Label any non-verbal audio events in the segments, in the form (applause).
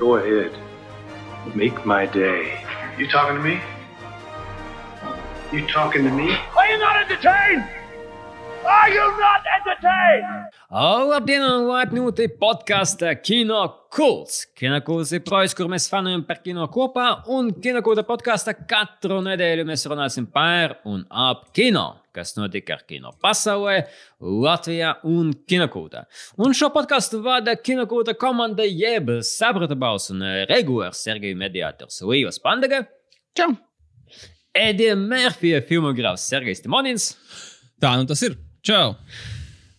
Go ahead. Make my day. You talking to me? You talking to me? Are you not entertained? Are you not entertained? Labdien, un laipni lūgti podkāstā Kino Kults. Kino Kults ir projekts, kur mēs fanojam par kino kopā, un Kino Kulta podkāstā katru nedēļu mēs runāsim par un ap kino, kas notika ar kino pasaulē, Latvijā un Kinokultā. Un šo podkāstu vada Kinokulta komanda jeb saprata balss un regulārs Sergeja mediātors Līvas Pandaga. Čau! Edija Mērfija filmogrāfs Sergejs Timonins. Tā nu tas ir. Čau!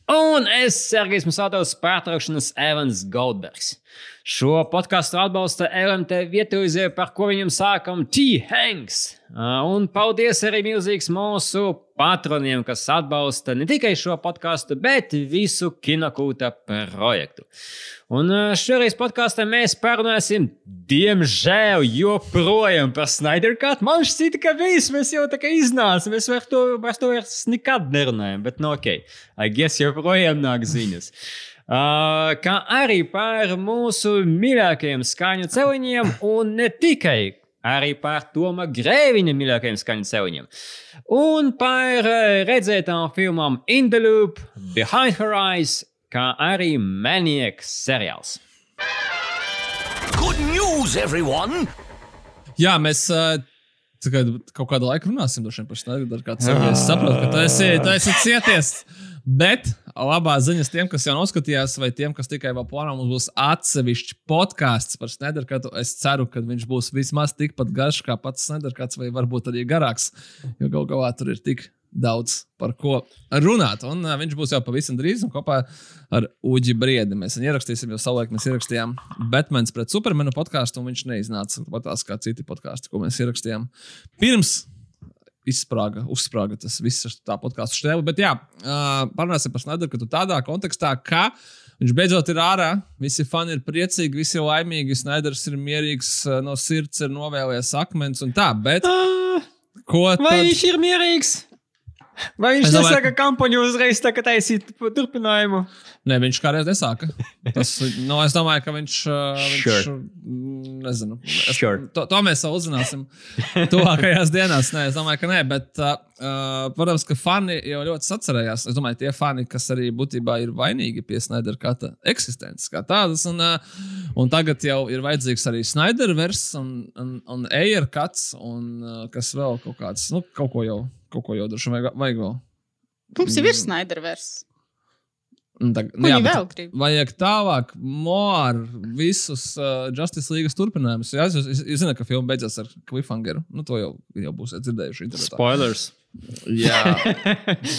Un es, Sergejs Musātovs, pārtraukšanas Evans Goldbergs. Šo podkāstu atbalsta LMT vietējais, par ko viņam sākam T-Hanks. Un paldies arī milzīgs mūsu patroniem, kas atbalsta ne tikai šo podkāstu, bet visu kinokūta projektu. Un šoreiz podkāstā mēs parunāsim, diemžēl, joprojām par Snyder Cut. Man šķita, ka viss mēs jau tā kā iznācām. Mēs par to, par to vairs nekad nerunājam, bet nu, ok, I guess joprojām nāk ziņas. Uh, kā arī par mūsu mīļākajiem skaņu celiņiem, un ne tikai arī par Toma Grēviņa mīļākajiem skaņu celiņiem. Un par redzētām filmām In the Loop, Behind Her Eyes, kā arī Maniacs seriāls. Good news, everyone! Jā, mēs uh, kaut kādu laiku runāsim par Snyder Cut. Es saprotu, ka tu esi, tu esi cieties. Bet labā ziņas tiem, kas jau noskatījās, vai tiem, kas tikai vēl plāno, mums būs atsevišķs podkāsts par Snederkatu. Es ceru, ka viņš būs vismaz tikpat garš kā pats Snederkats, vai varbūt arī garāks. Jo gal galā tur ir tik daudz par ko runāt. Un uh, viņš būs jau pavisam drīz, un kopā ar Uģi Briedi mēs viņu ierakstīsim. Jo savulaik mēs ierakstījām Batmans pret Supermanu podkāstu, un viņš neiznāca pat kā citi podkāsti, ko mēs ierakstījām pirms izsprāga, uzsprāga tas viss tā podkāstu stēlu. Bet jā, uh, parunāsim par Snaideru, ka tu tādā kontekstā, ka viņš beidzot ir ārā, visi fani ir priecīgi, visi ir laimīgi, Snaiders ir mierīgs, no sirds ir novēlējies akmens un tā, bet. Uh, ko tad? Vai viņš ir mierīgs? Vai viņš nesaka kampaņu uzreiz tā, ka taisīt turpinājumu? Nē, viņš kādreiz nesāka. Tas, no, es domāju, ka viņš. viņš sure. Nezinu. Es, sure. to, to mēs vēl uzzināsim tuvākajās dienās. Nē, es domāju, ka nē, bet, uh, protams, ka fani jau ļoti sacerējās. Es domāju, tie fani, kas arī būtībā ir vainīgi pie Snyder kata eksistences kā tādas. Un, uh, un tagad jau ir vajadzīgs arī Snyder vers un, un, un Air cuts un uh, kas vēl kaut kāds, nu, kaut ko jau, kaut ko jau droši vajag, vajag vēl. Mums jau ir Snyder vers. Tā, nu, jā, vēl grib. Vajag tālāk, more visus uh, Justice League turpinājumus. Jā, jūs, jūs, jūs zināt, ka filma beidzās ar cliffhangeru. Nu, to jau, jau būsiet dzirdējuši. Internetā. Spoilers. Jā. (laughs)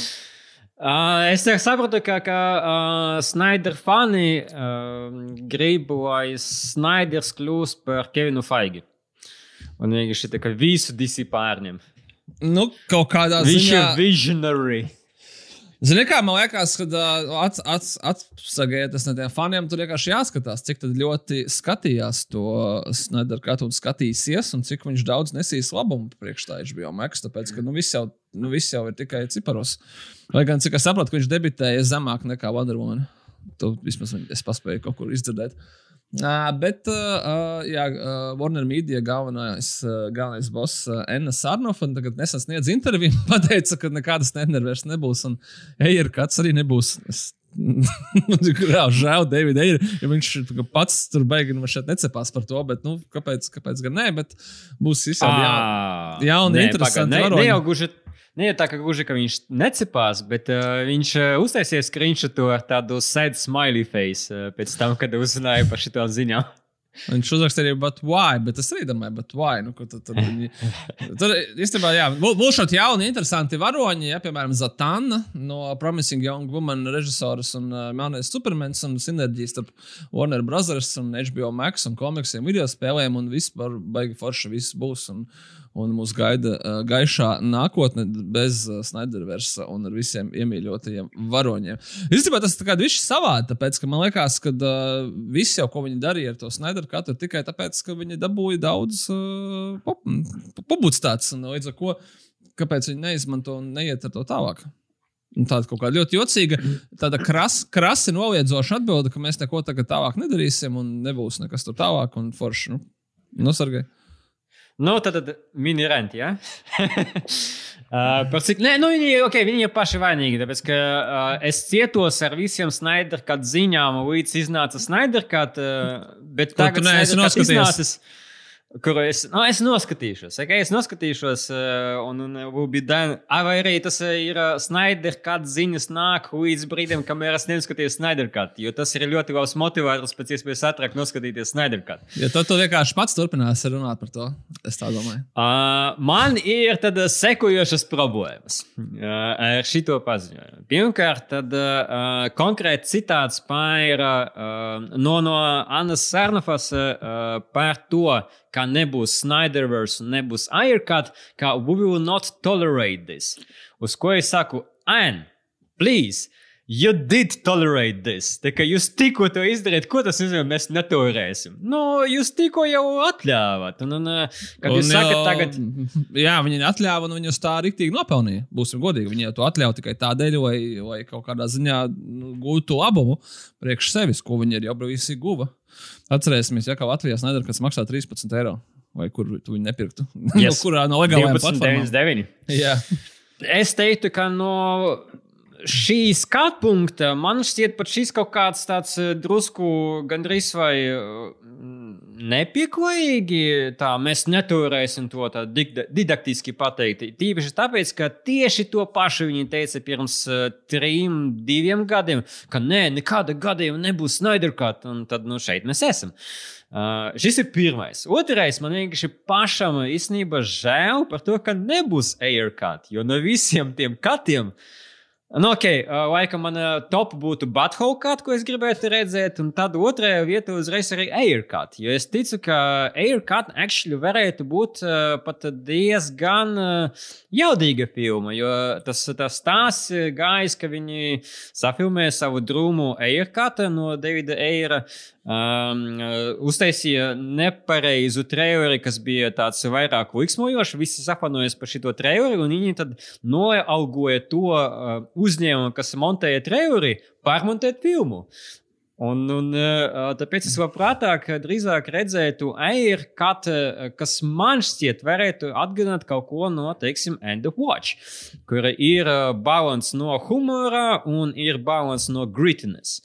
Uh, es saprotu, ka, ka uh, Snyder fani uh, grib, lai Snyders kļūst par Kevinu Faigi. Un vienkārši tā kā visu DC pārņem. Nu, kaut kādā ziņā. Viņš ir visionary. Zini, kā man liekas, kad atsagēties no tiem faniem, tur vienkārši jāskatās, cik ļoti skatījās to Snyder Cut un skatīsies, un cik viņš daudz nesīs labumu priekš tā HBO Max, tāpēc, ka nu, viss, jau, nu, viss jau ir tikai ciparos. Lai gan, cik es saprotu, ka viņš debitēja zemāk nekā Woman. To vismaz es paspēju kaut kur izdzirdēt. Uh, bet, jā, uh, Warner Media galvenais, galvenais boss Anna Sarnova tagad nesen sniedz interviju. (laughs) Pateica, ka nekādas nenervēs nebūs, un Eira kāds arī nebūs. Es (laughs) Žēl, David, ir, ja viņš pats tur beigas, nu šeit necepās par to, bet, nu, kāpēc, kāpēc gan nē, bet būs visādi jauni, jauni interesanti. Ne, ne jau gluži Ne jau tā, ka gluži ka viņš necepās, bet uh, viņš uh, uztaisīja screenshot ar tādu sad smiley face uh, pēc tam, kad uzzināja par šito ziņu. (laughs) Viņš uzrakstīja arī, but why? Bet es arī domāju, but why? Nu, tad, tad viņi, (laughs) tur īstenībā, jā, būs šādi jauni, interesanti varoņi, ja, piemēram, Zatāna no Promising Young Woman režisoras un uh, Melnēs Supermans un sinerģijas starp Warner Brothers un HBO Max un komiksiem, video spēlēm un vispār baigi forši viss būs. Un, un mūs gaida uh, gaišā nākotne bez uh, Snyderversa un ar visiem iemīļotajiem varoņiem. Īstenībā tas ir tāds savādi, tāpēc, ka man liekas, ka uh, viss jau, ko viņi darīja ar to Snyder katru, tikai tāpēc, ka viņi dabūja daudz uh, publicitātes, un līdz ar to, kāpēc viņi neizmanto un neiet ar to tālāk. Tāda kaut kāda ļoti jocīga, tāda kras, krasi noliedzoša atbilde, ka mēs neko tagad tālāk nedarīsim, un nebūs nekas tur tālāk, un forši. Nu, nosargai. Nu, tad, tad mini-renti, ja? Uh, par cik, nē, nu, viņi, okay, viņi ir paši vainīgi. Tāpēc, ka, uh, es cietos ar visiem Snaiderkat ziņām, līdz iznāca Snaiderkat. Uh, bet Ko tu tagad neesi noskatījies? iznācis, Kuru es, nu, es noskatīšos. Okay? Es noskatīšos, uh, un, un will be done. Ah, Vai arī tas uh, ir Snyder cut ziņas nāk līdz brīdim, kamēr es neskatījos Snyder cut. Jo tas ir ļoti labs motivators pēc iespējas ātrāk noskatīties Snyder cut. Ja tad tu vienkārši pats turpināsi runāt par to. Es tā domāju. Uh, man ir tad sekojošas problēmas uh, ar šito paziņojumu. Pirmkārt, tad, uh, konkrēti citāts par, uh, no, no Annas Sarnafas uh, par to, ka nebūs Snyderverse un nebūs Aircut, ka we will not tolerate this. Uz ko es saku, Anne, please! You did tolerate this. Tā kā jūs tikko to izdarījāt, ko tas nozīmē, mēs netolerēsim. Nu, jūs tikko jau atļāvāt. Un, un, uh, kad jūs sakat, jau- tagad. (laughs) Jā, viņi atļāva, un viņi uz tā rīktīgi nopelnīja. Būsim godīgi. Viņi to atļāva tikai tādēļ, lai, lai kaut kādā ziņā nu, gūtu labumu priekš sevis, ko viņi ir jau visi guva. Atcerēsimies, ja kā Latvijā Snaider, kas maksā 13 eiro. Vai kur tu viņu nepirktu? (laughs) Yes. no kurā no legālajām 12, platformām? 99. Jā, Es teiktu, ka no šī skatu punkta man šķiet, pat šis kaut kāds tāds eh, drusku gandrīz vai nepieklājīgi. Tā mēs neturēsim to tā didaktiski pateikt. Tīpaši tāpēc, ka tieši to pašu viņi teica pirms eh, trim, diviem gadiem, ka nē, nekāda gadījuma nebūs Snydercut, un tad nu, šeit mēs esam. Uh, šis ir pirmais. Otrais, man vienkārši pašam īstenībā žēl par to, ka nebūs aircut. Jo no visiem tiem katiem, nu, ok, laikam man top būtu butthole cut, ko es gribētu redzēt, un tad otrajā vietā uzreiz arī aircut. Jo es ticu, ka aircut actually varētu būt pat diezgan jaudīga filma. Jo tas, tas stāsts gājis, ka viņi safilmē savu drūmu aircut no Davida Eira. Um, uztaisīja nepareizu traileri, kas bija tāds vairāk liksmojošs. Visi sapanojas par šo traileri, un viņi tad noaugoja to uh, uzņēmumu, kas montēja traileri, pārmontēt filmu. Un, un, uh, tāpēc es labprātāk drīzāk redzētu aircut, uh, kas man šķiet varētu atgādināt kaut ko no, teiksim, End of Watch, kur ir balans no humora un ir balans no grittiness.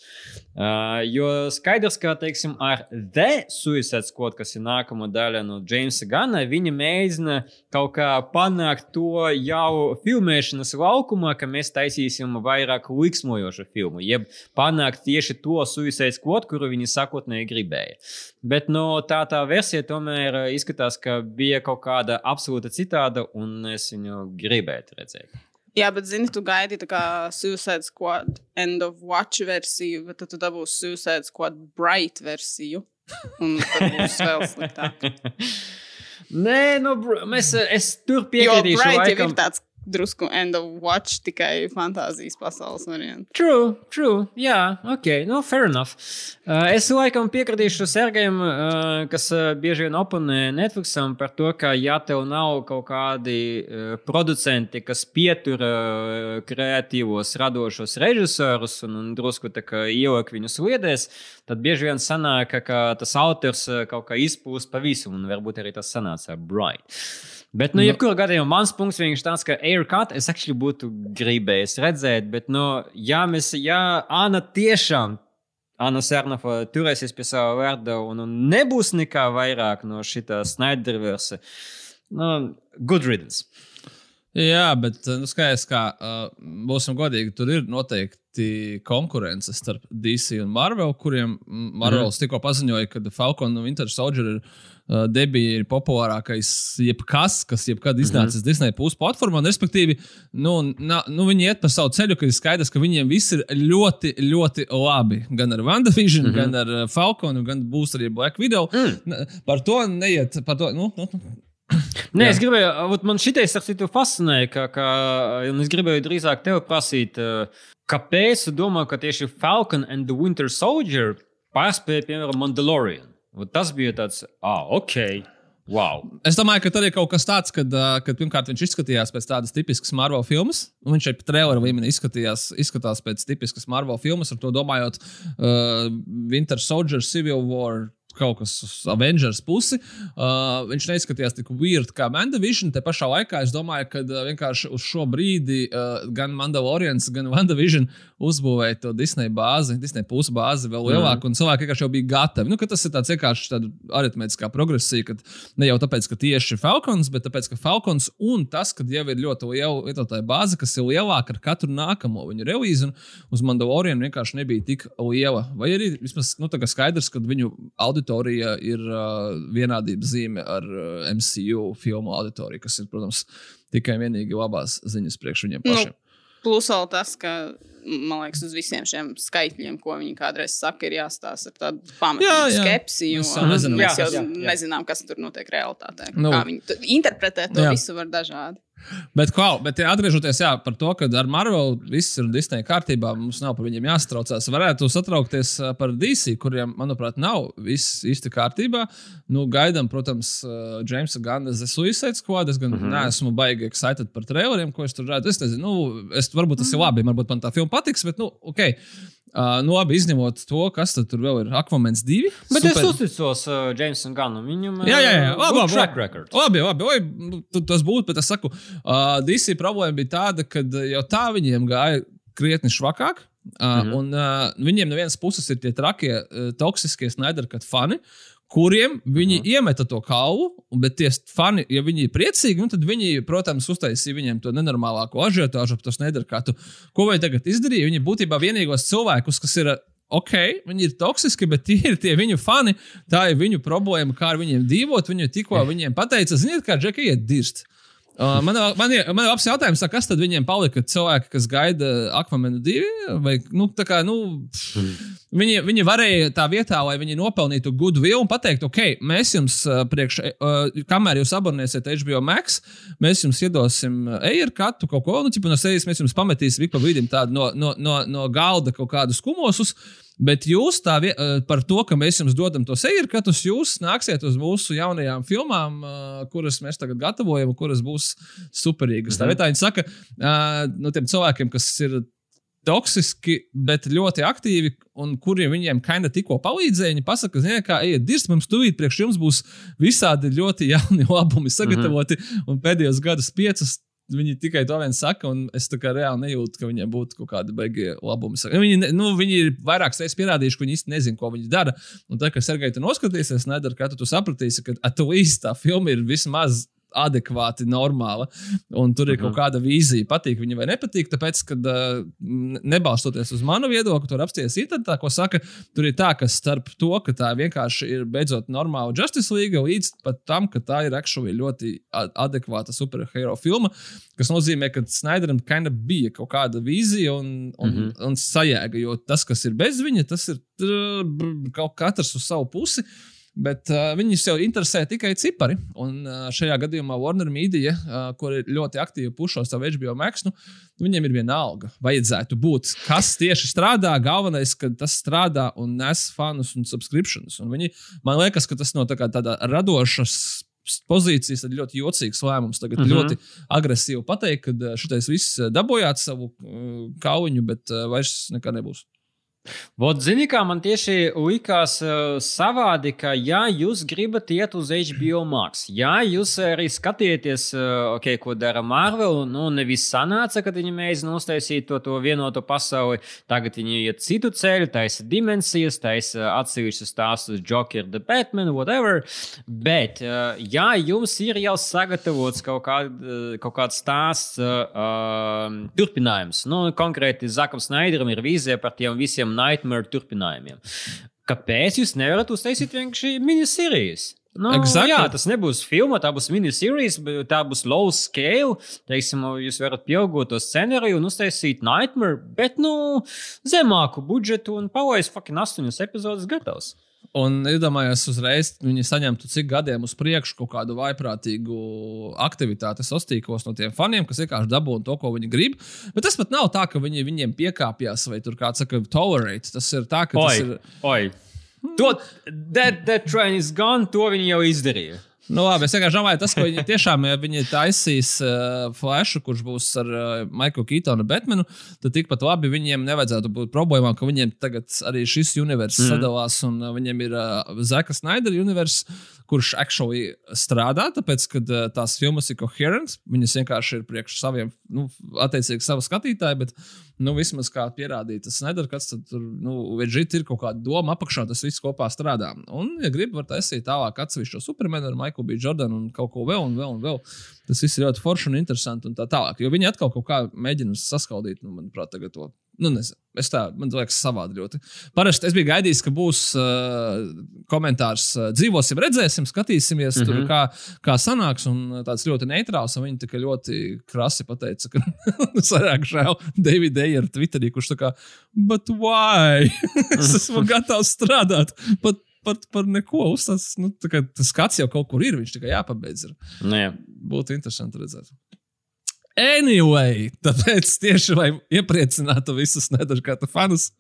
Uh, jo skaidrs, ka, teiksim, ar The Suicide Squad, kas ir nākamā daļa no Jamesa Gana, viņi mēģina kaut kā panākt to jau filmēšanas laukumā, ka mēs taisīsim vairāk liksmojošu filmu, jeb panākt tieši to Suicide Squad, kuru viņi sākotnēji gribēja. Bet no tā tā versija tomēr uh, izskatās, ka bija kaut kāda absolūti citāda, un es viņu gribētu redzēt. Jā, bet zini, tu gaidi tā kā Suicide Squad End of Watch versiju, bet tad tu dabūsi Suicide Squad Bright versiju. Un tad būs vēl sliktāk. (laughs) Nē, nu, mēs, es tur Jo piekritīšu. Bright laikam. ir tāds drusku End of Watch, tikai fantāzijas pasaules variants. True, true. Jā, ok, no fair enough. Uh, es laikam piekritīšu Sergejam, uh, kas uh, bieži vien oponē Netflixam par to, ka ja tev nav kaut kādi uh, producenti, kas pietur uh, kreatīvos, radošos režisorus un, un drusku tā kā ieliek viņus liedēs, tad bieži vien sanāk, ka, tas autors uh, kaut kā izpūst pa visu, un varbūt arī tas sanāca Bright. Bet, nu, jebkurā gadījumā mans punkts vienkārši tāds, ka aircut es actually būtu gribējis redzēt, bet, nu, ja mēs, ja Anna tiešām, Anna Sernova turēsies pie sava vārda un, un nebūs nekā vairāk no šitā Snyderverse, nu, good riddance. Jā, bet nu, skaidrs, ka uh, būsim godīgi, tur ir noteikti konkurence starp DC un Marvel, kuriem Marvels mm. tikko paziņoja, ka Falcon un Winter Soldier ir uh, debija ir populārākais jebkas, kas jebkad iznācis mm -hmm. Disney plus platformā. Respektīvi, nu, na, nu, viņi iet pa savu ceļu, ka ir skaidrs, ka viņiem viss ir ļoti, ļoti labi. Gan ar WandaVision, mm -hmm. gan ar uh, Falconu, gan būs arī Black Widow. Mm. Par to neiet. Par to, nu, nu, Nē, Jā. es gribēju, man šitais ar citu fascinēja, ka, ka un es gribēju drīzāk tevi prasīt, eh, kāpēc tu domā, ka tieši Falcon and the Winter Soldier pārspēja, piemēram, Mandalorian. Ot, tas bija tāds, ah, ok. Wow. Es domāju, ka tur ir kaut kas tāds, kad, kad pirmkārt viņš izskatījās pēc tādas tipiskas Marvel filmas. Viņš arī trailerā līmenī izskatījās, izskatās pēc tipiskas Marvel filmas, ar to domājot uh, Winter Soldier, Civil War. Kaut kas uz Avengers pusi. Uh, viņš neizskatījās tik weird kā Mandavision. Te pašā laikā es domāju, ka uh, vienkārši uz šo brīdi uh, gan Mandalorians, gan (laughs) Mandavision uzbūvēja to Disneja bāzi, Disneja pusi bāzi vēl lielāku, mm. un cilvēki vienkārši jau bija gatavi. Nu, tas ir tāds vienkārši tāda aritmētiskā progresija, ka ne jau tāpēc, ka tieši Falcons, bet tāpēc, ka Falcons un tas, ka jau ir ļoti liela lietotāja bāze, kas ir lielāka ar katru nākamo viņu relīzi, un uz Mandalorian vienkārši nebija tik liela. Vai arī vismaz nu, skaidrs, ka viņu auditorija ir uh, vienādības zīme ar uh, MCU filmu auditoriju, kas ir, protams, tikai un vienīgi labās ziņas priekš viņiem Nu, pašiem. Plus vēl tas, ka, man liekas, uz visiem šiem skaitļiem, ko viņi kādreiz saka, ir jāstāsta ar tādu pamatīgu skepsi. jo Mēs jau nezinām. Mēs jau Jā, jā, nezinām, kas tur notiek realitātē. Nu. Nu, Kā viņi interpretē to Jā. visu var dažādi. Bet, klau, bet atgriežoties jā, par to, ka ar Marvel viss ir Disneja kārtībā, mums nav par viņiem jāsatraucās. Varētu satraukties par DC, kuriem, manuprāt, nav viss īsti kārtībā. Nu, gaidām, protams, Jamesa Gana The Suicide Squad. Es gan mm -hmm. neesmu baigi excited par traileriem, ko es tur redzu. Es nezinu, nu, es, varbūt tas ir labi, varbūt man tā filma patiks, bet, nu, ok. Uh, nu, labi, izņemot to, kas tur vēl ir. Aquamans 2. Bet super- es uzticos uh, Jamesam Ganam. Viņam Jā, jā, jā. uh, Labi, labi, track labi. record. Labi, labi. Oi, nu, tas būtu, bet es saku, uh, DC problēma bija tāda, ka jau tā viņiem gāja krietni švakāk. Uh, mm -hmm. Un uh, viņiem no vienas puses ir tie trakie, uh, toksiskie Snyderkat fani, kuriem viņi uh -huh. iemeta to kalvu, bet tie fani, ja viņi ir priecīgi, nu, tad viņi, protams, uztaisīja viņiem to nenormālāko ažiotāžu ap to Snyderkatu. Ko viņi tagad izdarīja? Viņi būtībā vienīgos cilvēkus, kas ir. Ok, viņi ir toksiski, bet tie ir tie viņu fani. Tā ir viņu problēma, kā ar viņiem dzīvot. Viņi tikko viņiem pateica, ziniet, kā džeki iet dirst. Uh, man, man, ir- man ir labs jautājums, tā, kas tad viņiem palika? Cilvēki, kas gaida Aquamanu divi, vai nu, tā kā, nu, viņi, viņi varēja tā vietā, lai viņi nopelnītu goodwill un pateikt, ok, mēs jums uh, priekš, uh, kamēr jūs abonēsiet HBO Max, mēs jums iedosim e-kartu kaut ko, nu, ķipa, no sevis mēs jums pametīsim ik pa brīdim tādu no, no, no, no galda kaut kādus kumosus. Bet jūs tā vie- eh, par to, ka mēs jums dodam to sejurkatus, jūs nāksiet uz mūsu jaunajām filmām, eh, kuras mēs tagad gatavojam, kuras būs superīgas. Tā vietā viņi saka, eh, no tiem cilvēkiem, kas ir toksiski, bet ļoti aktīvi, un kuriem viņiem kaina tikko palīdzēja. Viņi pasaka, ziniet, kā ejiet, dirst mums tūlīt, priekš jums būs visādi ļoti (laughs) jauni labumi sagatavoti, mm -hmm. un pēdējos gadus piecus. Viņi tikai to vien saka, un es tā kā reāli nejūtu, ka viņiem būtu kaut kādi beigie labumi. Viņi, nu, viņi ir vairākas reizes pierādījuši, ka viņi īsti nezina, ko viņi dara. Un tā, ka Sergei tu noskatīsies, nedara, tu, tu sapratīsi, ka at least tā filma ir vismaz adekvāti normāla. Un tur ir kaut kāda vīzija, patīk viņa vai nepatīk. Tāpēc, kad uh, nebalstoties uz manu viedokli, tur apsties internetā, ko saka, tur ir tā, ka starp to, ka tā vienkārši ir beidzot normāla Justice League, līdz pat tam, ka tā ir actually ļoti adekvāta superhero filma, kas nozīmē, ka Snyderam kinda bija kaut kāda vīzija un, un, mm -hmm. un sajēga, jo tas, kas ir bez viņa, tas ir kaut katrs uz savu pusi. Bet uh, viņus jau interesē tikai cipari. Un uh, šajā gadījumā Warner Media, uh, kur ir ļoti aktīvi pušo savu HBO Max, nu, viņiem ir viena alga. Vajadzētu būt, kas tieši strādā. Galvenais, ka tas strādā un nes fanus un subscriptions. Un viņi, man liekas, ka tas no tā tāda radošas pozīcijas ir ļoti jocīgs lēmums. Tagad mm Mhm. -hmm. ļoti agresīvi pateikt, ka šitais viss uh, dabūjāt savu uh, kauņu, bet uh, vairs nekā nebūs. Vot, zini, kā man tieši likās uh, savādi, ka, ja jūs gribat iet uz HBO Max, ja jūs arī skatieties, uh, okay, ko dara Marvel, nu, nevis sanāca, kad viņi mēģina uztaisīt to, to vienoto pasauli, tagad viņi iet citu ceļu, taisa dimensijas, taisa atsevišķus stāstus, Joker, The Batman, whatever. Bet, uh, ja jums ir jau sagatavots kaut, kād, uh, kaut kāds stāsts, uh, turpinājums, nu, konkrēti Zakam Snaideram ir vīzija par tiem visiem Nightmare turpinājumiem. Kāpēc jūs nevarat uztaisīt vienkārši minisērijas? Nu, Exactly. Jā, tas nebūs filma, tā būs minisērijas, bet tā būs low scale. Teiksim, jūs varat pieaugot to scenāriju un uztaisīt Nightmare, bet nu, zemāku budžetu un palaist fucking astoņas epizodes gatavs. Un iedomājos, uzreiz viņi saņemtu cik gadiem uz priekšu kaut kādu vaiprātīgu aktivitāti sastīkos no tiem faniem, kas vienkārši dabūna to, ko viņi grib. Bet tas pat nav tā, ka viņi viņiem piekāpjas vai tur kāds saka, tolerate. Tas ir tā, ka tas Oi, ir. oi. To, that, that train is gone, to viņi jau izdarīja. Nu, labi, es vienkārši domāju, tas, ko viņi tiešām ja viņi taisīs uh, flashu, kurš būs ar uh, Maiklu Keitonu Batmanu, tad tikpat labi viņiem nevajadzētu būt problēmām, ka viņiem tagad arī šis universums mm. sadalās un uh, viņiem ir uh, Zeka Snaidera universums, kurš actually strādā, tāpēc, ka uh, tās filmas ir coherents, viņas vienkārši ir priekš saviem, nu, attiecīgi savu skatītāju, bet, nu, vismaz kā pierādīt, tas nedara, kas tur, nu, veģīt ir kaut kāda doma apakšā, tas viss kopā strādā. Un, ja grib, var taisīt tālāk atsevišķo supermenu ar. Michael B. Jordan un kaut ko vēl, un vēl, un vēl. Tas viss ir ļoti forši un interesanti un tā tālāk. Jo viņi atkal kaut kā mēģina saskaldīt, nu, manuprāt, tagad to. Nu, nezinu. Es tā, man liekas, savādi ļoti. Parasti es biju gaidījis, ka būs uh, komentārs, uh, dzīvosim, redzēsim, skatīsimies, mm -hmm. tur, mhm. kā, kā sanāks. Un tāds ļoti neitrāls, un viņi tā ļoti krasi pateica, ka (laughs) sarāk žēl Davida Eira Twitterī, kurš tā kā, but why? (laughs) es esmu (laughs) gatavs strādāt. Pat par, par neko uzstāst. Nu, tas skats jau kaut kur ir, viņš tikai jāpabeidz. Ir. Nu, jā. Būtu interesanti redzēt. Anyway, tāpēc tieši lai iepriecinātu visus nedažkārtu fanus,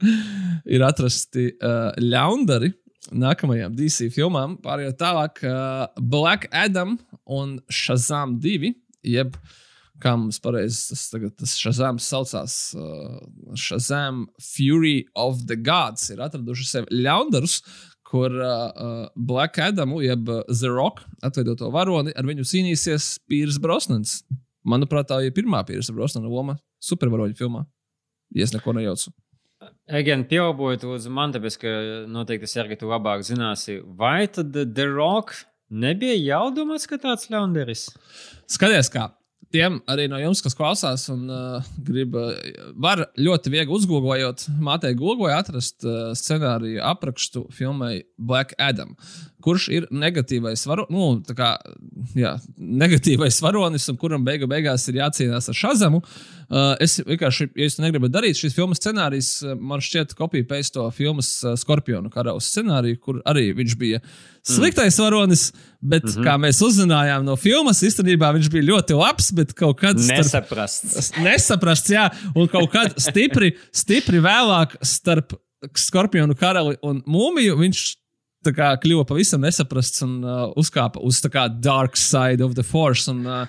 ir atrasti uh, ļaundari nākamajām DC filmām. Pārējot tālāk, uh, Black Adam un Shazam 2, jeb kā mums pareizi tas, tagad, tas Shazam saucās, uh, Shazam Fury of the Gods, ir atraduši sev ļaundarus, kur uh, Black Adamu, jeb The Rock, atveidoto varoni, ar viņu cīnīsies Pīrs Brosnans. Manuprāt, tā ir pirmā Pīrs Brosnana loma supervaroņu filmā. Ja es neko nejaucu. Again, pieaugot uz man, tāpēc, ka noteikti Sergi, tu labāk zināsi, vai tad The Rock nebija jau domāts, ka tāds ļaundaris? Skaties, kā tiem arī no jums, kas klausās un uh, grib, uh, var ļoti viegli uzgooglējot, mātei Google atrast uh, scenāriju aprakstu filmai Black Adam, kurš ir negatīvais, varo, nu, kā, jā, negatīvais varonis un kuram beigu beigās ir jācīnās ar Šazamu. Uh, es vienkārši, ja jūs to negribat darīt, šis filmas scenārijs uh, man šķiet kopija-paste to filmas uh, Skorpionu karaus scenāriju, kur arī viņš bija sliktais varonis. Bet, mm -hmm. kā mēs uzzinājām no filmas, īstenībā viņš bija ļoti labs, bet kaut kad nesaprasts. Starp, nesaprasts, jā, un kaut kad stipri, stipri vēlāk starp Skorpionu karali un mūmiju viņš kā, kļuva pavisam nesaprasts un uh, uzkāpa uz tā kā dark side of the force. Un, uh,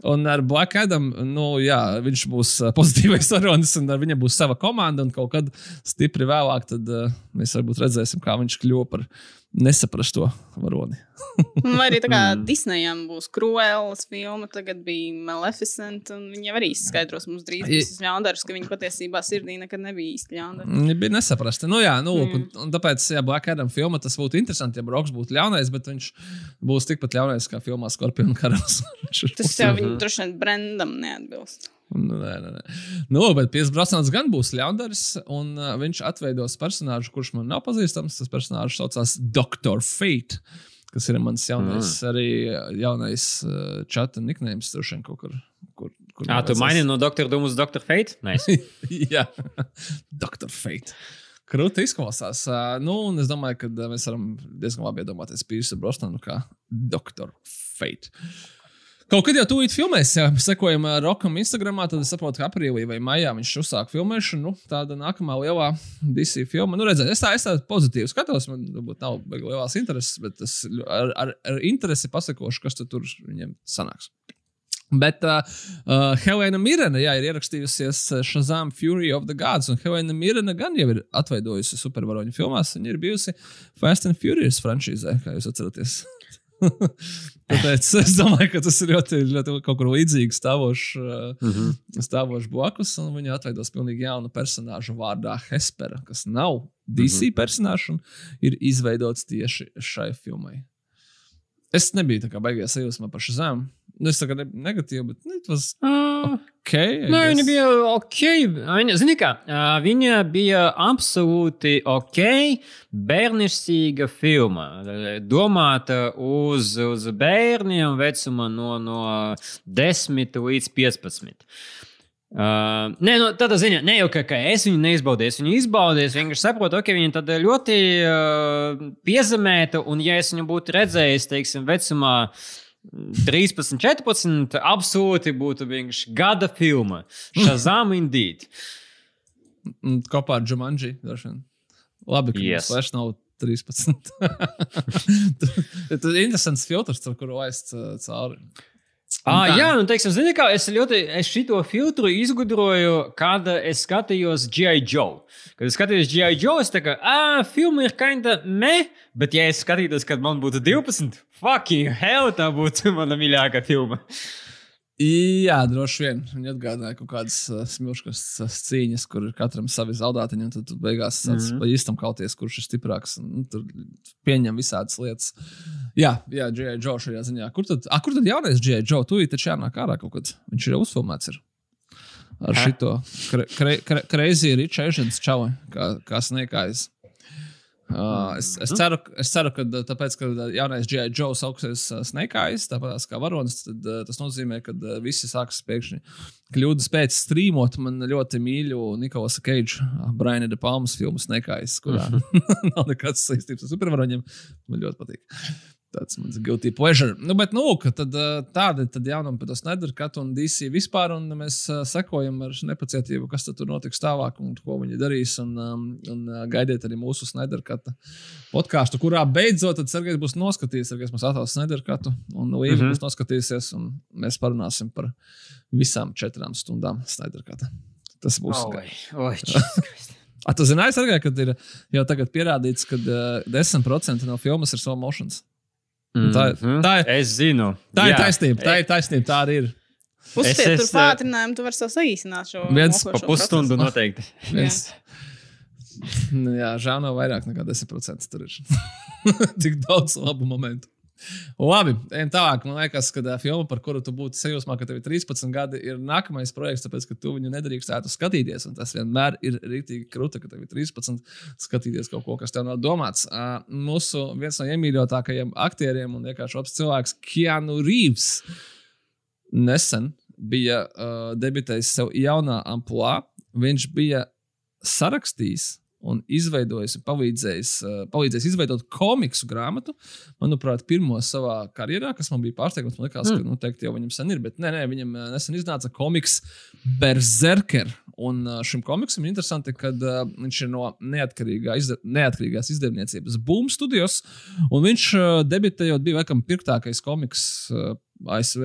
Un ar Black Adam, nu, jā, viņš būs uh, pozitīvais (laughs) varonis, un ar viņam būs sava komanda. Un kaut kad stipri vēlāk, tad uh, mēs varbūt redzēsim, kā viņš kļuva par nesaprast to varoni. Vai arī tā kā (laughs) mm. Disneyam būs Cruellas filma, tagad bija Maleficent, un viņi arī izskaidros mums drīz visus ļaundarus, ka viņi patiesībā sirdī nekad nebija īsti ļaundari. Viņi bija nesaprasti. Nu jā, nu, mm. un, un tāpēc, ja Black Adam filma, tas būtu interesanti, ja Broks būtu ļaunais, bet viņš būs tikpat ļaunais kā filmā Skorpion karalis. tas jau viņu droši vien brandam neatbilst. Nē, nē, nē. Nu, bet Piers Brosnāns gan būs ļaundaris, un uh, viņš atveidos personāžu, kurš man nav pazīstams. Tas personāžs saucās Dr. Fate, kas ir mans jaunais, mm. arī jaunais uh, čata niknējums, tur šeit kaut kur. kur, kur Jā, tu maini no Dr. Doom uz Dr. Fate? Nice. (laughs) Jā, (laughs) Dr. Fate. Krūti izklausās. Uh, nu, es domāju, ka mēs varam diezgan labi iedomāties Pīrsa Brosnānu kā Dr. Fate. Kaut kad jau tūlīt filmēs, ja sekojam Rokam Instagram, tad es saprotu, ka aprīlī vai maijā viņš uzsāk filmēšanu. Nu, tāda nākamā lielā DC filma. Nu, redzēt, es tā, es tā pozitīvi skatos, man varbūt nav lielās intereses, bet es ar, ar, ar interesi pasakošu, kas tur viņiem sanāks. Bet uh, uh, Helēna Mirena jā, ir ierakstījusies Shazam Fury of the Gods, un Helēna Mirena gan jau ir atveidojusi supervaroņu filmās. Viņa ir bijusi Fast and Furious franšīzē, kā jūs atceraties. (laughs) Tāpēc es domāju, ka tas ir ļoti, ļoti kaut kur līdzīgs stāvošs mm -hmm. stāvoš blakus. Viņa atveidos pilnīgi jaunu personāžu vārdā Hespera, kas nav DC mm -hmm. personāžs un ir izveidots tieši šai filmai. Es nebiju tā kā baigies sajūsmā par šo zemu. Nu, es saku, ne, negatīvi, bet nu, tas uh, ok. Nē, viņa bija ok. Viņa, zini, kā, viņa bija absolūti ok, bērnišķīga filma. Domāta uz, uz bērniem vecuma no, no 10 līdz 15. Uh, nē, nu, tādā ziņā, ne jau ka, ka es viņu neizbaudīju, es viņu izbaudīju. Es vienkārši saprotu, ka viņa tad ļoti uh, piezemēta, un ja es viņu būtu redzējis, teiksim, vecumā 13, 14, absolūti būtu vienkārši gada filma. Shazam (laughs) indeed. Kopā ar Jumanji. Labi, ka yes. vairs nav 13. Tas ir interesants filtrs, ar kuru aizt uh, cauri. Ah, tā. jā, nu, teiksim, zini, kā es ļoti es šito filtru izgudroju, kad es skatījos G.I. Joe. Kad es skatījos G.I. Joe, es kā, ah, filma ir kinda me, bet ja es skatītos, kad man būtu 12, fucking hell, tā būtu (laughs) mana mīļākā filma. Jā, droši vien. Viņi atgādināja kaut kādas uh, smilškas uh, cīņas, kur ir katram savi zaudētiņi, un tad tu beigās mm. -hmm. pa īstam kauties, kurš ir stiprāks. Un, nu, tur pieņem visādas lietas. Jā, jā G.I. Joe šajā ziņā. Kur tad, a, kur tad jaunais G.I. Joe? Tu taču jānāk ārā kaut kad. Viņš ir jau uzfilmēts. Ir. Ar Hä? šito kre, kre, kre, crazy rich Asians čau, kā, kā snēkājas. Uh, es, es, ceru, es ceru, ka tāpēc, ka jaunais G.I. Joe sauksies Snake Eyes, tāpat kā varonis, tad uh, tas nozīmē, ka visi sāks pēkšņi kļūdas pēc strīmot man ļoti mīļu Nikolasa Keidža, uh, Braina de Palmas filmu Snake Eyes, kurā (laughs) (laughs) nav nekāds saistības ar supervaroņiem. Man ļoti patīk. Tāds mans guilty pleasure. Nu, bet, nu, tad, tāda ir jaunuma par to Snyder Cut un DC vispār, un mēs sekojam ar nepacietību, kas tur notiks tālāk un ko viņi darīs. Un, un gaidiet arī mūsu Snyder Cut podkāstu, kurā beidzot Sergejs būs noskatījies, Sergejs mums atvēl Snyder Cut, un Līva mm. -hmm. būs noskatījusies, un mēs parunāsim par visām četrām stundām Snyder Cut. Tas būs. Oi, oi, (laughs) Jesus Christ. A, tu zināji, Sergej, ka ir jau tagad pierādīts, ka uh, 10% no filmas ir slow motions. Tā ir- Mhm. tā ir- Es zinu. Tā ir Jā. taisnība, tā ir taisnība, tā arī ir. Uzspiest Es- tur es, pātrinājumu, tu vari sev saīsināt šo Viens Pa pusstundu procesu. noteikti. (laughs) Viens. Nu, jā, žāna vairāk nekā 10% tur ir. (laughs) Tik daudz labu momentu. Labi, ejam tālāk. Man liekas, ka filma, par kuru tu būtu sajūsmā, ka tev ir 13 gadi, ir nākamais projekts, tāpēc, ka tu viņu nedrīkstētu skatīties. Tas vienmēr ir rīktīgi krūti, ka tev ir 13 skatīties kaut ko, kas tev nav domāts. Uh, mūsu viens no iemīļotākajiem aktieriem un vienkārši labs cilvēks, Keanu Reeves, nesen bija uh, debitējis sev jaunā amplitūnā. Viņš bija sarakstījis un izveidojis, un palīdzējis, uh, palīdzējis izveidot komiksu grāmatu. Manuprāt, pirmo savā karjerā, kas man bija pārsteigums. Man liekas, mm. ka nu, teikt, jau viņam sen ir, bet nē, nē viņam uh, nesen iznāca komiks Berserker. Un uh, šim komiksam ir interesanti, ka uh, viņš ir no neatkarīgā izde neatkarīgās izdevniecības Boom Studios. Un viņš uh, debitējot bija laikam pirktākais komiks. Uh, ASV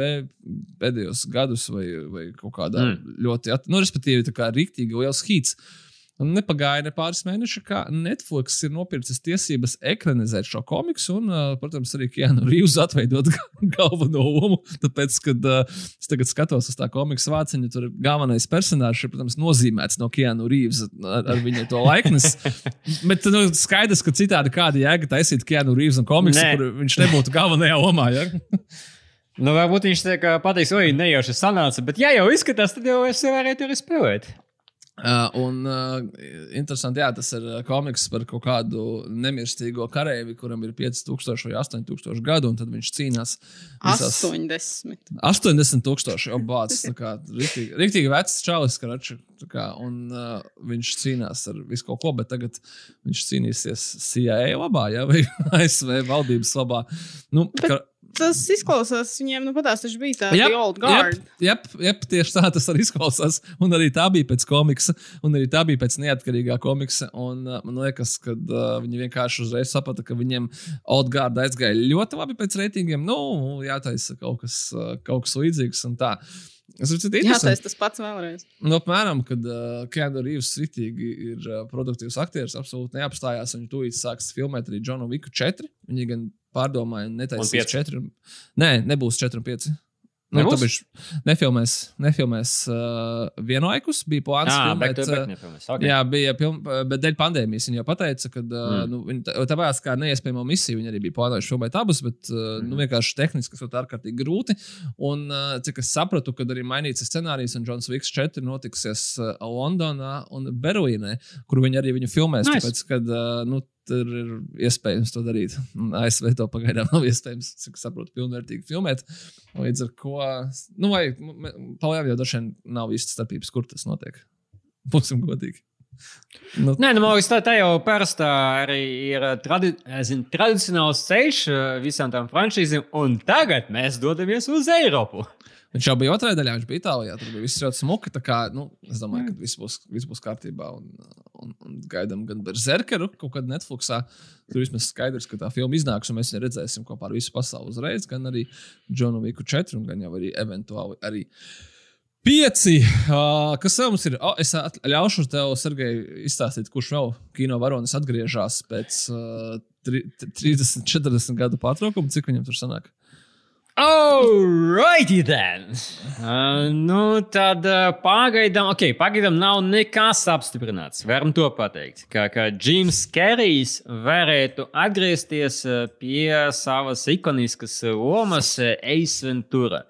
pēdējos gadus, vai, vai kaut kādā mm. Ļoti, nu, respektīvi, tā kā rīktīgi liels hīts. Un nepagāja ne pāris mēneši, kā Netflix ir nopircis tiesības ekranizēt šo komiksu, un, protams, arī Keanu Reeves atveidot ga- (laughs) galveno lomu. Tāpēc, kad es tagad skatos uz tā komiksa vāciņu, tur galvenais personāžs ir, protams, nozīmēts no Keanu Reeves ar, ar viņa to laiknes. (laughs) Bet nu, skaidrs, ka citādi kāda jēga taisīt Keanu Reeves un komiksu, Nē. kur viņš nebūtu galvenajā lomā. Ja? Nu, varbūt viņš pateiks, oi, nejauši sanāca, bet ja jau izskatās, tad jau es varētu arī spēlēt. Uh, un uh, interesanti, jā, tas ir uh, komiks par kaut kādu nemirstīgo kareivi, kuram ir 5000 vai 8000 gadu, un tad viņš cīnās. visās- 80. 80,000 jau bācis. Rīktīgi, vecs čalis, karači, kā, un uh, viņš cīnās ar visu kaut ko, bet tagad viņš cīnīsies CIA labā, ja, vai (laughs) ASV valdības labā. Nu, Bet- ka, Tas izklausās, viņiem nu patās, taču bija tā Jep, yep, old guard. Jep, jep, jep, tieši tā tas arī izklausās. Un arī tā bija pēc komiksa, un arī tā bija pēc neatkarīgā komiksa. Un, uh, man liekas, ka uh, viņi vienkārši uzreiz saprata, ka viņiem Outgārda aizgāja ļoti labi pēc reitingiem. Nu, jātaisa kaut kas, uh, kaut kas līdzīgs un tā. Ka Jā, tas tas tas pats vēlreiz. Nu, apmēram, kad uh, Keanu Reeves ritīgi ir uh, produktīvs aktieris, absolūti neapstājās. Viņš tūlīt sāks filmēt arī Džonu Viku 4. Viņi gan pārdomāja, netaisīs pieci? 4. Nē, nebūs 4 un 5. Nu, Nebūs? tāpēc nefilmēs, nefilmēs uh, vienlaikus. Bija plāns Jā, filmēt. bet uh, bet nefilmēs. Okay. Jā, bija piln, bet dēļ pandēmijas viņa jau pateica, ka uh, Mm. nu, viņa tā- tāpēc kā neiespējamo misiju viņi arī bija plānojuši filmēt abas, bet uh, Mm. nu, vienkārši tehniski tas ir ārkārtīgi grūti. Un uh, cik es sapratu, kad arī mainīts scenārijs un Džons Viks 4 notiksies uh, Londonā un Berlīnē, kur viņi arī viņu filmēs. Nice. Tāpēc, kad, uh, nu, Tur ir iespējams to darīt. ASV to pagaidām (laughs) nav iespējams, cik saprotu, pilnvērtīgi filmēt. Līdz ar to, nu, vai palielināt, jau dažiem nav īsti starpības, kur tas notiek. (laughs) Būsim godīgi. Nu, Nē, nu, man liekas, tā, tā jau parastā arī ir uh, tradi zin, tradicionāls ceļš uh, visām tām franšīzēm, un tagad mēs dodamies uz Eiropu. Viņš jau bija otrajā daļā, viņš bija Itālijā. Tur bija viss ļoti smuki. Kā, nu, es domāju, ka viss būs, viss būs kārtībā. Un, un, un gaidām gan Berzerkeru kaut kad Netflixā. Tur vismaz skaidrs, ka tā filma iznāks, un mēs viņu redzēsim kopā ar visu pasauli uzreiz. Gan arī Džonu Viku 4, un gan jau arī eventuāli arī. Pieci. Uh, kas vēl mums ir? Oh, es ļaušu tev, Sergei, izstāstīt, kurš vēl kino varonis atgriežas pēc uh, tri, 30, 40 gadu pārtraukuma. Cik viņam tur sanāk? Alrighty then. Uh, nu, tad uh, pagaidām, ok, pagaidām nav nekas apstiprināts. Varam to pateikt. Kā, kā Jims Kerijs varētu atgriezties uh, pie savas ikoniskas lomas uh, Ace Ventura.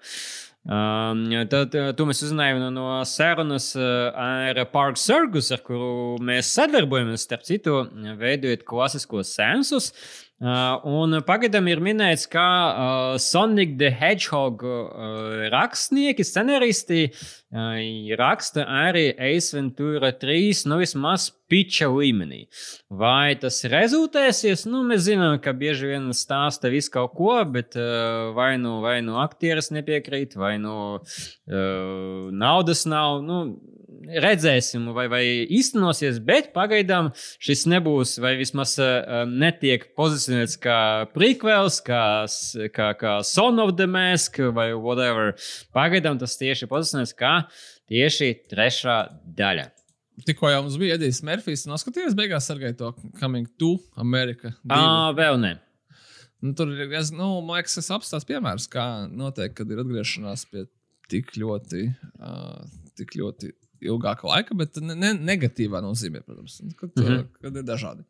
Um, tad, uh, to mēs uzzinājām no, sarunas uh, ar Park Circus, ar kuru mēs sadarbojamies, starp citu, veidojot klasiskos sensus. Uh, un pagaidām ir minēts, ka uh, Sonic the Hedgehog uh, rakstnieki, scenaristi uh, raksta arī Ace Ventura 3, nu vismaz pitcha līmenī. Vai tas rezultēsies? Nu, mēs zinām, ka bieži vien stāsta visu kaut ko, bet uh, vai nu, vai nu aktieris nepiekrīt, vai nu uh, naudas nav. Nu, redzēsim, vai, vai īstenosies, bet pagaidām šis nebūs, vai vismaz uh, netiek pozicionēts kā prequels, kā, kā, kā Son of the Mask vai whatever. Pagaidām tas tieši pozicionēts kā tieši trešā daļa. Tikko jau mums bija Edijs Mērfijs, noskatījās beigās sargai to Coming to America. Ah, vēl ne. Nu, tur ir, es, nu, man liekas, tas apstāsts piemērs, kā notiek, kad ir atgriešanās pie tik ļoti, uh, tik ļoti ilgāka laika, bet ne, ne, negatīvā nozīmē, protams, kad, mm. -hmm. kad ir dažādi.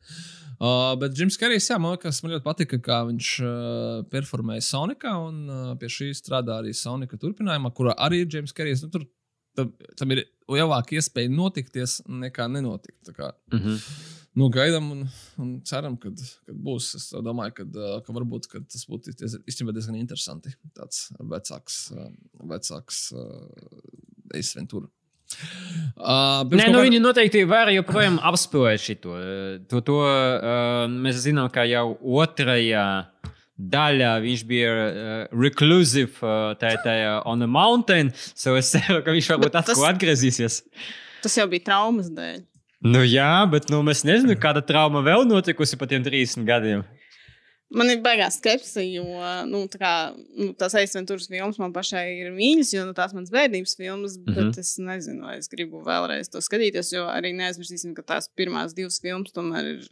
Uh, bet Džims Kerijs, jā, man liekas, man ļoti patika, kā viņš uh, performēja Sonicā, un uh, pie šī strādā arī Sonika turpinājumā, kurā arī ir Džims Kerijs. Nu, tur, tam, tam ir lielāka iespēja notikties nekā nenotikt. Mm -hmm. Nu, gaidām un, un ceram, ka būs. Es domāju, kad, uh, ka varbūt ka tas būtu īstenībā diezgan interesanti. Tāds vecāks, uh, vecāks uh, Ace Ventura. Uh, Nē, nu, kāda- viņi noteikti var joprojām apspēlēt šo. To, to uh, mēs zinām, ka jau otrajā daļā viņš bija uh, reclusive, uh, tajā, tajā on a mountain. So es ceru, ka viņš varbūt atkal atgriezīsies. Tas jau bija traumas dēļ. Nu, jā, bet nu, mēs nezinām, kāda trauma vēl notikusi pa tiem 30 gadiem. Man ir baigās skepse, jo nu, tā kā, nu, tās aizsventūras filmas man pašai ir mīļas, jo nu, tās manas bērnības filmas, mm -hmm. Mhm. bet es nezinu, vai es gribu vēlreiz to skatīties, jo arī neaizmirsīsim, ka tās pirmās divas filmas tomēr ir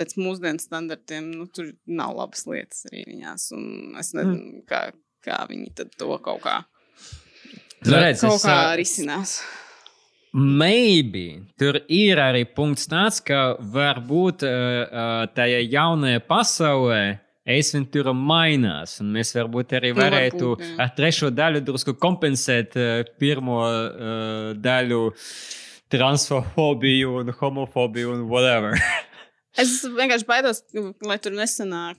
pēc mūsdienu standartiem, nu, tur nav labas lietas arī viņās, un es nezinu, kā, kā viņi to kaut kā, Nu, redz, kaut es, kā uh, risinās. Maybe tur ir arī punkts tāds, ka varbūt uh, tajā jaunajā pasaulē Eisventura mainās, un mēs varbūt arī Nu, varētu varbūt, jā. ar trešo daļu drusku kompensēt uh, pirmo uh, daļu transfobiju un homofobiju un whatever. (laughs) Es vienkārši baidos, lai tur nesanāk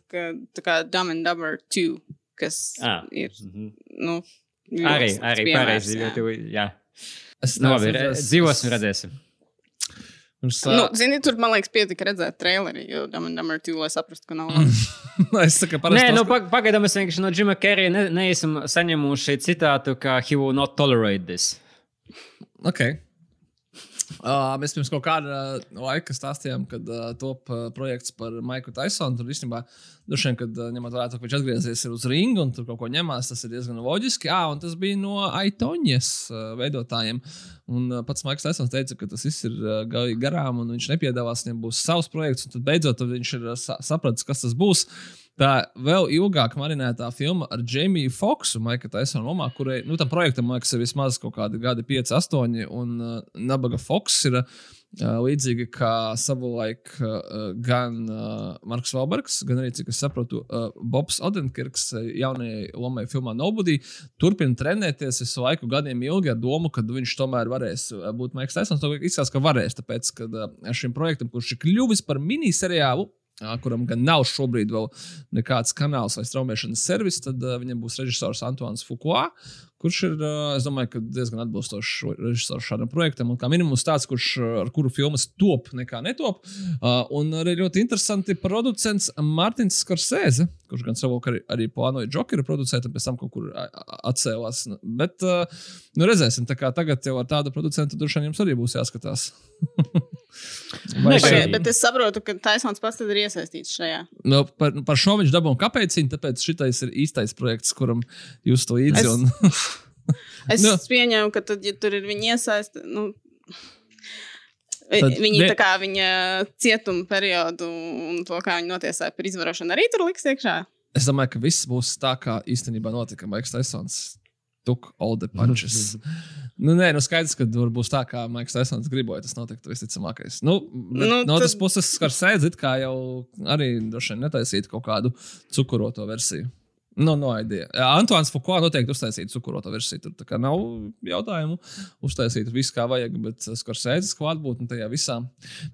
tā kā Dumb and Dumber 2, kas Ah. ir, Mhm. nu, arī, arī pareizi. jā. jo tu- Jā, Es labi, re- dzīvosim, redzēsim. Pirms, Nu, zini, tur man liekas, pietika redzēt traileri, jo and Dumber 2, lai saprastu, ka nav (laughs) es saku, parasti Nē, nu, pag pagaidām mēs vienkārši no Džima Kerija ne, neesam saņēmuši citātu, ka he will not tolerate this. Okay. Uh, mēs pirms kaut kāda laika stāstījām, kad uh, top uh, projekts par Maiku Taisonu. Tur īstenībā, vien, kad uh, ņemot vērā to, ka viņš atgriezies uz ringu un tur kaut ko ņemās, tas ir diezgan loģiski. Jā, un tas bija no Aitoņas uh, veidotājiem. Un uh, pats Maiks Taisons teica, ka tas viss ir uh, garām un viņš nepiedāvās, viņam būs savs projekts. Tad beidzot tad viņš ir uh, sa sapratis, kas tas būs. Tā vēl ilgāk marinētā filma ar Jamiju Foksu, Maika Taisona lomā, kurai, nu, tam projektam, man liekas, ir vismaz kaut kādi gadi, 5, 8, un uh, Nabaga Foks ir uh, līdzīgi kā savulaik uh, gan uh, Marks Valbergs, gan arī, cik es saprotu, uh, Bobs Odenkirks jaunajai lomai filmā Nobody turpina trenēties visu laiku gadiem ilgi ar domu, ka viņš tomēr varēs būt Maiks Taisons. Izskatās, ka varēs, tāpēc, ka šim projektam, kurš ir kļuvis par miniseriālu, kuram gan nav šobrīd vēl nekāds kanāls vai straumēšanas servis, tad uh, viņam būs režisors Antoine Foucault. Kurš ir, es domāju, ka diezgan atbilstošs režisors šādam projektam, un kā minimums tāds, kurš ar kuru filmas top nekā netop. Un arī ļoti interesanti producents Mārtiņš Skarsēze, kurš gan savu arī, arī plānoja Jokeru producēt, un pēc tam kaut kur atcēlās. Bet, uh, nu, redzēsim, tā kā tagad jau ar tādu producentu droši vien jums arī būs jāskatās. (laughs) Vai Nē, ka- Bet es saprotu, ka Taisons pats ir iesaistīts šajā. Nu, par, par šo viņš dabūja kāpēc, tāpēc šis ir īstais projekts, kuram jūs to īdzi. Es- Un... (laughs) (laughs) Es Nu. pieņēmu, ka tad, ja tur ir viņa iesaiste, nu, Tad viņi ne- tā kā viņa cietuma periodu un to, kā viņi notiesāja par izvarošanu, arī tur liks iekšā. Es domāju, ka viss būs tā, kā īstenībā notika. Maiks Taisons took all the punches. (laughs) nu, nē, nu skaidrs, ka tur būs tā, kā Maiks Taisons gribēja. Tas notiktu visticamākais. Nu, Nu, no otras tad- puses, skar sēdzit, kā jau arī droši vien netaisīt kaut kādu cukuroto versiju. Nu, no ideja. Antoine Foucault noteikti uztaisīja cukuroto versiju. Tur tā kā nav jautājumu. Uztaisīt visu, kā vajag, bet Skorsēzes klātbūtne tajā visā.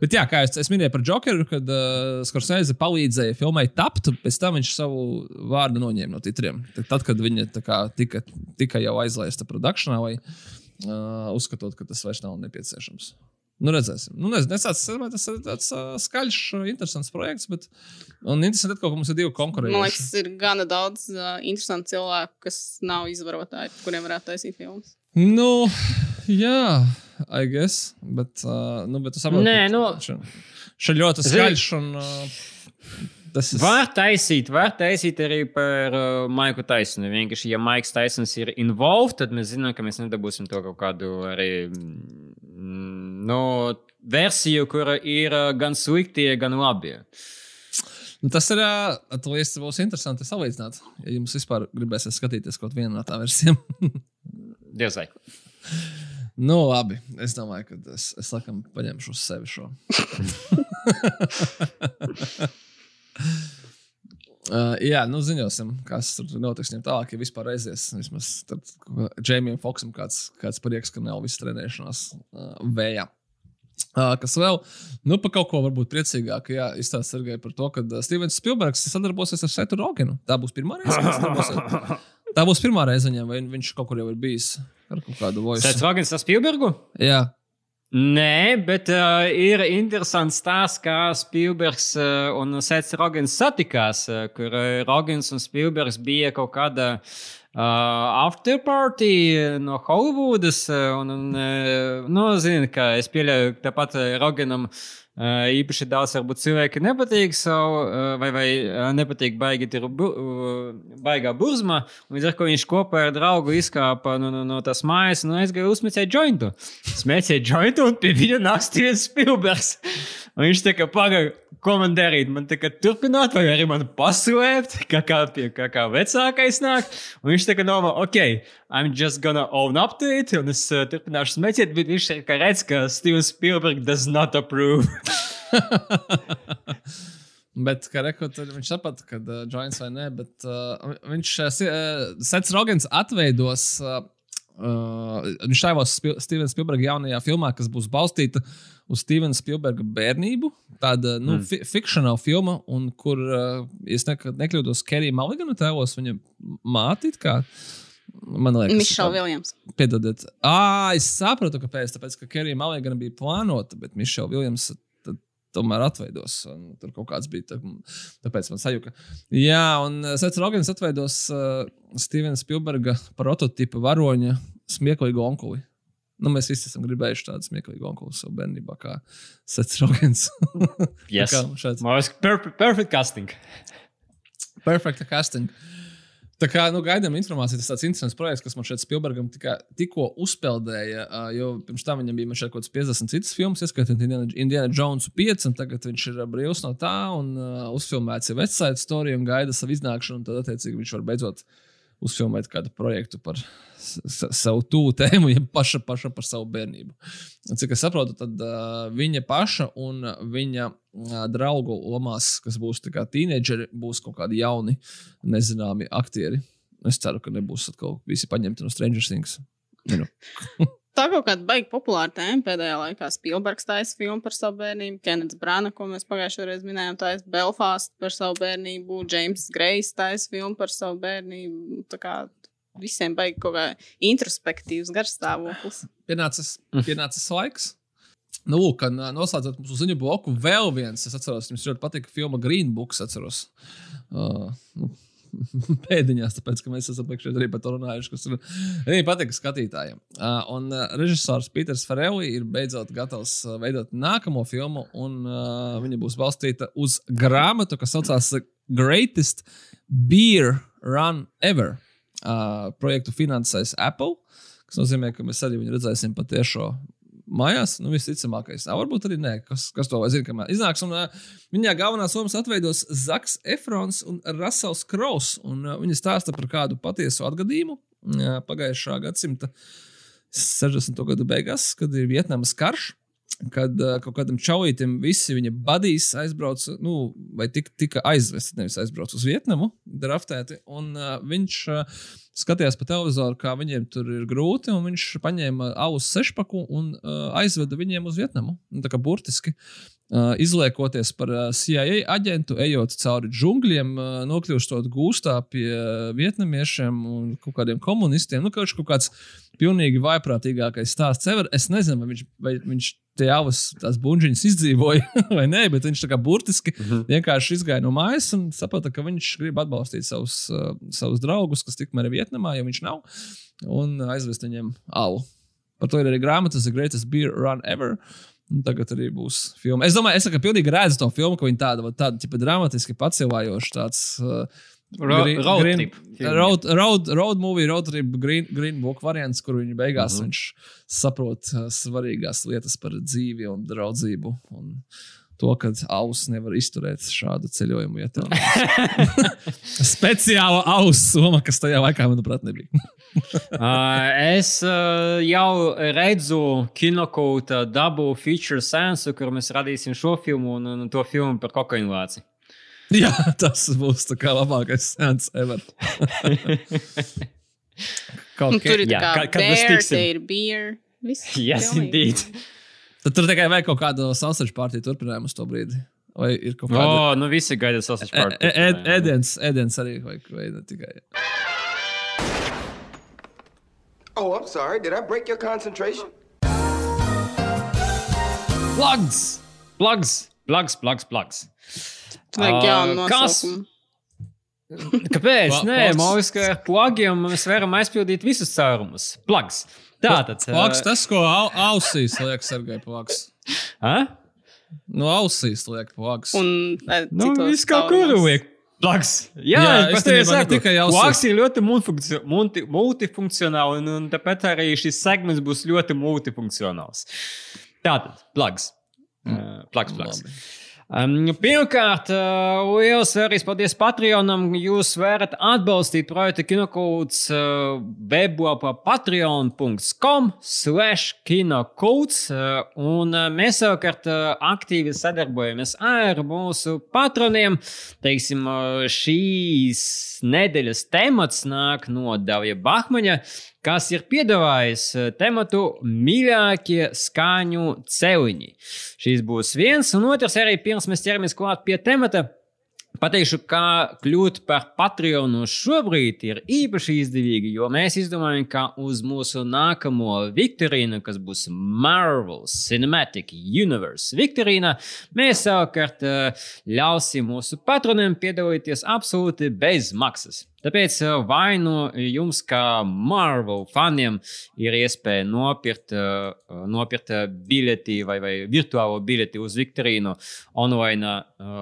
Bet, jā, kā es, es minēju par Jokeru, kad uh, Skorsēze palīdzēja filmai tapt, pēc tam viņš savu vārdu noņēma no titriem. Tad, kad viņa kā, tika, tika jau aizlaista produkcijā, vai uh, uzskatot, ka tas vairs nav nepieciešams. Nu, redzēsim. Nu, nezinu, es domāju, tas ir tāds uh, skaļš, interesants projekts. Bet, un interesanti, ka mums ir divi konkurenti. Man liekas, ir gana daudz uh, interesantu cilvēku, kas nav izvarotāji, kuriem varētu taisīt filmas. Nu, jā, I guess. Bet, uh, nu, bet tu saproti, Nē, nu- Šeit ļoti skaļš un uh, tas ir. Var taisīt, var taisīt arī par uh, Maiku Taisonu. Vienkārši, ja Maiks Taisons ir involved, tad mēs zinām, ka mēs nedabūsim to kaut kādu arī mm, nu, versiju, kura ir uh, gan sliktie, gan labie. Nu, tas ir. Uh, tas būs interesanti salīdzināt. Ja jums vispār gribēsies skatīties kaut vienu no tām versijām. (laughs) Dievs vai. nu, labi. Es domāju, ka es, es laikam paņemšu uz sevi šo. (laughs) Uh, jā, nu ziņosim, kas tur notiks tālāk, ja vispār aizies. Vismaz Džeimijam Foksam kāds, kāds prieks, ka nav viss trenēšanās uh, vējā. Uh, kas vēl? Nu, par kaut ko varbūt priecīgāk. Jā, izstāsta Sergei par to, ka uh, Stevens Spilbergs sadarbosies ar Setu Rogenu. Tā būs pirmā reize, kad sadarbosies. (laughs) Tā būs pirmā reize viņam, vai viņš kaut kur jau ir bijis ar kaut kādu voice. Sēdz Vagins ar Spielbergu? Jā, Nē, bet uh, ir interesants stāsts, kā Spielbergs uh, un Sēts Rogans satikās, uh, kur uh, Rogans un Spielbergs bija kaut kāda uh, afterparty no. Uh, un, un, uh, nu, zini, ka es pieļauju, tāpat Roganam uh, īpaši daudz varbūt cilvēki nepatīk savu, vai, vai nepatīk baigi ir bu, baigā burzma. Līdz ar to viņš kopā ar draugu izkāpa no, no, no tās mājas un aizgāja uzmēcēt jointu. Smēķēja jointu un pie viņa nāk Stevens Spielbergs. Un viņš tā kā pagaida, ko man darīt. Man tā kā turpināt, vai arī man paslēpt, kā, kā, pie, kā, kā vecākais nāk. Un viņš tā kā domā, ok, I'm just gonna own up to it, un es uh, turpināšu smēķēt, bet viņš tā kā redz, ka Stevens Spielbergs does not approve. (laughs) Bet, kā rekord, viņš saprata, ka uh, joints vai nē, bet uh, viņš, uh, Sets Rogans atveidos. Uh, Uh, viņš tēlos Stevena Spielberga jaunajā filmā, kas būs balstīta uz Stevena Spielberga bērnību. Tāda nu, mm. fi fikcionāla filma, un kur, uh, es ne, nekļūdos, Kerija Maligana tēlos viņa māti. kā, Man liekas, Mišela Viljams. Piedodiet. Ah, es saprotu, kāpēc. Tāpēc, ka Kerija Maligana bija plānota, bet Mišela Viljams tomēr atveidos. un Tur kaut kāds bija. Tā, tāpēc man sajūta. Jā, un Sets Rogans atveidos uh, Stevena Spielberga prototipu varoņa smieklīgu onkuli. Nu, mēs visi esam gribējuši tādu smieklīgu onkuli savā bērnībā, kā Sets Rogans. (laughs) šāds- Mums perfect, perfect casting. Perfekta casting. Tā kā nu, gaidām informāciju, tas ir tāds interesants projekts, kas man šeit Spielbergam tika, tikko uzpeldēja. Uh, jo pirms tam viņam bija kaut kāds 50 citas filmas, ieskaitot Indiana, Indiana Jones 5, un tagad viņš ir brīvs no tā un uh, uzfilmēts jau Vecāta storija un gaida savu iznākšanu. Tad, attiecīgi, viņš var beidzot uzfilmēt kādu projektu par savu tūlu tēmu, (laughs) ja paša, paša par savu bērnību. Cik es saprotu, tad uh, viņa paša un viņa uh, draugu lomās, kas būs teenageri, būs kaut kādi jauni, nezināmi aktieri. Es ceru, ka nebūs atkal visi paņemti no Stranger Things. Nu. (laughs) Tā kaut kāda baigta populāra tēma pēdējā laikā. Spilbergs taisa filmu par savu bērnību, Kenets Brāna, ko mēs pagājušajā reizē minējām, taisa Belfast par savu bērnību, James Grejs taisa filmu par savu bērnību. Tā kā visiem baigi kaut kā introspektīvs garstāvoklis. Pienācis, pienācis laiks. Nu, lūk, noslēdzot mūsu ziņu bloku, vēl viens. Es atceros, jums ļoti patika filma Green Books. Atceros. Uh, nu, (laughs) Pēdiņās, tāpēc, ka mēs esam arī par to runājuši, kas ir arī patīk skatītājiem. Uh, un uh, režisors Peters Farelli ir beidzot gatavs veidot nākamo filmu, un uh, viņa būs balstīta uz grāmatu, kas saucās Greatest Beer Run Ever. Uh, projektu finansēs Apple, kas nozīmē, ka mēs arī viņu redzēsim patiešo mājās. Nu, visticamākais. Nā, varbūt arī nē, kas, kas to zina, kamēr iznāks. Un, uh, viņā galvenās lomas atveidos Zaks Efrons un Rasels Kraus. Un, uh, viņi stāsta par kādu patiesu atgadījumu uh, pagājušā gadsimta 60. gadu beigās, kad ir Vietnamas karš. Kad uh, kaut kādam čaulītam visi viņa badīs aizbrauca, nu, vai tik, tika aizvesti, nevis aizbrauca uz Vietnamu, draftēti. Un uh, viņš uh, skatījās pa televizoru, kā viņiem tur ir grūti, un viņš paņēma alus sešpaku un uh, aizveda viņiem uz Vietnamu. Un Tā kā burtiski uh, izliekoties par uh, CIA aģentu, ejot cauri džungļiem, uh, nokļūstot gūstā pie uh, vietnamiešiem un kaut kādiem komunistiem. Nu, kaut, kaut kāds pilnīgi vaiprātīgākais stāsts ever. Es nezinu, vai viņš, vai viņš tie avas, tās buļbuļsaktas izdzīvoja (laughs) vai nē, bet viņš tā kā burtiski mm -hmm. vienkārši izgāja no mājas un saprata, ka viņš grib atbalstīt savus, uh, savus draugus, kas tikmēr ir Vietnamā, ja viņš nav, un aizvest viņiem alu. Par to ir arī grāmata The Greatest Beer Run Ever. Un tagad arī būs filma. Es domāju, es kā pilnīgi redzu to filmu, ka viņa tāda, tāda tipa, dramatiski pacēlājoša, tāds uh, Ro- green- road green- trip. Road, road, road movie, road trip, green, green book variants, kur viņa beigās uh -huh. viņš saprot uh, svarīgās lietas par dzīvi un draudzību. Un to, ka auss nevar izturēt šādu ceļojumu. Ja. (laughs) Speciāla auss soma, kas tajā laikā, manuprāt, nebija. (laughs) Uh, es uh, jau redzu kinokūta dabu feature sensu, kur mēs radīsim šo filmu un, un to filmu par kokainu vāci. Jā, tas būs tā kā labākais sens ever. (laughs) Kaut kā. tur ir kā kad- kad mēs bear, tiksim. te ir beer. Yes, pilnīgi. indeed. Tad tur tikai vajag kaut kādu sausage pārtīju turpinājumu uz to brīdi. Vai ir kaut kāda oh, nu visi gaida sausage E- party. e- ed- ēdiens, ēdiens arī vajag, vai ne tikai. Oh, I'm sorry. Did I break your concentration? Plugs! Plugs! Plugs, plugs, plugs. Vajag jaunu Uh, kas? nosaukumu. Kāpēc? Pla- Nē, man liekas, ka ar plugiem mēs varam aizpildīt visus caurumus. Plugs. Tātad. Plaks, uh, tas, ko au, ausīs liek, Sergei, plaks. No ausīs liek plaks. Un nu, citos viss kaut kur caurumos. liek. Plugs. Jā, Jā, es tev saku, tikai ausīs. plugs ir ļoti multi, multifunkcionāls, un, un tāpēc arī šis segments būs ļoti multifunkcionāls. Tātad, plugs. Uh, plugs, plugs. Labi. Um, pirmkārt, uh, liels vērtības paldies Patreonam. Jūs varat atbalstīt projektu Kinokūts uh, weblapā patreon.com slash kinokūts. Uh, un uh, mēs savukārt uh, aktīvi sadarbojamies ar mūsu patroniem. Teiksim, uh, šīs nedēļas temats nāk no Davija Bahmaņa kas ir piedāvājis eh, tematu mīļākie skaņu celiņi. Šis būs viens, un otrs arī pirms mēs ķeramies klāt pie temata. Pateikšu, kā kļūt par Patreonu šobrīd ir īpaši izdevīgi, jo mēs izdomājam, ka uz mūsu nākamo viktorīnu, kas būs Marvel Cinematic Universe viktorīna, mēs savukārt eh, ļausim mūsu patroniem piedalīties absolūti bez maksas. Tāpēc eh, vai nu jums, kā Marvel faniem, ir iespēja nopirkt, eh, nopirkt eh, biļeti vai, vai virtuālo biļeti uz viktorīnu online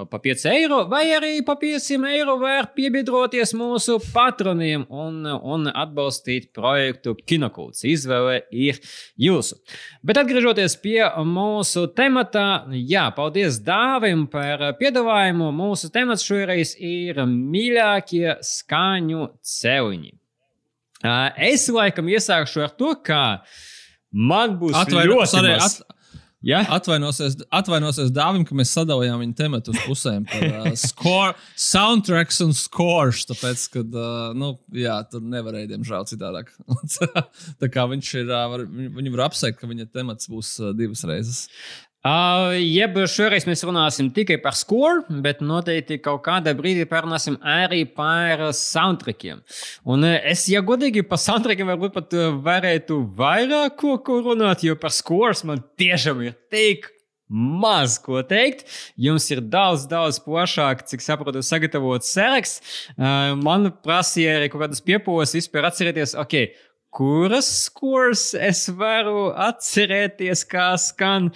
pa 5 eiro, vai arī pa 5 eiro var piebiedroties mūsu patroniem un, un atbalstīt projektu Kinokūts. Izvēle ir jūsu. Bet atgriežoties pie mūsu temata, jā, paldies Dāvim par piedāvājumu. Mūsu temats šoreiz ir mīļākie skaņu celiņi. Ā, Es laikam iesākšu ar to, ka man būs Atvaino, ļoti sorry, maz. at, Ja? Atvainosies, atvainosies Dāvim, ka mēs sadalījām viņa tematu uz pusēm. Par, uh, (laughs) score, soundtracks un scores. Tāpēc, ka uh, nu, jā, tur nevarēja, diemžēl, citādāk. (laughs) tā kā viņš ir, uh, var, viņu var apsveikt, ka viņa temats būs uh, divas reizes. Uh, jeb šoreiz mēs runāsim tikai par score, bet noteikti kaut kādā brīdī parunāsim arī par soundtrackiem. Un uh, es, ja godīgi par soundtrackiem, varbūt pat uh, varētu vairāk ko, ko runāt, jo par scores man tiešām ir tik maz ko teikt. Jums ir daudz, daudz plašāk, cik saprotu, sagatavots saraksts. Uh, man prasīja arī kaut kādas piepūles, vispār atcerēties, ok, kuras skurs es varu atcerēties, kā skan,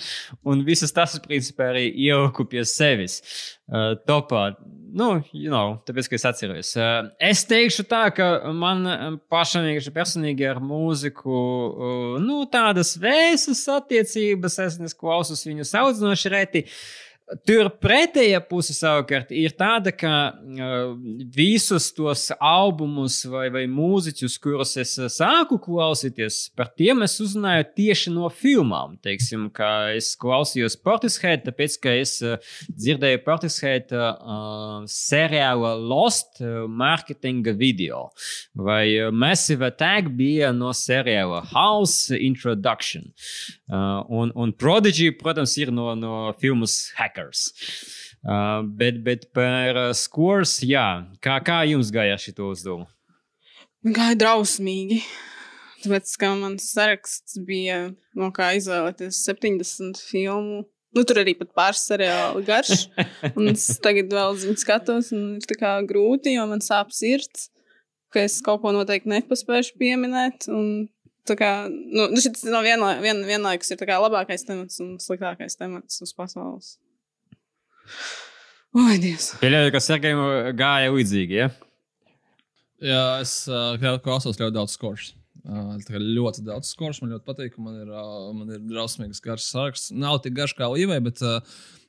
un visas tas, principā, arī ieliku pie sevis. Uh, topā, nu, you know, tāpēc, ka es atceros. Uh, es teikšu tā, ka man pašam personīgi ar mūziku, uh, nu, tādas vēsas attiecības, es nesklausos viņu saudzinoši reti. Uh, Tur pretējā puse savukārt ir tāda, ka uh, visus tos albumus vai, vai mūziķus, kurus es sāku klausīties, par tiem es uzzināju tieši no filmām. Teiksim, es klausījos Portishead, tāpēc, ka es uh, dzirdēju Portishead uh, seriāla Lost marketinga video. Vai Massive Attack bija no seriāla House Introduction. Uh, un, un Prodigy, protams, ir no, no filmas Hack hackers. Uh, bet, bet par uh, scores, jā, kā, kā jums gāja šī uzdevuma? Gāja drausmīgi. Tāpēc, kā mans saraksts bija, no kā izvēlēties 70 filmu. Nu, tur arī pat pāris seriāli garš. (laughs) Un es tagad vēl zinu, skatos, un ir grūti, jo man sāp sirds, ka es kaut ko noteikti nepaspēju pieminēt. Un, kā, nu, šis no vienla, vien, vienlaikus ir labākais temats un sliktākais temats uz pasaules. Oi, Dievs! Pieļauju, ka Sergejam gāja līdzīgi. Ja? Jā, es uh, klausos ļoti daudz skors. Uh, ļoti daudz skors. Man ļoti patīk, man ir, uh, man ir drausmīgs garš saraksts. Nav tik garš kā Līvai, bet uh,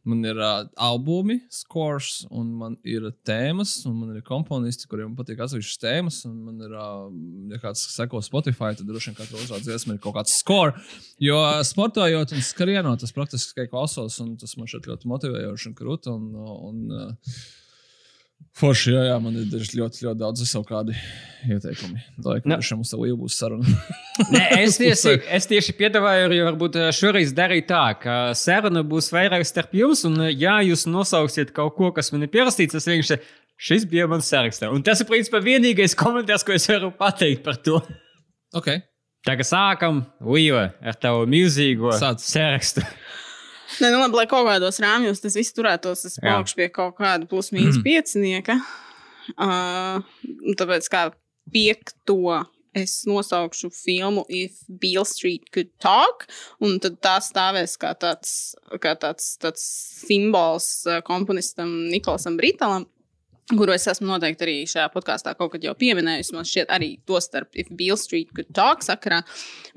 Man ir uh, albumi, scores, un man ir tēmas, un man ir komponisti, kuriem patīk atsevišķas tēmas. Man ir, uh, ja kāds seko Spotify, tad droši vien katra otrā dziesma ir kaut kāds score. Jo sportojot un skrienot, tas praktiski tikai klausos, un tas man šeit ļoti motivējoši un krūti. Un, un, uh, Forši, jā, jā, man ir ļoti, ļoti, ļoti daudz visau kādi ieteikumi. Laikam, no. šim mums vēl būs saruna. (laughs) Nē, es, tieši, es tieši piedāvāju, arī varbūt eh, šoreiz darīt tā, ka saruna būs vairāk starp jums, un eh, ja jūs nosauksiet kaut ko, kas man ir pierakstīts, tas vienkārši šis bija mans sarakstā. Un tas ir principā vienīgais komentārs, ko es varu pateikt par to. Okay. Tā kā sākam, Līva, ar tavu milzīgo Sāc. sarakstu. (laughs) Nē, nu, labi, lai kaut kādos rāmjos tas viss turētos, es palikšu pie kaut kāda plus-mínus mm. piecinieka. Uh, tāpēc kā piekto es nosaukšu filmu If Beale Street Could Talk, un tad tā stāvēs kā tāds, kā tāds, tāds simbols komponistam Nikolasam Britalam, kuru es esmu noteikti arī šajā podkāstā kaut kad jau pieminējusi. Man šķiet, arī to starp If Beale Street Could Talk sakarā.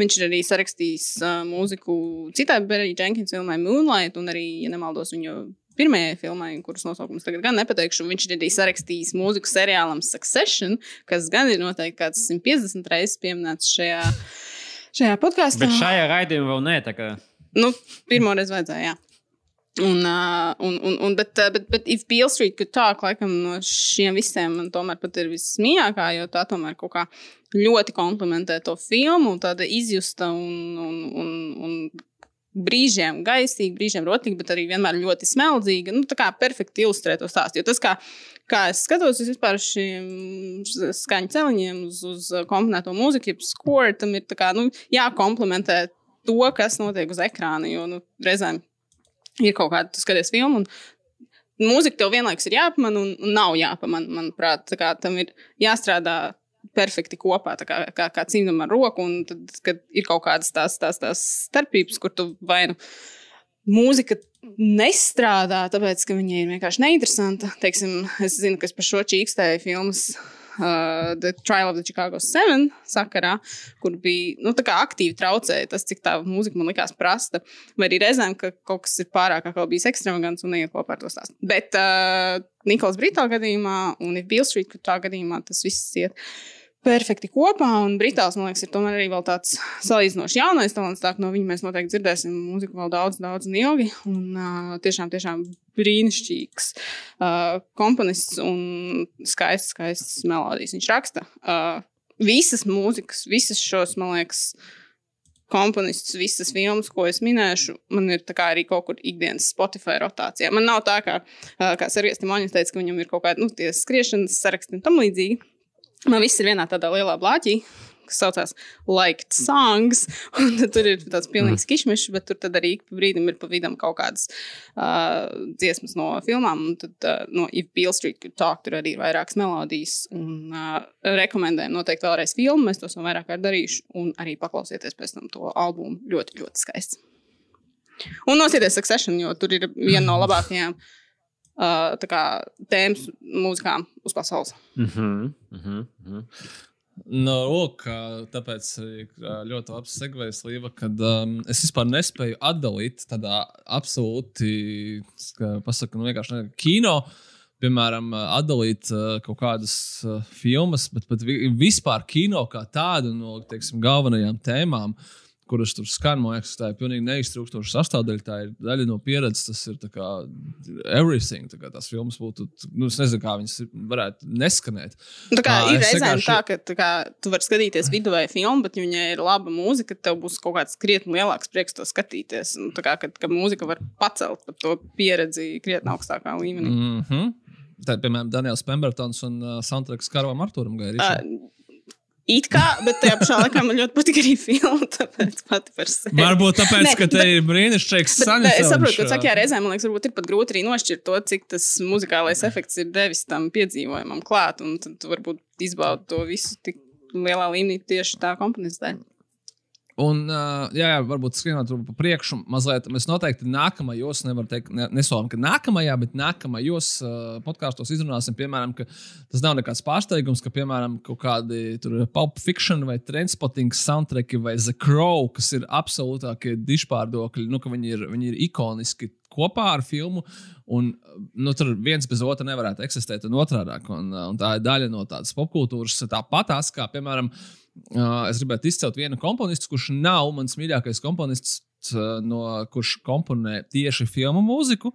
Viņš ir arī sarakstījis uh, mūziku citai Berry Jenkins filmai Moonlight, un arī, ja nemaldos, viņu pirmajai filmai, kuras nosaukums tagad gan nepateikšu. Viņš ir arī sarakstījis mūziku seriālam Succession, kas gan ir noteikti kāds 150 reizes pieminēts šajā, šajā podkāstā. Bet šajā raidījumā vēl nē, tā kā. Nu, pirmo reizi vajadzēja, jā. Un, un, un, un, bet, bet, bet If Beale Street could talk, laikam no šiem visiem man tomēr pat ir vismīļākā, jo tā tomēr kaut kā ļoti komplementē to filmu, tāda izjusta un, un, un, un brīžiem gaisīga, brīžiem rotīga, bet arī vienmēr ļoti smeldzīga. Nu, tā kā perfekti ilustrē to stāstu. Jo tas, kā, kā es skatos uz vispār šiem skaņu celiņiem, uz, uz komponēto mūziku, jeb score, tam ir kā, nu, jākomplementē to, kas notiek uz ekrāna. Jo nu, reizēm ir kaut kāda, tu skaties filmu. Mūzika tev vienlaikus ir jāpamana un, un nav jāpamana. Manuprāt, tam ir jāstrādā perfekti kopā, kā, kā, kā cīnām ar roku. Un tad, kad ir kaut kādas tās, tās, tās starpības, kur tu vai nu mūzika nestrādā, tāpēc ka viņa ir vienkārši neinteresanta. Teiksim, es zinu, kas par šo čīkstēju filmas uh, The Trial of the Chicago Seven sakarā, kur bija nu, aktīvi traucēja tas, cik tā mūzika man likās prasta. Vai arī reizēm, ka kaut kas ir pārāk kā bijis ekstravagants un neiet kopā ar to stāstu. Bet uh, Nikolas Brītā gadījumā un Bill Street tā gadījumā tas viss iet perfekti kopā. Un Britāls, man liekas, ir tomēr arī tāds salīdzinoši jaunais talants. Tā, no viņa mēs noteikti dzirdēsim mūziku vēl daudz, daudz un ilgi. Un uh, tiešām, tiešām brīnišķīgs uh, komponists un skaists, skaists melodijas viņš raksta. Uh, visas mūzikas, visas šos, man liekas, komponistus, visas filmas, ko es minēšu, man ir arī kaut kur ikdienas Spotify rotācijā. Man nav tā, kā, kā Sergejs Timoņs teica, ka viņam ir kaut kāda nu, skriešanas saraksti un tam līdzīgi. Man viss ir vienā tādā lielā blāķī, kas saucās Liked Songs. (laughs) Tur ir tāds pilnīgs kišmišs, bet tur arī pa brīdim ir pa vidam kaut kādas uh, dziesmas no filmām. Un tad uh, no If Beale Street Could Talk tur arī ir vairākas melodijas. Un uh, rekomendējam noteikti vēlreiz filmu. Mēs to esam vairāk kārt darījuši. Un arī paklausieties pēc tam to albumu. Ļoti, ļoti skaists. Un nosieties Succession, jo tur ir viena no labākajām uh, kā, tēmas mūzikām uz pasaules. Mm -hmm, mm -hmm, mm -hmm. No, lūk, tāpēc ļoti labs segvejs Līva, kad um, es vispār nespēju atdalīt tādā absolūti, kā pasaka, nu vienkārši ne, kino, piemēram, atdalīt uh, kaut kādas uh, filmas, bet, bet vispār kino kā tādu no, teiksim, galvenajām tēmām. Uh, kuras tur skan. Man liekas, tā ir pilnīgi neiztrūkstoša sastāvdaļa. Tā ir daļa no pieredzes. Tas ir kā everything. Tā kā tās filmas būtu, nu, es nezinu, kā viņas varētu neskanēt. Nu, tā kā uh, ir reizēm vienkārši... tā, ka tā kā, tu vari skatīties vai filmu, bet, ja viņai ir laba mūzika, tad tev būs kaut kāds krietni lielāks prieks to skatīties. Un, kā, kad, ka mūzika var pacelt par to pieredzi krietni augstākā līmenī. Mm -hmm. Tā ir piemēram Daniels Pembertons un uh, Santraks Karovam Arturam Gairīšam. It kā, bet tajā pašā laikā man ļoti patīk arī filma. Tāpēc pati par sevi. Varbūt tāpēc, ne, ka te ir brīnišķīgs sanikums. Es saprotu, ka sakā reizē man liekas, varbūt ir pat grūti arī nošķirt to, cik tas muzikālais efekts ir devis tam piedzīvojumam klāt. Un tad varbūt izbaudi to visu tik lielā līmenī tieši tā komponista dēļ. Un, jā, jā, varbūt skrienot pa priekšu, mazliet. Mēs noteikti nākamajos, nevaru teikt, ne, nesolam, ka nākamajā, bet nākamajos uh, podkāstos izrunāsim, piemēram, ka tas nav nekāds pārsteigums, ka, piemēram, kaut kādi Pulp Fiction vai Transporting soundtracki vai The Crow, kas ir absolūtākie dišpārdokļi, nu, ka viņi ir, viņi ir ikoniski kopā ar filmu. Un, nu, tur viens bez otra nevarētu eksistēt, un otrādi. Tā ir daļa no tādas popkultūras. Tāpat tās, kā piemēram, uh, es gribētu izcelt vienu komponistu, kurš nav mans mīļākais komponists, uh, no, kurš komponē tieši filmu mūziku.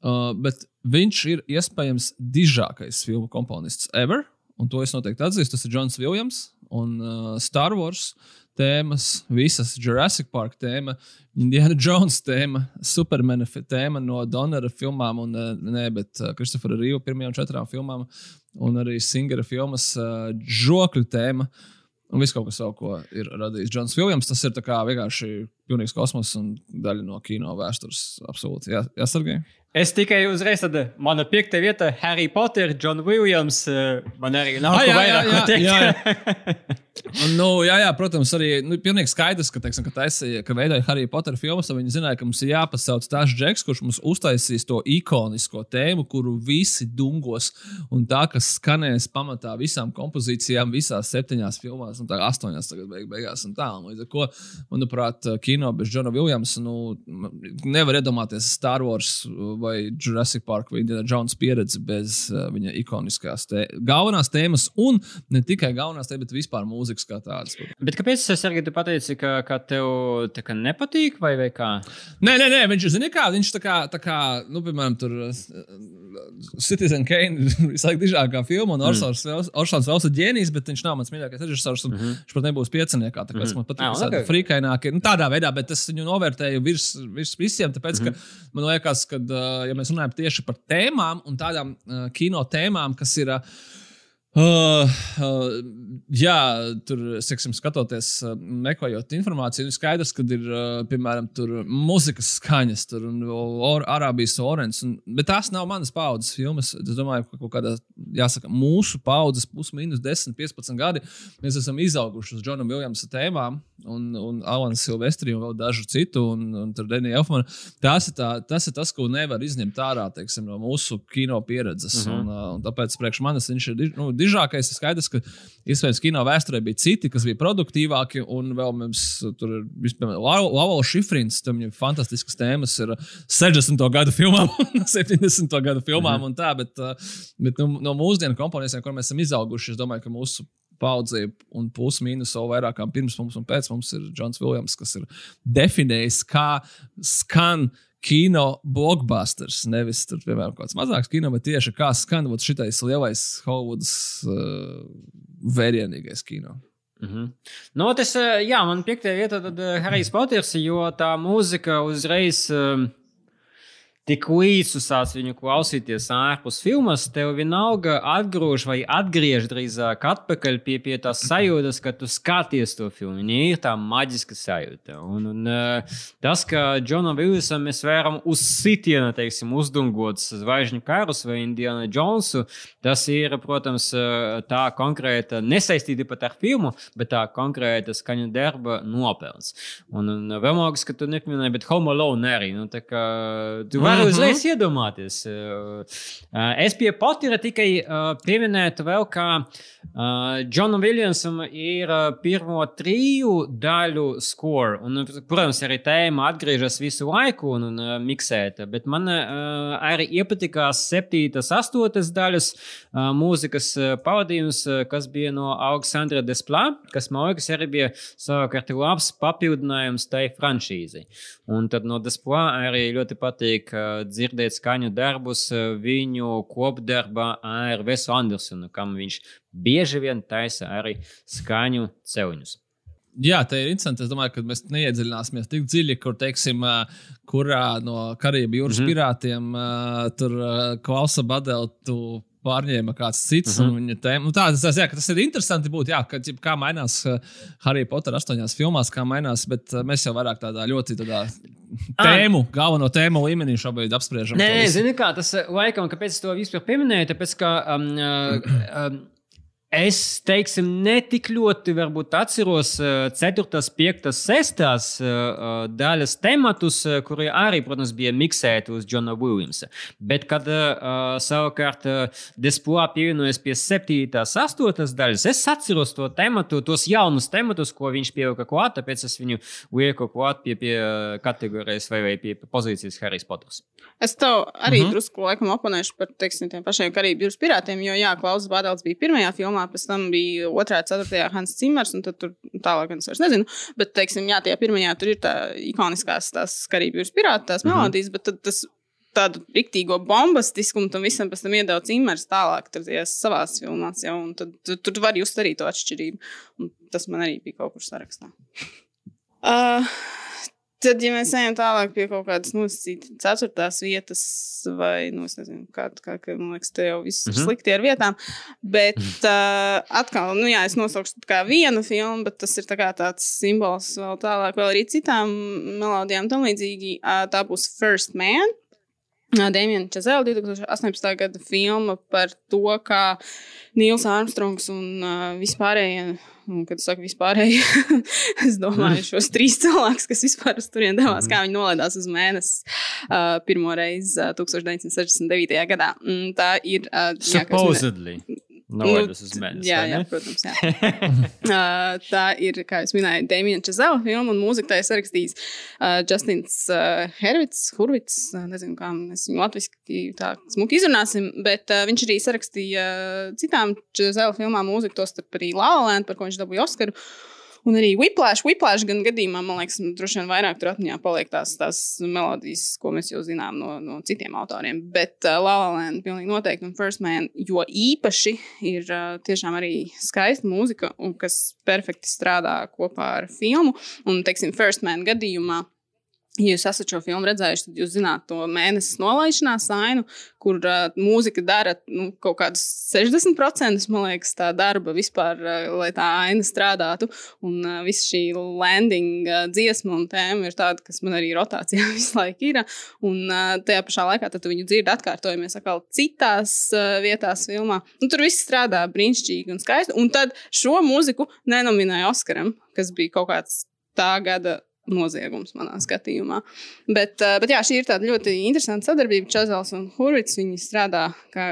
Uh, bet viņš ir iespējams dižākais filmu komponists ever. Un to es noteikti atzīstu. Tas ir Jons Viljams un uh, Star Wars. Uh, tēmas, visas Jurassic Park tēma, Indiana Jones tēma, Supermana tēma no Donera filmām, un ne, bet Kristofera uh, Rīva pirmajām četrām filmām, un arī Singera filmas uh, žokļu tēma. Un viss kaut kas vēl, ko ir radījis Džons Viljams, tas ir vienkārši pilnīgs kosmos un daļa no kino vēstures. Absolūti jā, jāsargā. Es tikai uzreiz tādu, mana piekta vieta, Harry Potter, John Williams. Eh, man arī nav ah, jā, jā, teikt. Jā, jā. (laughs) nu, jā, jā, protams, arī nu, pilnīgi skaidrs, ka, teiksim, ka, taisīja, ka veidoja Harry Potter filmas, tad viņi zināja, ka mums ir jāpasauc tās džeks, kurš mums uztaisīs to ikonisko tēmu, kuru visi dungos un tā, kas skanēs pamatā visām kompozīcijām, visās septiņās filmās, un tā astoņās tagad beig, beigās. Un tā, un līdz ar ko, manuprāt, kino bez Džona Viljamsa nu, nevar iedomāties Star Wars vai Jurassic Park vai Indiana Jones pieredzi bez uh, viņa ikoniskās tē galvenās tēmas, un ne tikai galvenās tēmas, bet vispār mūzikas kā tādas. Bet kāpēc tas arī tu pateici, ka, ka tev tā kā nepatīk, vai, vai kā? Nē, nē, nē viņš zina, kā viņš tā kā, tā kā nu, piemēram, tur uh, Citizen Kane (laughs) ir visai dižākā filma, un Orsons mm. Vels ir ģēnijs, bet viņš nav mans mīļākais režisors, un mm -hmm. viņš pat nebūs pieciniekā, tāpēc mm -hmm. man patīk ah, okay. frīkainākie, nu, tādā veidā, bet es viņu novērtēju virs, virs visiem, tāpēc, mm -hmm. ka man liekas, ka uh, ja mēs runājam tieši par tēmām un tādām uh, kino tēmām, kas ir. Uh, Uh, uh, jā, tur, seksim, skatoties, uh, meklējot informāciju, ir skaidrs, ka ir, uh, piemēram, mūzikas skaņas, tur un or, Arābijas orens. Un, bet tās nav manas paudzes filmas. Es domāju, ka kaut kādā, jāsaka, mūsu paudzes, plus mīnus 10, 15 gadi, mēs esam izauguši uz Džona Viljamsa tēmām, un, un Alana Silvestri un vēl dažu citu, un, un tur Denija Elfmana. Tas ir, tā, tas ir tas, ko nevar izņemt ārā teiksim, no mūsu kino pieredzes. Mm -hmm. un, uh, un tāpēc priekš manis viņš ir. Nu, dižākais ir skaidrs, ka iespējams kino vēsturē bija citi, kas bija produktīvāki. Un vēl mums tur ir, piemēram, Lavola Šifrins, tam ir fantastiskas tēmas, ir 60. gadu filmām, (laughs) 70. gadu filmām mm -hmm. un tā. Bet, bet nu, no mūsdienu komponistiem, kur mēs esam izauguši, es domāju, ka mūsu paudzei, un plus mīnus vēl vairākām pirms mums un pēc mums ir Džons Viljams, kas ir definējis, kā skan kino blockbusters. Nevis tur, piemēram, kāds mazāks kino, bet tieši kā skan šitais lielais Hollywoods uh, vērienīgais kino. Mm -hmm. nu, tas, jā, man piektajā vietā ir Harijs Poters, jo tā mūzika uzreiz. Uh, tik līdz sāc viņu klausīties ārpus filmas, tev vienalga atgriež vai atgriež drīzāk atpakaļ pie, pie tās sajūtas, ka tu skaties to filmu. Viņa ir tā maģiska sajūta. Un, un tas, ka Džonam Vilsam mēs varam uz sitiena, teiksim, uzdungot zvaigžņu karus vai Indiana Jonesu, tas ir, protams, tā konkrēta, nesaistīta pat ar filmu, bet tā konkrēta skaņu darba nopelns. Un, un vēl mākslinieks, ka tu nepieminēji, bet Home Alone arī. Nu, tā kā tu vari var uzreiz iedomāties. Es pie Potira tikai pieminētu vēl, ka Džonam Viljamsam ir pirmo triju daļu score. Un, protams, arī tēma atgriežas visu laiku un, un miksēta, bet man arī iepatikās septītas, astotas daļas mūzikas pavadījums, kas bija no Aleksandra Desplā, kas man liekas arī bija savukārt labs papildinājums tai franšīzei. Un tad no Desplā arī ļoti patīk dzirdēt skaņu darbus viņu kopdarbā ar Vesu Andersonu, kam viņš bieži vien taisa arī skaņu ceļus. Jā, tā ir interesanti. Es domāju, ka mēs neiedziļināsimies tik dziļi, kur, teiksim, kurā no Karību jūras mm -hmm. pirātiem tur klausa Badeltu pārņēma kāds cits. Mm -hmm. tēma, nu, tā, tas, jā, tas ir interesanti būt, jā, ka, kā mainās uh, Harry Potter astoņās filmās, kā mainās, bet uh, mēs jau vairāk tādā ļoti tādā tēmu, galveno tēmu līmenī šobrīd apspriežam. Nē, zini kā, tas laikam, kāpēc es to vispār pieminēju, tāpēc, ka um, (clears throat) um, Es teiksim, ne tik ļoti atceros 4, 5, 6 daļas tematus, kuri arī, protams, bija miksēti uz Džona Williamsa. Bet, kad uh, savukārt Desploā pievienojas pie 7, 8 daļas, es atceros to tematu, tos jaunus tematus, ko viņš pielika klāt, tāpēc es viņu lieku klāt pie, pie kategorijas vai, vai pie pozīcijas Harijs Poters. Es tev arī mm -hmm. drusku laikam oponēšu par teiksim, tiem pašiem Karību jūras pirātiem, jo, jā, Klausas Bādēls bija pirmajā filmā, pēc tam bija otrā, ceturtajā Hans Cimers, un tad tur tālāk es vairs nezinu. Bet, teiksim, jā, tajā pirmajā tur ir tā ikoniskās tās Karību jūras pirāta, tās mm -hmm. melodijas, bet tad tas tādu riktīgo bombastiskumu tam visam pēc tam iedod cimers tālāk, tad savā filmās jau, un tad tu, tur var just arī to atšķirību. Un tas man arī bija kaut kur sarakstā. Uh, Tad, ja mēs ejam tālāk pie kaut kādas nosacītas ceturtās vietas, vai, nu, nezinu, kā, kā, kā man liekas, te jau viss ir mm -hmm. slikti ar vietām, bet uh, atkal, nu, jā, es nosaukšu kā vienu filmu, bet tas ir tā tāds simbols vēl tālāk, vēl arī citām melodijām tam līdzīgi. Uh, tā būs First Man. Dēmija Čezela 2018. gada filma par to, kā Nils Armstrongs un uh, vispārējie Un, kad es saku vispārēji, (laughs) es domāju, šos trīs cilvēkus, kas vispār uz turieni devās, kā viņi nolaidās uz mēnesi uh, pirmo reizi uh, 1969. gadā. Un tā ir. Uh, Supposedly. Jā, Novērtas nu, uz mēnesi. Jā, jā, protams. Jā. (laughs) (laughs) uh, tā ir, kā jau minēju, Dēmija Čezela filma, un mūziku tā ir sarakstījis uh, Justins uh, Hervits, Hurvits. Uh, nezinu, kā mēs viņu latviešu tā smuki izrunāsim, bet uh, viņš arī sarakstīja uh, citām Čezela filmām mūziku, tostarp arī La La Land, par ko viņš dabūja Oskaru. Uh, Un arī Whiplash, Whiplash gan gadījumā, man liekas, nu, droši vien vairāk tur atmiņā paliek tās, tās melodijas, ko mēs jau zinām no, no citiem autoriem. Bet uh, La La Land pilnīgi noteikti un First Man, jo īpaši ir uh, tiešām arī skaista mūzika, un kas perfekti strādā kopā ar filmu. Un, teiksim, First Man gadījumā Ja jūs esat šo filmu redzējuši, tad jūs zināt to mēnesis nolaišanās ainu, kur uh, mūzika dara nu, kaut kādus 60% man liekas, tā darba vispār, uh, lai tā aina strādātu. Un uh, viss šī landing uh, dziesma un tēma ir tāda, kas man arī rotācijā (laughs) visu laiku ir. Un uh, tajā pašā laikā viņu dzirdi atkārtojamies atkal citās uh, vietās filmā. Nu, tur viss strādā brīnišķīgi un skaisti. Un tad šo mūziku nenominēja Oskaram, kas bija kaut kāds tā gada noziegums manā skatījumā. Bet, eh, bet jā, šī ir tāda ļoti interesanta sadarbība. Čazels un Hurvits viņi strādā, kā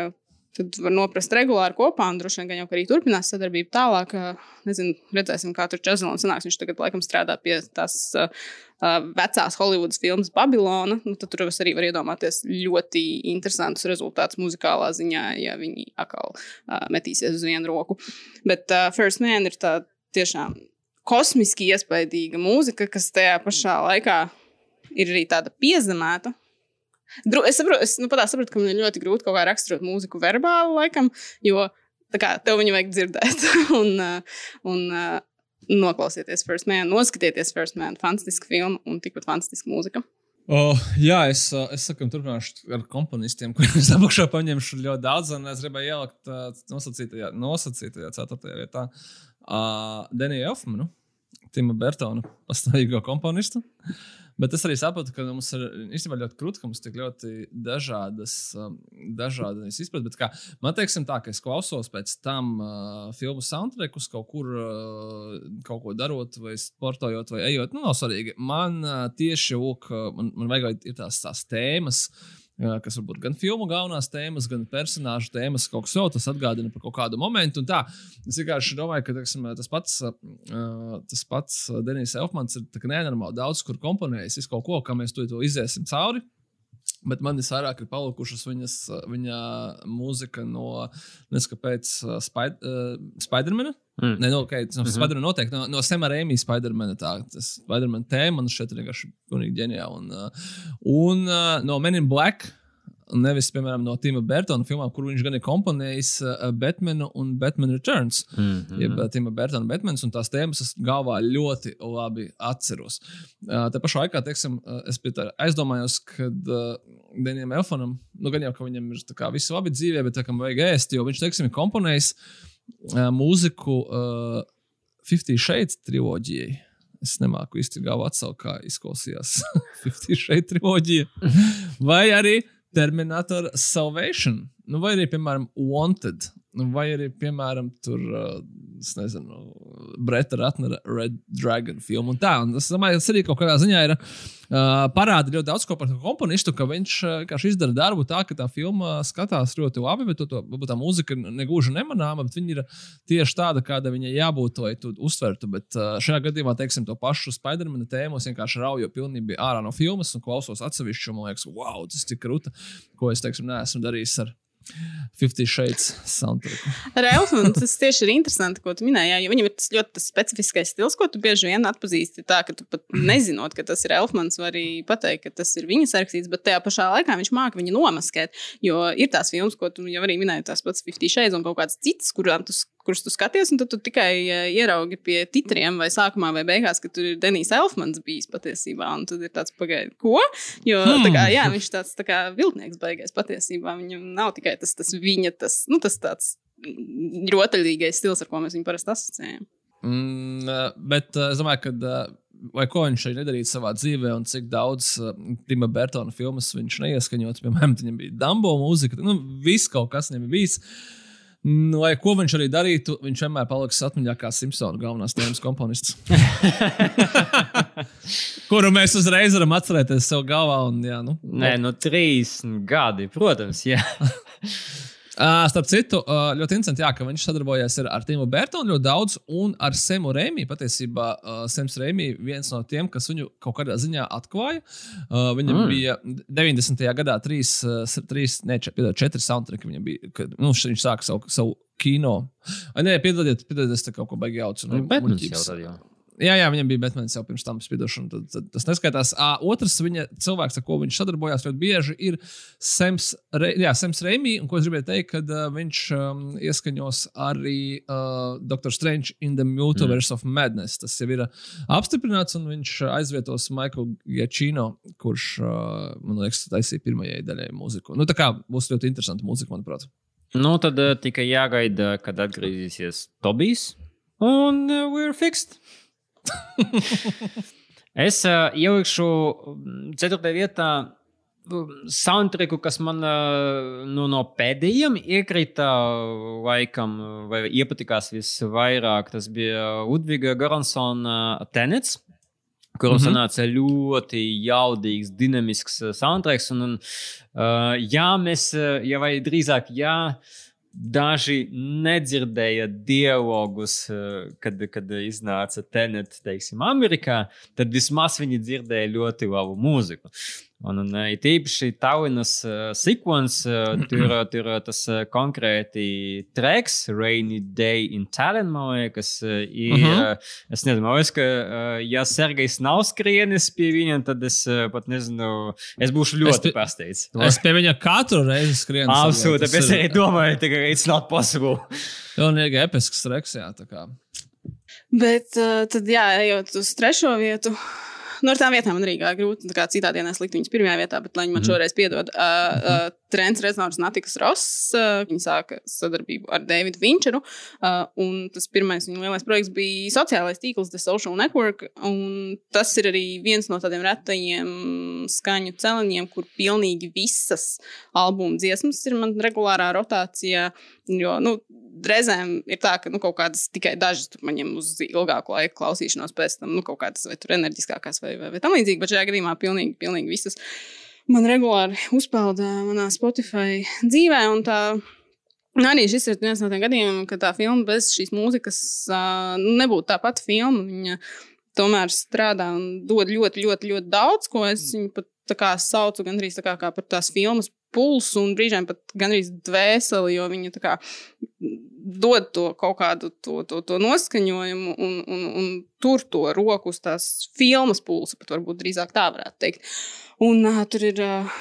tad var noprast regulāri kopā, un droši vien jau arī turpinās sadarbību tālāk. ā, Nezinu, redzēsim, kā tur Čezlons sanāks. Viņš tagad laikam strādā pie tās uh, vecās Holivudas filmas Babilona. Nu, tad tur arī varu iedomāties ļoti interesantus rezultātus muzikālā ziņā, ja viņi atkal uh, metīsies uz vienu roku. Bet uh, First Man ir tā tiešām kosmiski iespaidīga mūzika, kas tajā pašā laikā ir arī tāda piezemēta. Dru, es saprotu, es nu, saprotu, ka man ir ļoti grūti kaut kā raksturot mūziku verbāli, laikam, jo kā tev viņu vajag dzirdēt. (laughs) un, uh, un uh, noklausieties First Man, noskatieties First Man. Fantastiska filma un tikpat fantastiska mūzika. Oh, jā, es, uh, es saku, turpināšu ar komponistiem, (laughs) kuriem es apakšā paņemšu ļoti daudz. Un es gribēju ielikt nosacītajā, nosacītajā ceturtajā vietā uh, Deniju Elfmanu, Tima Bertona, pastāvīgo komponistu. Bet es arī saprotu, ka mums ir īstenībā ļoti krūti, ka mums ir ļoti dažādas, um, dažādas izpratnes. Kā, man teiksim, tā, ka es klausos pēc tam uh, filmu soundtrackus kaut kur, uh, kaut ko darot, vai sportojot, vai ejot. Nu, nav svarīgi. Man uh, tieši lūk, uh, man, man vajag tās, tās tēmas. Jā, kas varbūt gan filmu galvenās tēmas, gan personāžu tēmas, kaut kas jau tas atgādina par kaut kādu momentu. Tā. Es vienkārši domāju, ka teksim, tas pats, tas pats Denis Elfmans ir nenormāli daudz, kur komponējis visu kaut ko, kā mēs to, to iziesim cauri. Bet man visvairāk ir palikušas viņas, viņa mūzika no, nezinu, kāpēc, uh, Spidermana. Mm. Nē, no, okay, no Spidermana noteikti. No, no Sema Rēmijas Spidermana tā. Tas Spidermana tēma man šeit ir vienkārši pilnīgi ģeniāli. Un, uh, un uh, no Men in Black. Nevis, piemēram, no Tima Burtona filmām, kur viņš gan ir komponējis uh, Batmanu un Batman Returns. Mm -hmm. Jeb uh, Tima Burtona Batmans un tās tēmas es galvā ļoti labi atceros. Uh, tā pašā laikā, teiksim, uh, es aizdomājos, ka uh, Denijam Elfonam, nu gan jau, ka viņam ir viss labi dzīvē, bet tā kā vajag ēst, jo viņš, teiksim, ir komponējis uh, mūziku uh, Fifty Shades triloģijai. Es nemāku īsti galvu atsaukt, kā izklausījās Fifty Shades triloģija. Vai arī Terminator Salvation, nu, vai arī, piemēram, Wanted, vai arī, piemēram, tur, es nezinu, Breta Ratnera Red Dragon filmu. Un tā, un es domāju, tas arī kaut kādā ziņā ir uh, parāda ļoti daudz ko par to komponistu, ka viņš vienkārši izdara darbu tā, ka tā filma skatās ļoti labi, bet to, to, tā mūzika negūži nemanāma, bet viņa ir tieši tāda, kāda viņai jābūt, lai tu uztvertu. Bet uh, šajā gadījumā, teiksim, to pašu Spidermana tēmu es vienkārši rauju pilnībā ārā no filmas un klausos atsevišķu, man liekas, wow, tas tik krūti, ko es, teiksim, neesmu darījis ar Fifty Shades soundtrack. Ar Elfmanu tas tieši ir interesanti, ko tu minēji. Jā, jo viņam ir tas ļoti specifiskais stils, ko tu bieži vien atpazīsti. Tā ka tu pat nezinot, ka tas ir Elfmans, var arī pateikt, ka tas ir viņa sarakstīts, bet tajā pašā laikā viņš māca viņu nomaskēt. Jo ir tās filmas, ko tu jau arī minēji, tās pats Fifty Shades un kaut kāds cits, kurām tu kurus tu skaties, un tad tu tikai uh, ieraugi pie titriem, vai sākumā, vai beigās, ka tur ir Denijs Elfmans bijis patiesībā. Un tad ir tāds pagaidiet, ko? Jo hmm. tā kā, jā, viņš tāds tā kā viltnieks beigās patiesībā. Viņam nav tikai tas, tas viņa, tas, nu, tas tāds rotaļīgais stils, ar ko mēs viņu parasti asociējam. Mm, uh, bet uh, es domāju, ka. Vai ko viņš arī nedarīja savā dzīvē, un cik daudz Tima Burtona filmas viņš neieskaņot. Piemēram, viņam bija Dumbo mūzika, nu, viss kaut kas viņam bija bijis. Nu, Lai ko viņš arī darītu, viņš vienmēr paliks atmiņā kā Simpsona galvenās tēmas komponists. (laughs) Kuru mēs uzreiz varam atcerēties sev galvā. Un, jā, nu, Nē, no 30 gadi, protams, jā. (laughs) Uh, starp citu, uh, ļoti interesanti, jā, ka viņš sadarbojas ar, ar Timu Bērtonu ļoti daudz un ar Semu Rēmiju. Patiesībā uh, Sems Rēmija viens no tiem, kas viņu kaut kādā ziņā atklāja. Uh, viņam mm. bija 90. gadā trīs, uh, trīs ne, četri, četri soundtracki. Viņam bija, kad, nu, viņš sāka savu, savu kino. Ai, nē, piedodiet, piedodiet, tas kaut ko baigi jaucu. Nu, bet tad jau. Jā, jā, viņam bija Batmans jau pirms tam spīdošana. Tad, tad tas neskaitās. À, otrs viņa cilvēks, ar ko viņš sadarbojās ļoti bieži, ir Sems, Re, jā, Sems Reimī. Un ko es gribēju teikt, kad uh, viņš um, ieskaņos arī uh, Doctor Strange in the Multiverse mm. of Madness. Tas jau ir uh, apstiprināts, un viņš aizvietos Michael Giacchino, kurš, uh, man liekas, taisīja pirmajai daļai mūziku. Nu, tā kā būs ļoti interesanta mūzika, manuprāt. Nu, tad uh, tikai jāgaida, kad atgriezīsies Tobijs. Un uh, we're fixed. (laughs) es uh, ielikšu ceturtajā vietā soundtracku, kas man uh, nu, no pēdējiem iekrita laikam, vai iepatikās visvairāk. Tas bija Ludviga Garansona Tenets. kuram Mhm. sanāca ļoti jaudīgs, dinamisks uh, soundtracks. Un, un, uh, jā, mēs, uh, ja vai drīzāk, jā, daži nedzirdēja dialogus, uh, kad, kad iznāca Tenet, teiksim, Amerikā, tad vismaz viņi dzirdēja ļoti labu mūziku. Un, un it īpaši Tauinas uh, sekvence, uh, tur, tur tas uh, konkrēti treks, Rainy Day in Tallinn, man liekas, uh, ir. Uh. -huh. Es nezinu, man liekas, ka, uh, ja Sergejs nav skrienis pie viņa, tad es uh, pat nezinu, es būšu ļoti pārsteigts. Es pie viņa katru reizi skrienu. Absolūti, tāpēc ir arī domāju, ka it's not possible. Pilnīgi episks treks, jā. tā kā. Bet uh, tad, jā, ejot uz trešo vietu. Nu, ar tām vietām man arī gāja grūti. Citā dienā es liktu viņas pirmajā vietā, bet lai viņi man šoreiz piedod. Uh, uh, Trends Reznors Natikas Ross. Uh, viņi sāka sadarbību ar Davidu Vinčeru. Uh, un tas pirmais viņa lielais projekts bija sociālais tīkls, The Social Network. Un tas ir arī viens no tādiem retajiem skaņu celiņiem, kur pilnīgi visas albuma dziesmas ir man regulārā rotācijā. Jo, nu, reizēm ir tā, ka nu, kaut kādas tikai dažas man ņem uz ilgāku laiku klausīšanos, pēc tam nu, kaut kādas vai tur enerģiskākās vai, vai, vai tam līdzīgi. Bet šajā gadījumā pilnīgi, pilnīgi visas man regulāri uzpeld ā, manā Spotify dzīvē. arī šis ir viens no tiem gadījumiem, kad tā filma bez šīs mūzikas uh, nebūtu tā pati filma. Viņa tomēr strādā un dod ļoti, ļoti, ļoti daudz, ko es viņu pat tā kā saucu gandrīz tā kā, kā par tās filmas pulsu un brīžiem pat gandrīz dvēseli, jo viņa tā kā dod to kaut kādu to, to, to noskaņojumu un, un, un tur to roku uz tās filmas pulsa, pat varbūt drīzāk tā varētu teikt. Un uh, tur ir. Uh,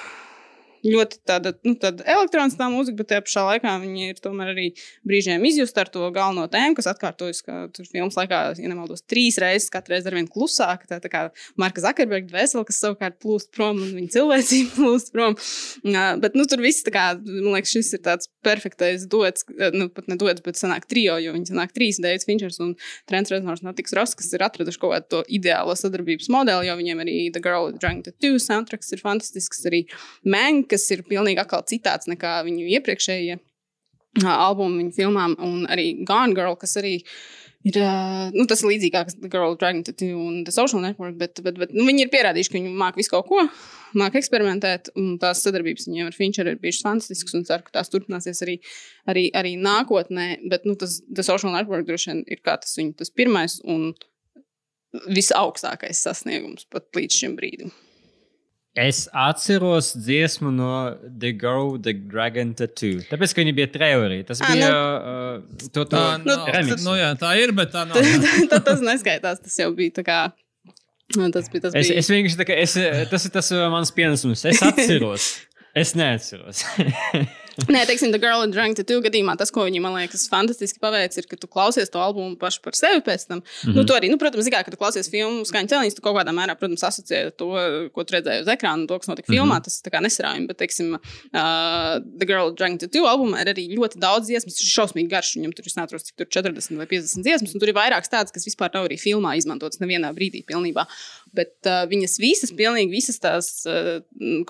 ļoti tāda, nu, tāda elektroniskā mūzika, bet tajā pašā laikā viņi ir tomēr arī brīžiem izjusta ar to galveno tēmu, kas atkārtojas, ka tur filmas laikā, ja nemaldos, trīs reizes, katru reizi ar vien klusāk. Tā, tā kā Marka Zakarberga dvēsele, kas savukārt plūst prom un viņa cilvēcība (laughs) plūst prom. Uh, bet, nu, tur viss, tā kā, man liekas, šis ir tāds perfektais dots, nu, pat ne dots, bet sanāk trijo, jo viņi sanāk trīs Deivids Finčers un Trents Reznors Natiks Ross, kas ir atraduši kaut kādu to ideālo sadarbības modeli, jo viņiem arī The Girl Drunk Tattoo soundtracks ir fantastisks, arī Man, kas ir pilnīgi citāds nekā viņu iepriekšējie albumi viņu filmām, un arī Gone Girl, kas arī ir, ā, nu, tas līdzīgāks Girl Dragon un The Social Network, bet, bet, bet nu, viņi ir pierādījuši, ka viņi māk visu kaut ko, māk eksperimentēt, un tās sadarbības viņiem ar Fincheru ir bijušas fantastiskas, un ceru, ka tās turpināsies arī, arī, arī nākotnē, bet, nu, tas The Social Network droši vien ir kā tas viņu tas pirmais un visaugstākais sasniegums pat līdz šim brīdim. Es atceros dziesmu no The Girl the Dragon Tattoo. Tāpēc, ka viņi bija trailerī. Tas Ā, bija nu. uh, to, to Tā, Nu, nav, remix. nu, jā, tā ir, bet tā (laughs) nav. Tad, tad tas neskaitās. Tas jau bija tā kā. nu, Tas bija tas. Es, Bija. es vienkārši tā kā, es, tas ir tas uh, mans pienesums. Es atceros. (laughs) es neatceros. (laughs) (laughs) Nē, teiksim, The Girl in Drunk Tattoo gadījumā tas, ko viņi man liekas fantastiski paveic, ir, ka tu klausies to albumu pašu par sevi pēc tam. Mm -hmm. Nu, tu arī, nu, protams, zināmā, ka tu klausies filmu skaņu cēliņus, tu kaut kādā mērā, protams, asociē to, ko tu redzēji uz ekrāna, un to, kas notika mm -hmm. filmā. Tas tā kā nesaraujami, bet, teiksim, uh, The Girl in Drunk Tattoo albumā ir arī ļoti daudz dziesmas, tas ir šausmīgi garš, viņam tur, es neatceros, cik tur 40 vai 50 dziesmas, un tur ir vairākas tādas, kas vispār nav arī filmā izmantotas nevienā brīdī pilnībā. Bet uh, viņas visas, pilnīgi visas tās uh,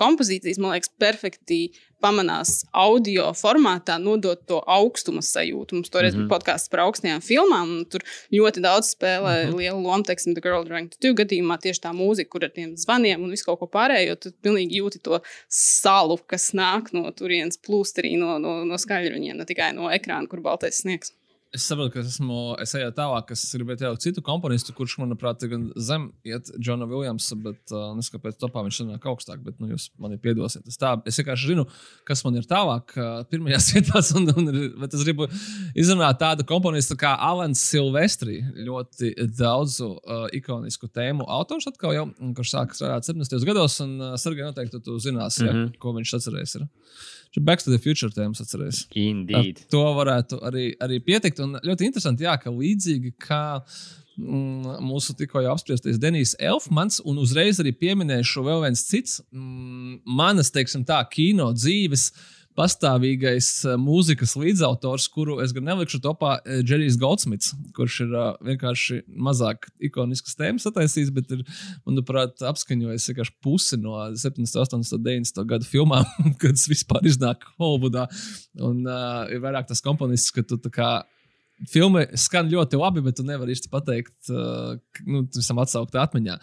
kompozīcijas, man liekas, perfekti pamanās audio formātā, nodot to augstuma sajūtu. Mums toreiz mm -hmm. bija podkāsts par augstajām filmām, un tur ļoti daudz spēlē mm -hmm. lielu lomu, teiksim, The Girl Drunk Tattoo gadījumā tieši tā mūzika, kur ar tiem zvaniem un visu kaut ko pārējo, tu pilnīgi jūti to salu, kas nāk no turienes, plūst arī no, no, no skaļruņiem, ne tikai no ekrāna, kur baltais sniegs. Es saprotu, ka esmu, es eju tālāk, es gribēju ielikt citu komponistu, kurš, manuprāt, gan zem iet Džona Viljamsa, bet uh, neskatoties kāpēc topā viņš sanāk augstāk, bet nu, jūs man ir piedosiet. Es, tā, es vienkārši zinu, kas man ir tālāk, uh, pirmajās (laughs) vietās, un, un bet es gribu izrunāt tādu komponistu kā Alans Silvestri, ļoti daudzu uh, ikonisku tēmu autors atkal jau, kurš sāka strādāt 70. gados, un uh, Sergei noteikti tu, tu zināsi, mm -hmm. ja, ko viņš atcerēs. Ir. Šo Back to the Future tēmas atcerēs. Indeed. Ar to varētu arī, arī pietikt. Un ļoti interesanti, jā, ka līdzīgi kā mm, mūsu tikko apspriestais Denijs Elfmans, un uzreiz arī pieminēšu vēl viens cits mm, manas, teiksim, tā, kino dzīves. Pastāvīgais uh, mūzikas līdzautors, kuru es gan nelikšu topā, Džerijs Goldsmits, kurš ir uh, vienkārši mazāk ikoniskas tēmas attaisījis, bet ir, manuprāt, apskaņojis vienkārši pusi no 78, 90 gadu filmām, (laughs) kad tas vispār iznāk Holivudā. Un uh, ir vairāk tas komponists, ka tu tā kā filma skan ļoti labi, bet tu nevari īsti pateikt, uh, nu, visam atsaukt atmiņā.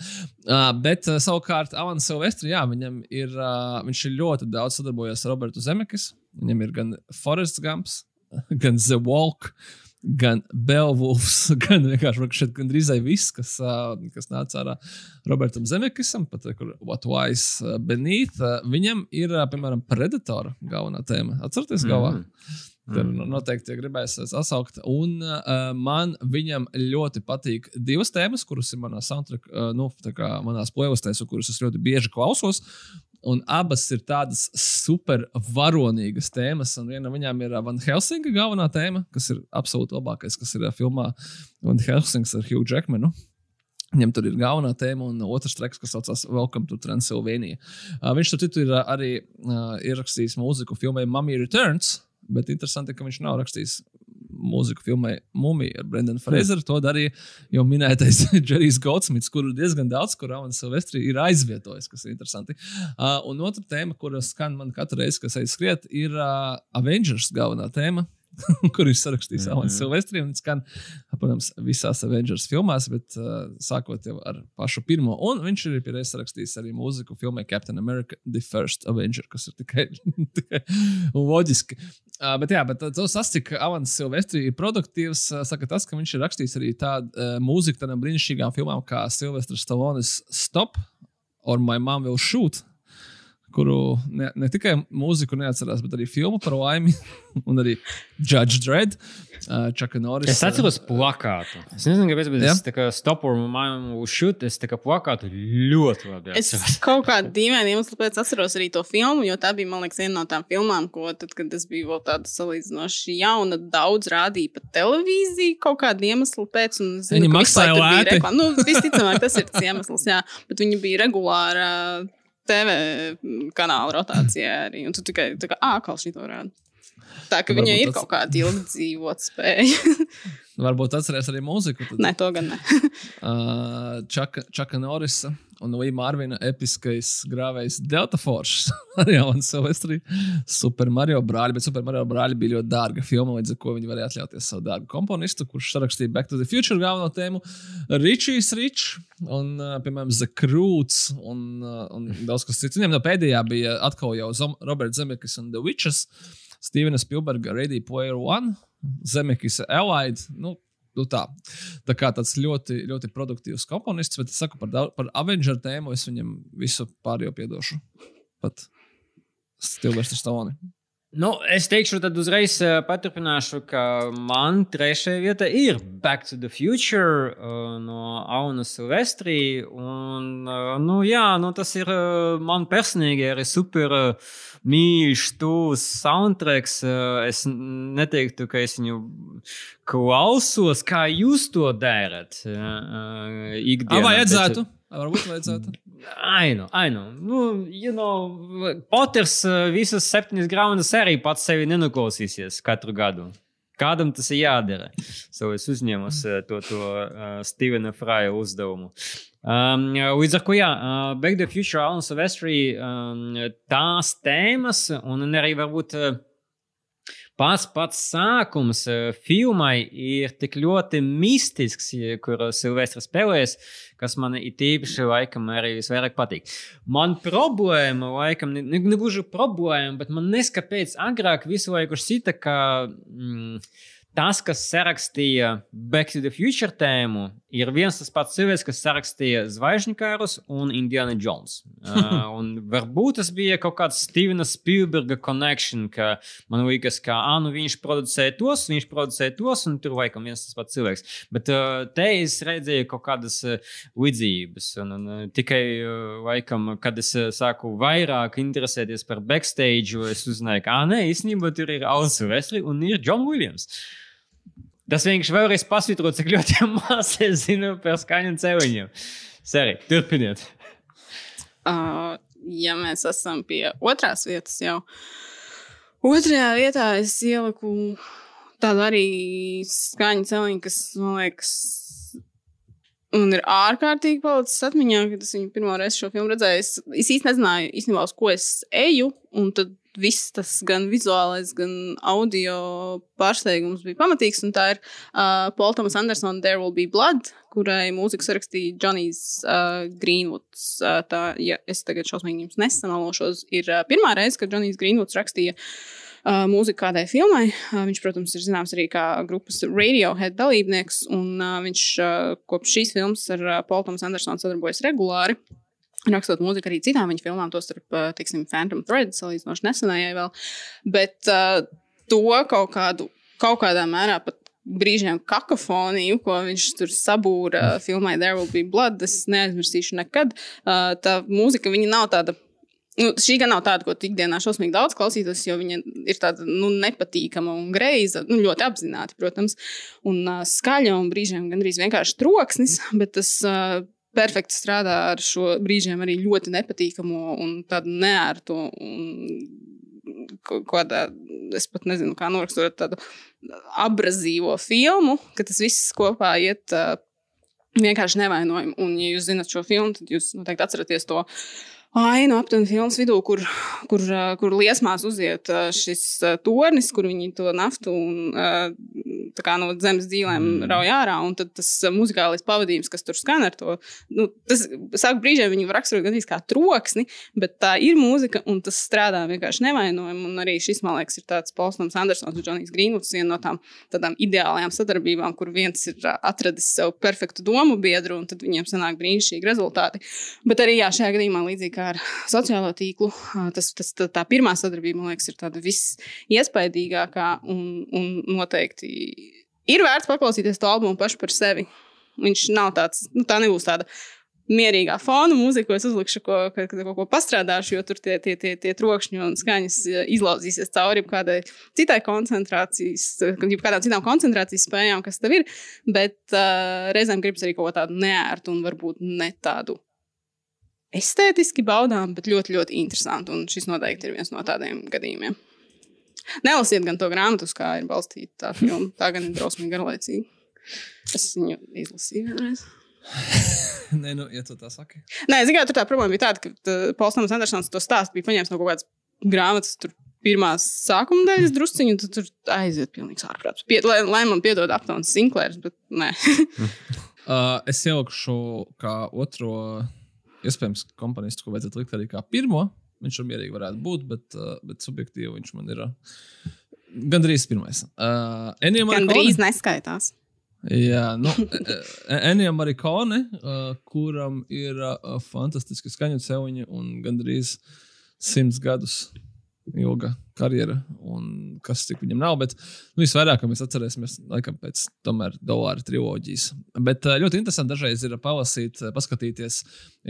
Uh, bet uh, savukārt Alans Silvestri, jā, viņam ir, uh, viņš ir ļoti daudz sadarbojies ar Robertu Zemekis. Viņam ir gan Forests Gumps, (laughs) gan The Walk. Gan Beowulfs, (laughs) gan vienkārši šeit gandrīz viss, kas, uh, kas nāca ārā Robertam Zemekisam, pat uh, kur What Wise uh. Uh, viņam ir, uh, piemēram, Predatora galvenā tēma. Atcerieties, galvā? Tur mm. noteikti ja gribēs sasaukt. Un uh, man viņam ļoti patīk divas tēmas, kuras ir manā soundtrack, uh, nu, tā kā manās playlistēs, kuras es ļoti bieži klausos. Un abas ir tādas super varonīgas tēmas. Un viena no viņām ir uh, Van Helsinga galvenā tēma, kas ir absolūti labākais, kas ir filmā Van Helsings ar Hugh Jackmanu. Viņam tur ir galvenā tēma, un otrs treks, kas saucās Welcome to Transylvania. Uh, viņš tur citu ir arī uh, ierakstījis mūziku filmai Mummy Returns, bet interesanti, ka viņš nav rakstījis mūziku filmai Mumija ar Brendanu Fraseru. To darīja jau minētais (laughs) Džerijs Goldsmits, kuru diezgan daudz, kur Ravans Silvestri ir aizvietojis, kas ir interesanti. Uh, un otra tēma, kuras skan man katru reizi, kas aizskriet, ir uh, Avengers galvenā tēma. (laughs) kur ir sarakstījis Alans mm -hmm. Silvestri. un Skan, protams, visās Avengers filmās, bet uh, sākot jau ar pašu pirmo. Un viņš ir pierādījis sarakstījis arī mūziku filmai Captain America The First Avenger, kas ir tikai, (laughs) tikai loģiski. Uh, bet, jā, bet tas, cik Alans Silvestri ir produktīvs, uh, saka tas, ka viņš ir rakstījis arī tādu uh, mūziku tādām brīnišķīgām filmām kā Silvestris Stallones Stop or My Mom Will Shoot kuru ne, ne tikai mūziku neatcerās, bet arī filmu par laimi, (laughs) un arī Judge Dredd, uh, Čaka Norris. Es atceros plakātu. Es nezinu, kāpēc, bet Jā. es tā kā stopur mājumu šūt, es tā kā plakātu ļoti labi Es atceros. (laughs) kaut kādā dīvainā iemeslā pēc atceros arī to filmu, jo tā bija, man liekas, viena no tām filmām, ko tad, kad es biju vēl tāda salīdzinoši jauna, daudz rādīja pa televīziju kaut kāda iemesla pēc. un es Viņi maksāja lēti. Nu, visticamāk, tas ir tas iemesls, jā. Bet viņi bija regulāra TV kanāla rotācijā arī. Un tu tikai tā kā ākal šī to rāda. Tā ka viņai ir tas- kaut kāda ilgdzīvot spēja. (laughs) Varbūt atcerēs arī mūziku. Tad, Nē, to gan ne. (laughs) uh, Čaka, Čaka Norisa un Līja Mārvina episkais grāvējs Delta Force. (laughs) arī Alans Silvestri. Super Mario brāļi, bet Super Mario brāļi bija ļoti dārga filma, līdz ar to viņi varēja atļauties savu dārgu komponistu, kurš sarakstīja Back to the Future galveno tēmu. Richijs Rich un, uh, piemēram, The Croods un, uh, un daudz kas cits. Viņam no pēdējā bija atkal jau Roberts Zemekis un The Witches. Stevena Spielberga Ready Player One, Zemekis Elide. Nu, nu tā. tā kā tāds ļoti, ļoti produktīvs komponists, bet es saku par, par Avenger tēmu, es viņam visu pārējo piedošu. Pat Stilvers Stone. Nu, es teikšu, tad uzreiz uh, paturpināšu, ka man trešajā vietā ir Back to the Future uh, no Auna Silvestri. Un, uh, nu, jā, nu, tas ir uh, man personīgi arī super mīļš, tūs soundtracks. Es neteiktu, ka es viņu klausos, kā jūs to darat. Ikdienā, Ah, bet- vajadzētu. Varbūt vajadzētu. Ainu, ainu. Nu, you know, Poters uh, visas septiņas grāmatas arī pats sevi nenuklausīsies katru gadu. Kādam tas ir jādara? So es uzņēmu uh, to, to uh, Stevena Fraja uzdevumu. Um, līdz ar to, jā, uh, Back to the Future, Alan Silvestri, um, tās tēmas un arī varbūt. Uh, Pats pats sākums uh, filmai ir tik ļoti mistisks, ja- kur Silvestris spēlēs, kas man ir tīpaši laikam arī visvairāk patīk. Man problēma, laikam, ne, ne, ne gluži problēma, bet man neskapēc agrāk visu laiku šķita, ka mm, tas, kas sarakstīja Back to the Future tēmu, ir viens tas pats cilvēks, kas sarakstīja Zvaigžņkārus un Indiana Jones. (laughs) Uh, un varbūt tas bija kaut kāds Stevena Spielberga connection, ka man liekas, ka ah, nu, viņš producēja tos, viņš producēja tos, un tur laikam viens tas pats cilvēks. Bet uh, te es redzēju kaut kādas uh, līdzības. Un, un, uh, tikai uh, laikam, kad es uh, sāku vairāk interesēties par backstage, es uzzināju, ka ah, nē, īstenībā tur ir Alan Silvestri un ir John Williams. Tas vienkārši vēlreiz pasvītro, cik ļoti maz es zinu par skaņu un cēliņiem. Seri, turpiniet. Uh, ja mēs esam pie otrās vietas jau. Otrajā vietā es ieliku tādu arī skaņu celiņu, kas man liekas. Un ir ārkārtīgi palicis atmiņā, kad es viņu pirmo reizi šo filmu redzēju. Es, es īsti nezināju, īstenībā, uz ko es eju. Un tad viss tas gan vizuālais, gan audio pārsteigums bija pamatīgs. Tā ir uh, Paul Thomas Andersona There Will Be Blood, kurai mūziku sarakstīja Džonijs uh, Greenwoods. Uh, tā, ja es tagad šausmīgi jums nesanalošos, ir uh, pirmā reize, kad Džonijs Greenwoods rakstīja uh, mūziku kādai filmai. Uh, viņš, protams, ir zināms arī kā grupas Radiohead dalībnieks, un uh, viņš uh, kopš šīs filmas ar uh, Paul Thomas Andersonu sadarbojas regulāri. Rakstot mūziku arī citām viņa filmām, tostarp, uh, teiksim, Phantom Thread, salīdzinoši nesenajai vēl. Bet uh, to kaut, kādu, kaut kādā mērā pat brīžiem kakofoniju, ko viņš tur sabūra filmai There Will Be Blood. Es neaizmirsīšu nekad. Uh, tā mūzika, viņa nav tāda. Nu, šī gan nav tāda, ko ikdienā šausmīgi daudz klausītos, jo viņa ir tāda nu, nepatīkama un greiza. Nu, ļoti apzināti, protams, un uh, skaļa un brīžiem gandrīz vienkārši troksnis, (laughs) bet tas uh, perfekti strādā ar šo brīžiem arī ļoti nepatīkamu un tādu neērtu un kādā, es pat nezinu, kā noraksturot tādu abrazīvo filmu, ka tas viss kopā iet uh, vienkārši nevainojami. Un, ja jūs zinat šo filmu, tad jūs noteikti atceraties to ainu aptuveni filmas vidū, kur, kur, uh, kur liesmās uziet uh, šis uh, tornis, kur viņi to naftu un kā, no zemes dzīvēm mm. rauj ārā. Un tad tas muzikālais pavadījums, kas tur skan ar to, nu, tas sāk brīžiem var raksturot gandrīz kā troksni, bet tā ir mūzika un tas strādā vienkārši nevainojami. Un arī šis, man liekas, ir tāds Paulsons Andersons un Džonijs Grīnvuds, viena no tām tādām ideālajām sadarbībām, kur viens ir atradis sev perfektu domu biedru un tad viņiem sanāk brīnišķīgi rezultāti. Bet arī jā, šajā gadījumā līdzīgi kā ar sociālo tīklu. Tas, tas, tā pirmā sadarbība, man liekas, ir tāda visiespaidīgākā un, un noteikti ir vērts paklausīties to albumu pašu par sevi. Viņš nav tāds, nu, tā nebūs tāda mierīgā fona mūzika, ko es uzlikšu, ko, ko, ko, ko pastrādāšu, jo tur tie, tie, tie, tie trokšņi un skaņas izlauzīsies cauri kādai citai koncentrācijas, kādām citām koncentrācijas spējām, kas tev ir. Bet uh, reizēm gribas arī kaut ko tādu neērtu un varbūt ne tādu estētiski baudām, bet ļoti, ļoti interesanti. Un šis noteikti ir viens no tādiem gadījumiem. Nelasiet gan to grāmatu, kā ir balstīta tā filma. Tā gan ir drausmīgi garlaicīga. Es viņu izlasīju vienreiz. (laughs) Nē, nu, ja tu tā saki. Nē, tikai tur tā problēma bija tāda, ka Pauls Andersons to stāstu bija paņēmis no kaut kādas grāmatas. Tur pirmās sākuma daļas drusciņu, tad tur aiziet pilnīgs ārprāts. Pie, lai, lai man piedod aptaunas Sinklērs, bet nē. (laughs) (laughs) uh, es ielikšu kā otro Iespējams, komponistu, ko vajadzētu likt arī kā pirmo. Viņš ir mierīgi, varētu būt, bet, uh, bet subjektīvi viņš man ir uh, gandrīz pirmais. Uh, gandrīz neskaitās. Jā, nu, Enija Marikone, uh, kuram ir uh, fantastiski skaņu celiņi un gandrīz simts gadus ilga karjera, un kas tik viņam nav. Bet nu, visvairāk mēs atcerēsimies, laikam, pēc tomēr dolāra triloģijas. Bet eh, ļoti interesanti dažreiz ir palasīt, eh, paskatīties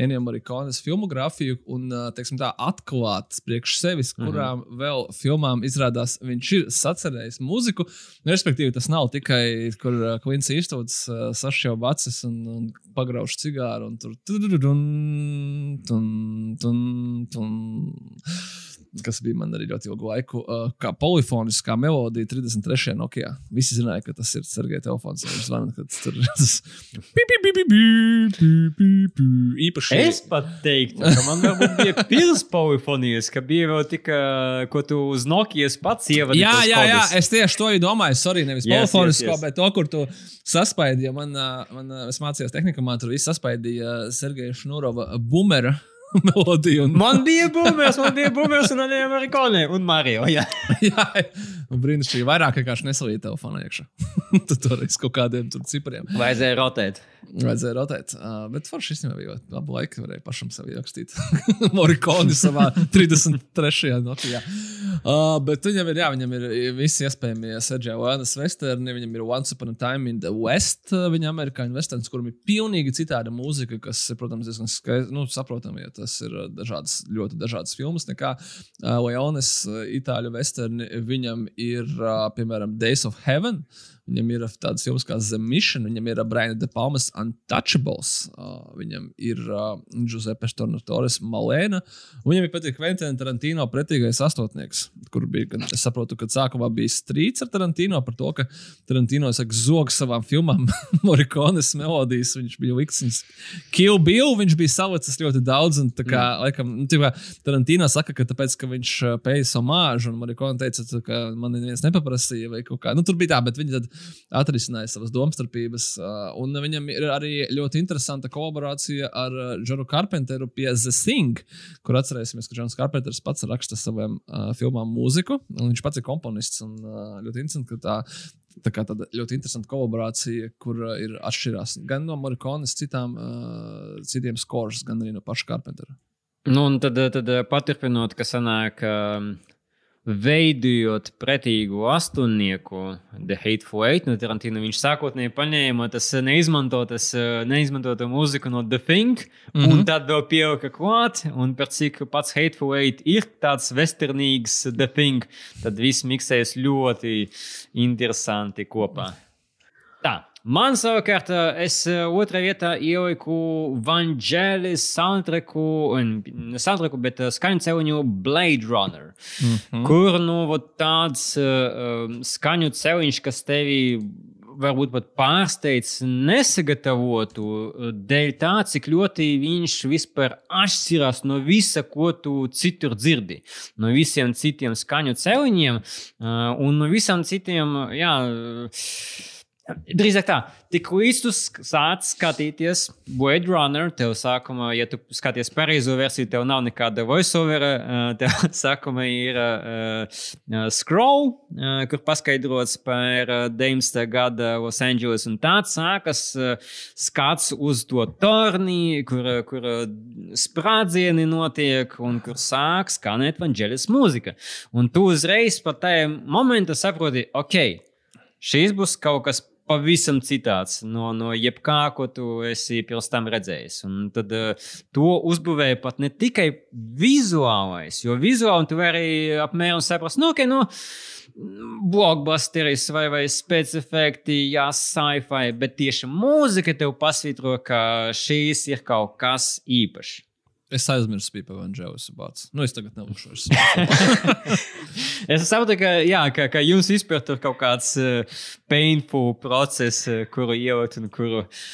Enija Marikonas filmogrāfiju un, eh, teiksim tā, atklāt priekš sevis, mhm. kurām -hmm. vēl filmām izrādās viņš ir sacerējis muziku. Nu, respektīvi, tas nav tikai, kur Klints Īstots sašķēla acis un, un pagrauž cigāru un tur. Tun, tun, tun kas bija man arī ļoti ilgu laiku, uh, kā polifoniskā melodija 33. Nokia. Visi zināja, ka tas ir Sergeja telefons. Viņš zvana, kad tur ir tas īpaši. Es pat teiktu, ka man varbūt bija pils polifonijas, ka bija vēl tikai, ko tu uz Nokijas pats ievadīji. Jā, jā, jā, es tieši to domāju. Sorry, nevis yes, polifonisko, yes, yes. bet to, kur tu saspaidīji. Man, man, es mācījos tehnikumā, tur viss saspaidīja Sergeja Šnurova bumera melodiju. Un... Man bija būmēs, man bija būmēs un arī amerikāņi un Mario. Jā, jā un brīnišķīgi. Vairāk vienkārši nesalīja telefonu iekšā. (laughs) Tad tur ir kaut kādiem cipriem. Vajadzēja rotēt. Vajadzēja rotēt. Uh, bet forši īstenībā bija labu laiku, varēja pašam sev ierakstīt. (laughs) Morikoni savā 33. Nokijā. Uh, bet viņam ir, jā, viņam ir visi iespējamie Sergio Leonas westerni, viņam ir Once Upon a Time in the West, viņa amerikāņu westerns, kuram ir pilnīgi citāda mūzika, kas, protams, diezgan skaisti, nu, saprotami, ja tas ir dažādas, ļoti dažādas filmas, nekā uh, Leonas itāļu westerni, viņam ir, uh, piemēram, Days of Heaven, Viņam ir tāds filmas kā The Mission, viņam ir uh, Brian De Palmas Untouchables, uh, viņam ir uh, Giuseppe Stornatores Malēna, un viņam ir patīk Quentin Tarantino pretīgais astotnieks, kur bija, kad es saprotu, ka sākumā bija strīds ar Tarantino par to, ka Tarantino saka zog savām filmām (laughs) Morikones melodijas, viņš bija liks viņas Kill Bill, viņš bija salicis ļoti daudz, un tā kā, mm. laikam, nu, tā kā Tarantino saka, ka tāpēc, ka viņš uh, pēja somāžu, un Morikone teica, ka man neviens nepaprasīja, vai kaut kā, nu tur bija tā, bet viņi tad atrisināja savas domstarpības. Un viņam ir arī ļoti interesanta kolaborācija ar Džonu Carpenteru pie The Thing, kur atcerēsimies, ka Džons Carpenters pats raksta saviem filmām mūziku. Viņš pats ir komponists un ļoti interesanti, ka tā. Tā kā tāda ļoti interesanta kolaborācija, kur ir atšķirās gan no Morikonas, citām, uh, citiem skors, gan arī no paša Carpentera. Nu, un tad, tad paturpinot, ka sanāk, uh, veidojot pretīgu astotnieku, The Hateful Eight no Tarantino, viņš sākotnēji paņēma tas neizmantotas, neizmantotu mūziku no The Thing, mm -hmm. un tad vēl pielika klāt, un par cik pats Hateful Eight ir tāds westernīgs The Thing, tad viss miksējas ļoti interesanti kopā. Tā. Man savukārt, es otrā vietā ieliku Vangelis soundtracku, ne soundtracku, bet skaņu celiņu Blade Runner, mm -hmm. kur nu tāds uh, skaņu celiņš, kas tevi varbūt pat pārsteidz nesagatavotu, dēļ tā, cik ļoti viņš vispār atšķirās no visa, ko tu citur dzirdi. No visiem citiem skaņu celiņiem uh, un no visām citiem, jā, Drīzāk tā, tik līdz tu sāc skatīties Blade Runner, tev sākumā, ja tu skaties pareizo versiju, tev nav nekāda voiceover, tev (laughs) sākumā ir uh, scroll, uh, kur paskaidrots par 19. gada Los Angeles, un tāds sākas uh, skats uz to torni, kur, kur sprādzieni notiek, un kur sāk skanēt Vangelis mūzika. Un tu uzreiz pat tajā momentā saproti, ok, šīs būs kaut kas pavisam citāds no, no jebkā, ko tu esi pirms tam redzējis. Un tad uh, to uzbūvēja pat ne tikai vizuālais, jo vizuāli tu vari apmēram saprast, nu, ok, nu, blockbusteris vai, vai specifekti, jā, sci-fi, bet tieši mūzika tev pasvītro, ka šīs ir kaut kas īpašs. Es aizmirsu, bija par Vangelis bāts. Nu, es tagad nelušu. (laughs) es saprotu, ka, jā, ka, ka jums tur kaut kāds uh, painful process, uh, kuru ielikt un kuru. Uh,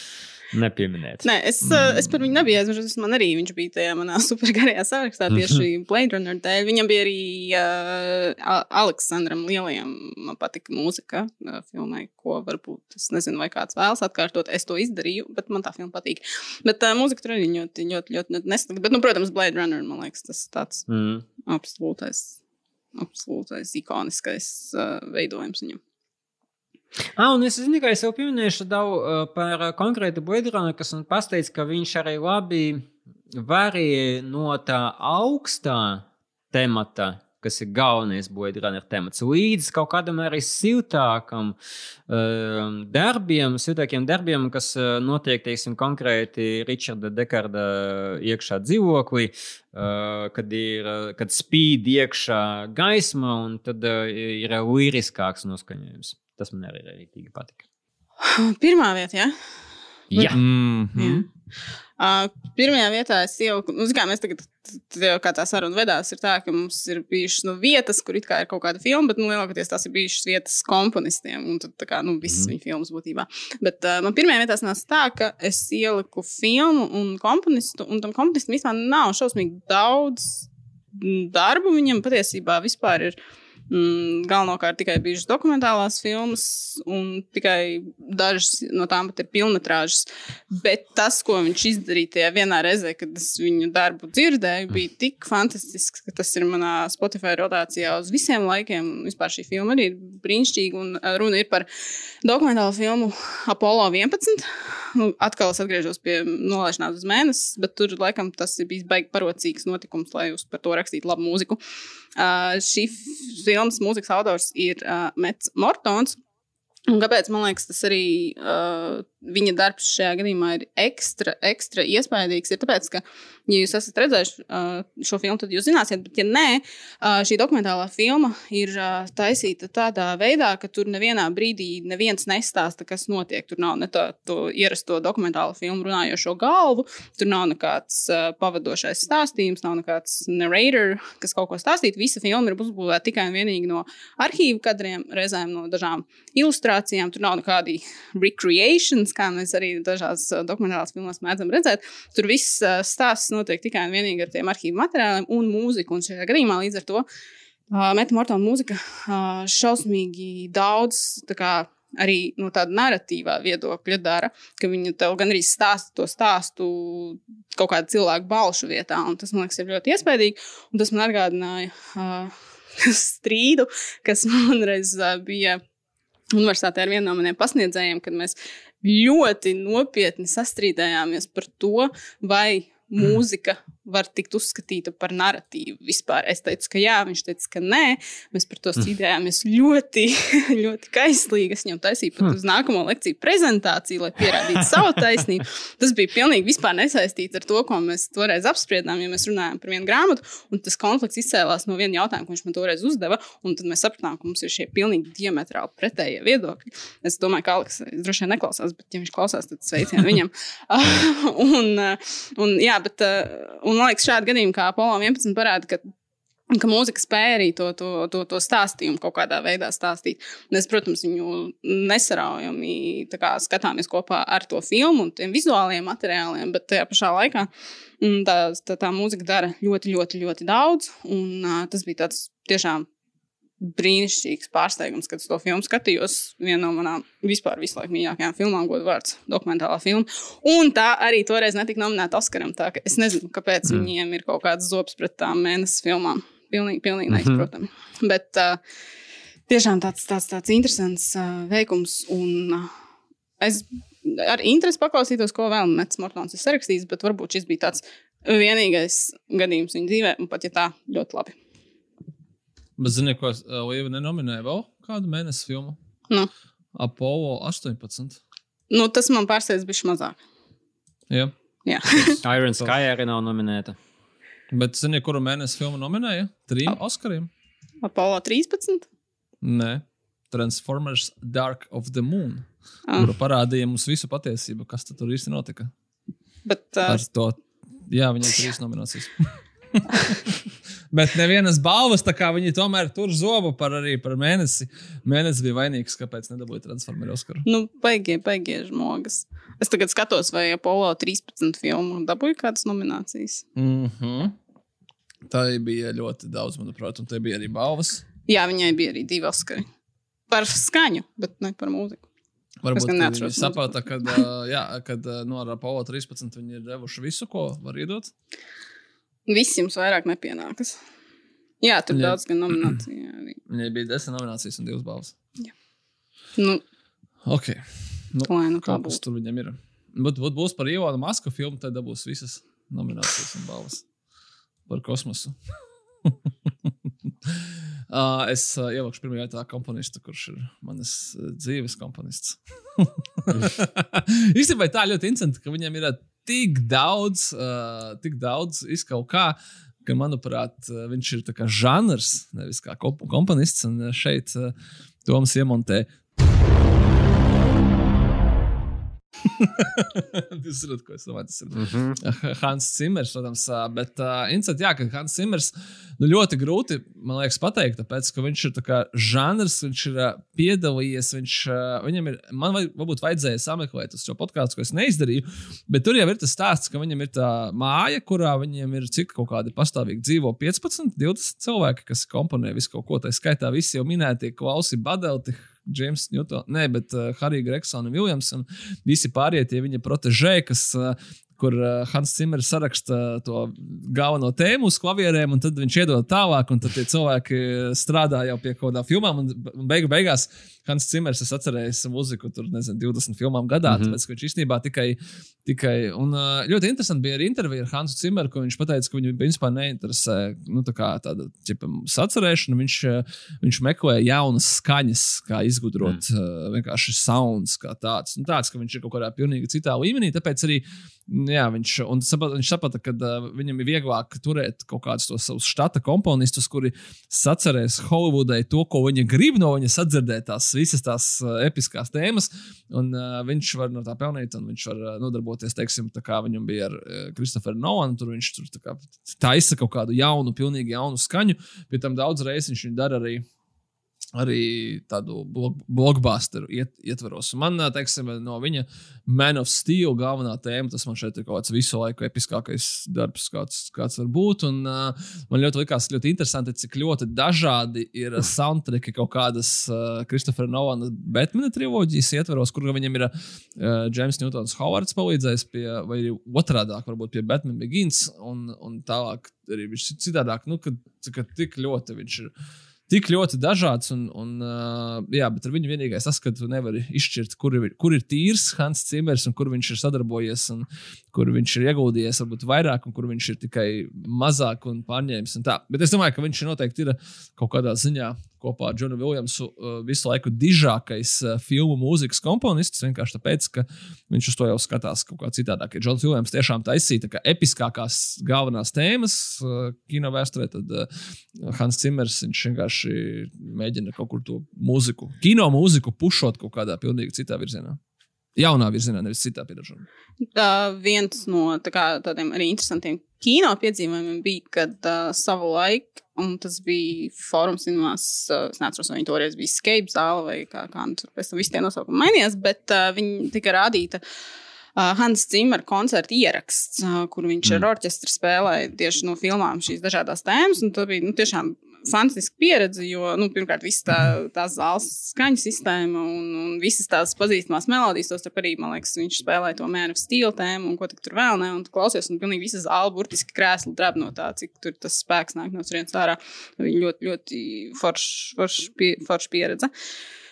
nepieminēts. Nē, es, mm. es par viņu nebiju aizmirsis. Man arī viņš bija tajā manā (laughs) supergarajā sarakstā tieši Blade Runner dēļ. Viņam bija arī uh, Aleksandram Lielajam. Man patika mūzika uh, filmai, ko varbūt es nezinu, vai kāds vēlas atkārtot. Es to izdarīju, bet man tā filma patīk. Bet uh, mūzika tur arī ļoti, ļoti, ļoti, ļoti neslikta. Bet, nu, protams, Blade Runner, man liekas, tas tāds mm. absolūtais, absolūtais ikoniskais uh, veidojums viņam. Ah, un es zinu, ka es jau pieminēšu daudz uh, par konkrētu Blēdronu, kas man pateica, ka viņš arī labi varēja no tā augstā temata, kas ir galvenais Blēdrona temats, līdz kaut kādam arī siltākam uh, darbiem, siltākiem darbiem, kas uh, notiek, teiksim, konkrēti Richarda Dekarda iekšā dzīvoklī, uh, kad ir, kad spīd iekšā gaisma un tad uh, ir liriskāks noskaņojums. Tas man arī rītīgi patika. Pirmā vieta, ja? Jā. Mm -hmm. Jā. Uh, pirmajā vietā es jau, nu, kā mēs tagad, jau kā tā saruna vedās, ir tā, ka mums ir bijušas nu, vietas, kur it kā ir kaut kāda filma, bet nu, lielākoties tās ir bijušas vietas komponistiem, un tad, kā, nu, visas mm. viņa filmas būtībā. Bet uh, man pirmajā vietā nāca tā, ka es ieliku filmu un komponistu, un tam komponistam vispār nav šausmīgi daudz darbu. Viņam patiesībā vispār ir mm, galvenokārt tikai bijušas dokumentālās filmas, un tikai dažas no tām pat ir filmas. Bet tas, ko viņš izdarīja tajā vienā reizē, kad es viņu darbu dzirdēju, bija tik fantastisks, ka tas ir manā Spotify rotācijā uz visiem laikiem. Vispār šī filma arī ir brīnišķīga, un uh, runa ir par dokumentālu filmu Apollo 11. Nu, atkal es atgriežos pie nolaišanās uz mēnesi, bet tur laikam tas ir bijis baigi parocīgs notikums, lai jūs par to rakstītu labu mūziku. Uh, šī filmas mūzikas autors ir uh, Mets Mortons. Un kāpēc man liekas, tas arī uh, viņa darbs šajā gadījumā ir ekstra, ekstra iespaidīgs? Ir tāpēc, ka, ja jūs esat redzējuši uh, šo filmu, tad jūs zināsiet, bet, ja nē, uh, šī dokumentālā filma ir uh, taisīta tādā veidā, ka tur nevienā brīdī neviens nestāsta, kas notiek. Tur nav ne tā ierasto dokumentālo filmu runājošo galvu, tur nav nekāds uh, pavadošais stāstījums, nav nekāds narrator, kas kaut ko stāstītu. Visa filma ir uzbūvēta tikai un vienīgi no arhīvu kadriem, reizēm no dažām ilustrācijām. Tur nav nekādi recreations, kā mēs arī dažās uh, dokumentālās filmās mēdzam redzēt. Tur viss uh, stāsts notiek tikai un vienīgi ar tiem arhīvu materiāliem un mūziku. Un šajā gadījumā līdz ar to uh, Meta Mortona mūzika uh, šausmīgi daudz. Arī no tāda narratīvā viedokļa dara, ka viņa tev gan arī stāsta to stāstu kaut kāda cilvēka balšu vietā. Tas man liekas, ir ļoti iespaidīgi. Un tas man atgādināja uh, (laughs) strīdu, kas man reiz uh, bija universitātē ar vienu no maniem pasniedzējiem, kad mēs ļoti nopietni sastrīdējāmies par to, vai mūzika var tikt uzskatīta par narratīvu vispār. Es teicu, ka jā, viņš teica, ka nē. Mēs par to strīdējāmies ļoti, (laughs) ļoti kaislīgi. Es viņam taisīju pat uz nākamo lekciju prezentāciju, lai pierādītu savu taisnību. Tas bija pilnīgi nesaistīts ar to, ko mēs toreiz apspriedām, ja mēs runājām par vienu grāmatu. Un tas konflikts izcēlās no viena jautājuma, ko viņš man toreiz uzdeva. Un tad mēs sapratām, ka mums ir šie pilnīgi diametrāli pretējie viedokļi. Es domāju, ka Aleks droši vien neklausās, bet, ja viņš klausās, tad sveicienu viņam. (laughs) (laughs) un, un, jā, bet, un man liekas, šādi gadījumi kā Apollo 11 parāda, ka ka mūzika spēja arī to, to, to, to stāstījumu kaut kādā veidā stāstīt. Mēs, protams, viņu nesaraujami skatāmies kopā ar to filmu un tiem vizuālajiem materiāliem, bet tajā pašā laikā mm, tā, tā, tā mūzika dara ļoti, ļoti, ļoti daudz. Un, tas bija tāds tiešām brīnišķīgs pārsteigums, kad es to filmu skatījos. Viena no manām vispār visu laiku mīļākajām filmām, godu vārds, dokumentālā filma. Un tā arī toreiz netika nominēta Oskaram. Es nezinu, kāpēc mm. viņiem ir kaut kāds zobs pret tām mēnesis filmām. Pilnīgi, pilnīgi neizprotami. Mm -hmm. Bet uh, tiešām tāds, tāds, tāds interesants uh, veikums. Un, uh, es ar interesi paklausītos, ko vēl Mets Mortons ir sarakstījis, bet varbūt šis bija tāds vienīgais gadījums viņa dzīvē, un pat ja tā ļoti labi. Bet, zini, ko Līva nenominēja vēl kādu mēnesi filmu? Nu. Apollo 18. Nu, tas man pārsteidz bija mazāk. Jā. Jā. (laughs) (laughs) Iron Sky arī nav nominēta. Bet, zini, kuru mēnesi filmu nominēja? Trim oh. Oskariem. Apollo 13? Nē. Transformers Dark of the Moon. Oh. Kura parādīja mums visu patiesību, kas tur īsti notika. Bet, uh... Ar to, jā, viņai ir trīs nominācijas. (laughs) (laughs) Bet nevienas balvas, tā kā viņi tomēr tur zobu par arī par mēnesi. Mēnesis bija vainīgs, kāpēc nedabūja transformeru Oskaru. Nu, baigie, baigie žmogas. Es tagad skatos, vai Apollo 13 filmu dabūja kādas nominācijas. Mm -hmm. Tā bija ļoti daudz, manuprāt, un tie bija arī balvas. Jā, viņai bija arī divi Oskari. Par skaņu, bet ne par mūziku. Varbūt viņi saprata, ka, jā, kad no Apollo 13 viņi ir devuši visu, ko var iedot. Viss jums vairāk nepienākas. Jā, tur ir daudz gan nomināciju. Arī. (clears throat) Viņai bija desmit nominācijas un divas balvas. Jā. Nu, ok. Nu, Lai nu kā Kāpēc tur viņam ir? Bet, bet būs par Ievānu Masku filmu, tad dabūs visas nominācijas un balvas par kosmosu. uh, (laughs) es uh, ielikšu pirmajā tā komponistu, kurš ir manas uh, dzīves komponists. (laughs) (laughs) Īstenībā tā ļoti interesanti, ka viņam ir tik daudz, uh, tik daudz izkaut kā. Ka, manuprāt, viņš ir kā žanrs, nevis kā komponists. Un šeit uh, Toms iemontē (laughs) Jūs zināt, ko es domāju. Tas ir mm -hmm. Hans Zimmers, protams. Bet uh, interesanti, jā, ka Hans Zimmers nu, ļoti grūti, man liekas, pateikt, tāpēc, ka viņš ir kā žanrs, viņš ir uh, piedalījies, viņš, uh, viņam ir, man vai, varbūt vajadzēja sameklēt šo podkāstu, ko es neizdarīju, bet tur jau ir tas stāsts, ka viņam ir tā māja, kurā viņiem ir cik kaut kādi pastāvīgi dzīvo 15, 20 cilvēki, kas komponē visu kaut ko, tā skaitā visi jau minētie klausi, badelti, Džeims Newtons, ne, bet uh, Harija Gregsona un Viljams un visi pārējie tie viņa protežē, kas uh, kur uh, Hans Zimers saraksta to galveno tēmu uz klavierēm, un tad viņš iedod tālāk, un tad tie cilvēki strādā jau pie kaut kādām filmām, un, beigu beigās Hans Zimers, es atcerējos mūziku, tur nezinu, 20 filmām gadā, mm -hmm. tāpēc, viņš īstenībā tikai, tikai un uh, ļoti interesanti bija arī intervija ar Hansu Zimmeru, kur viņš teica, ka viņu principā neinteresē nu, tā tāda ķipa, sacerēšana, viņš, viņš meklē jaunas skaņas, kā izgudrot mm. vienkārši sounds kā tāds, nu, tāds, ka viņš ir kaut kādā pilnīgi citā līmenī, tāpēc arī Jā, viņš, sapat, viņš saprata, ka uh, viņam ir vieglāk turēt kaut kādus tos savus štata komponistus, kuri sacerēs Holivudai to, ko viņi grib no viņa sadzirdēt, tās visas tās uh, episkās tēmas. Un uh, viņš var no tā pelnīt, un viņš var uh, nodarboties, teiksim, tā kā viņam bija ar Kristoferu uh, Nolanu. Tur viņš tur taisa kaut kādu jaunu, pilnīgi jaunu skaņu. Pie tam daudz reizes viņš viņu dara arī arī tādu blockbusteru iet, ietvaros. Man, teiksim, no viņa Man of Steel galvenā tēma, tas man šeit ir kaut kāds visu laiku episkākais darbs, kāds, kāds var būt. Un, uh, man ļoti likās ļoti interesanti, cik ļoti dažādi ir soundtracki kaut kādas Kristofera uh, Nolana Batmana triloģijas ietvaros, kur viņam ir uh, James Newtons Howards palīdzējis pie, vai otrādāk, varbūt pie Batman Begins, un, un tālāk arī viņš citādāk, nu, kad, kad tik ļoti viņš ir tik ļoti dažāds. Un, un, jā, bet ar viņu vienīgais tas, ka tu nevari izšķirt, kur ir, kur ir tīrs Hans Cimers un kur viņš ir sadarbojies, un kur viņš ir ieguldījies varbūt vairāk, un kur viņš ir tikai mazāk un pārņēmis. Un tā. bet es domāju, ka viņš noteikti ir kaut kādā ziņā kopā ar Džonu Viljamsu uh, visu laiku dižākais uh, filmu mūzikas komponists. Vienkārši tāpēc, ka viņš uz to jau skatās kaut kā citādāk. Ja Džons Viljams tiešām taisīja episkākās galvenās tēmas uh, kino vēsturē, tad Hans Cimers vienkārši mēģina kaut kur to mūziku, kino mūziku pušot kaut kādā pilnīgi citā virzienā. Jaunā virzienā, nevis citā pieredzējumā. Tā viens no tā kā, tādiem arī interesantiem kino piedzīvojumiem bija, kad uh, savu laiku, un tas bija Fórums es neatceros, vai viņi toreiz bija Skype zāle vai kā, kā nu, tur pēc tam visi tie nosaukumi mainījās, bet uh, viņi tika rādīta. Uh, Hans Zimmer koncerta ieraksts, uh, kur viņš mm. ar orķestru spēlēja tieši no filmām šīs dažādas tēmas. Tā bija nu, tiešām fantastiska pieredze, jo, nu, pirmkārt, visa tā, tā zāles skaņu sistēma un, un visas tās pazīstamās melodijas, tos arī, man liekas, viņš spēlēja to mēnešu stilu tēmu un ko tur vēl ne, un tu klausies, un pilnīgi visa zāle burtiski krēsli drab no tā, cik tur tas spēks nāk no turienes ārā. Viņa ļoti, ļoti forša forš pie, forš pieredze.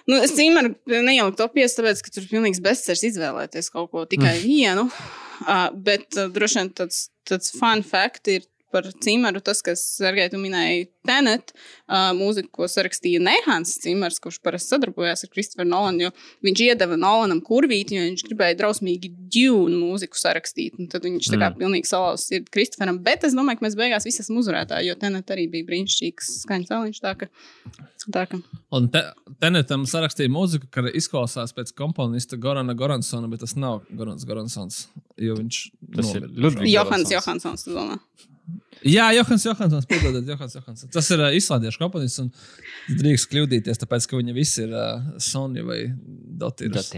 Nu, es cīmēju, neieliku to piesu, tāpēc, ka tur ir pilnīgs bezcerīgs izvēlēties kaut ko tikai mm. vienu. Uh, bet uh, droši vien tāds, tāds fun fact ir par Cimeru, tas, kas, Sergei, tu minēji, Tenet, uh, mūziku, ko sarakstīja Nehans Cimers, kurš parasti sadarbojās ar Kristoferu Nolanu, jo viņš iedeva Nolanam kurvīti, jo viņš gribēja drausmīgi džūnu mūziku sarakstīt. Un tad viņš tā kā mm. pilnīgi salauz sirdi Kristoferam, bet es domāju, ka mēs beigās visi esam uzvarētāji, jo Tenet arī bija brīnišķīgs skaņas cēliņš. Tā ka, tā ka. Un te, Tenetam sarakstīja mūziku, ka izklausās pēc komponista Gorana Goransona, bet tas nav Gorans Goransons, jo viņš tas ir Ludvigs Johans Johansons, tu domā. Jā, Johans Johansons, piedodiet, Johans Johansons. Tas ir uh, islandiešu komponists un drīkst kļūdīties, tāpēc, ka viņa visi ir uh, Sonja vai Dotīras.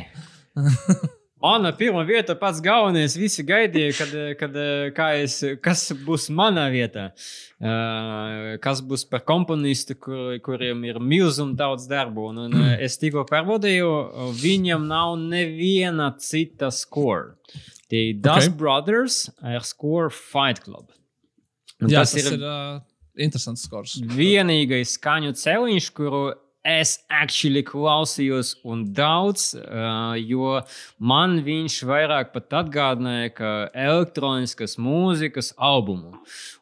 (laughs) Mana pirmā vieta, pats galvenais, visi gaidīja, kad, kad, es, kas būs manā vietā. Uh, kas būs par komponistu, kur, kuriem ir milzīgi daudz darbu. Un, un (clears throat) es tikko pārbaudīju, viņam nav neviena cita score. Tie Dust okay. Brothers ar score Fight Club. Un Jā, tas, tas ir, ir uh, interesants skors. Vienīgais skaņu celiņš, kuru es actually klausījos un daudz, uh, jo man viņš vairāk pat atgādināja, ka elektroniskas mūzikas albumu.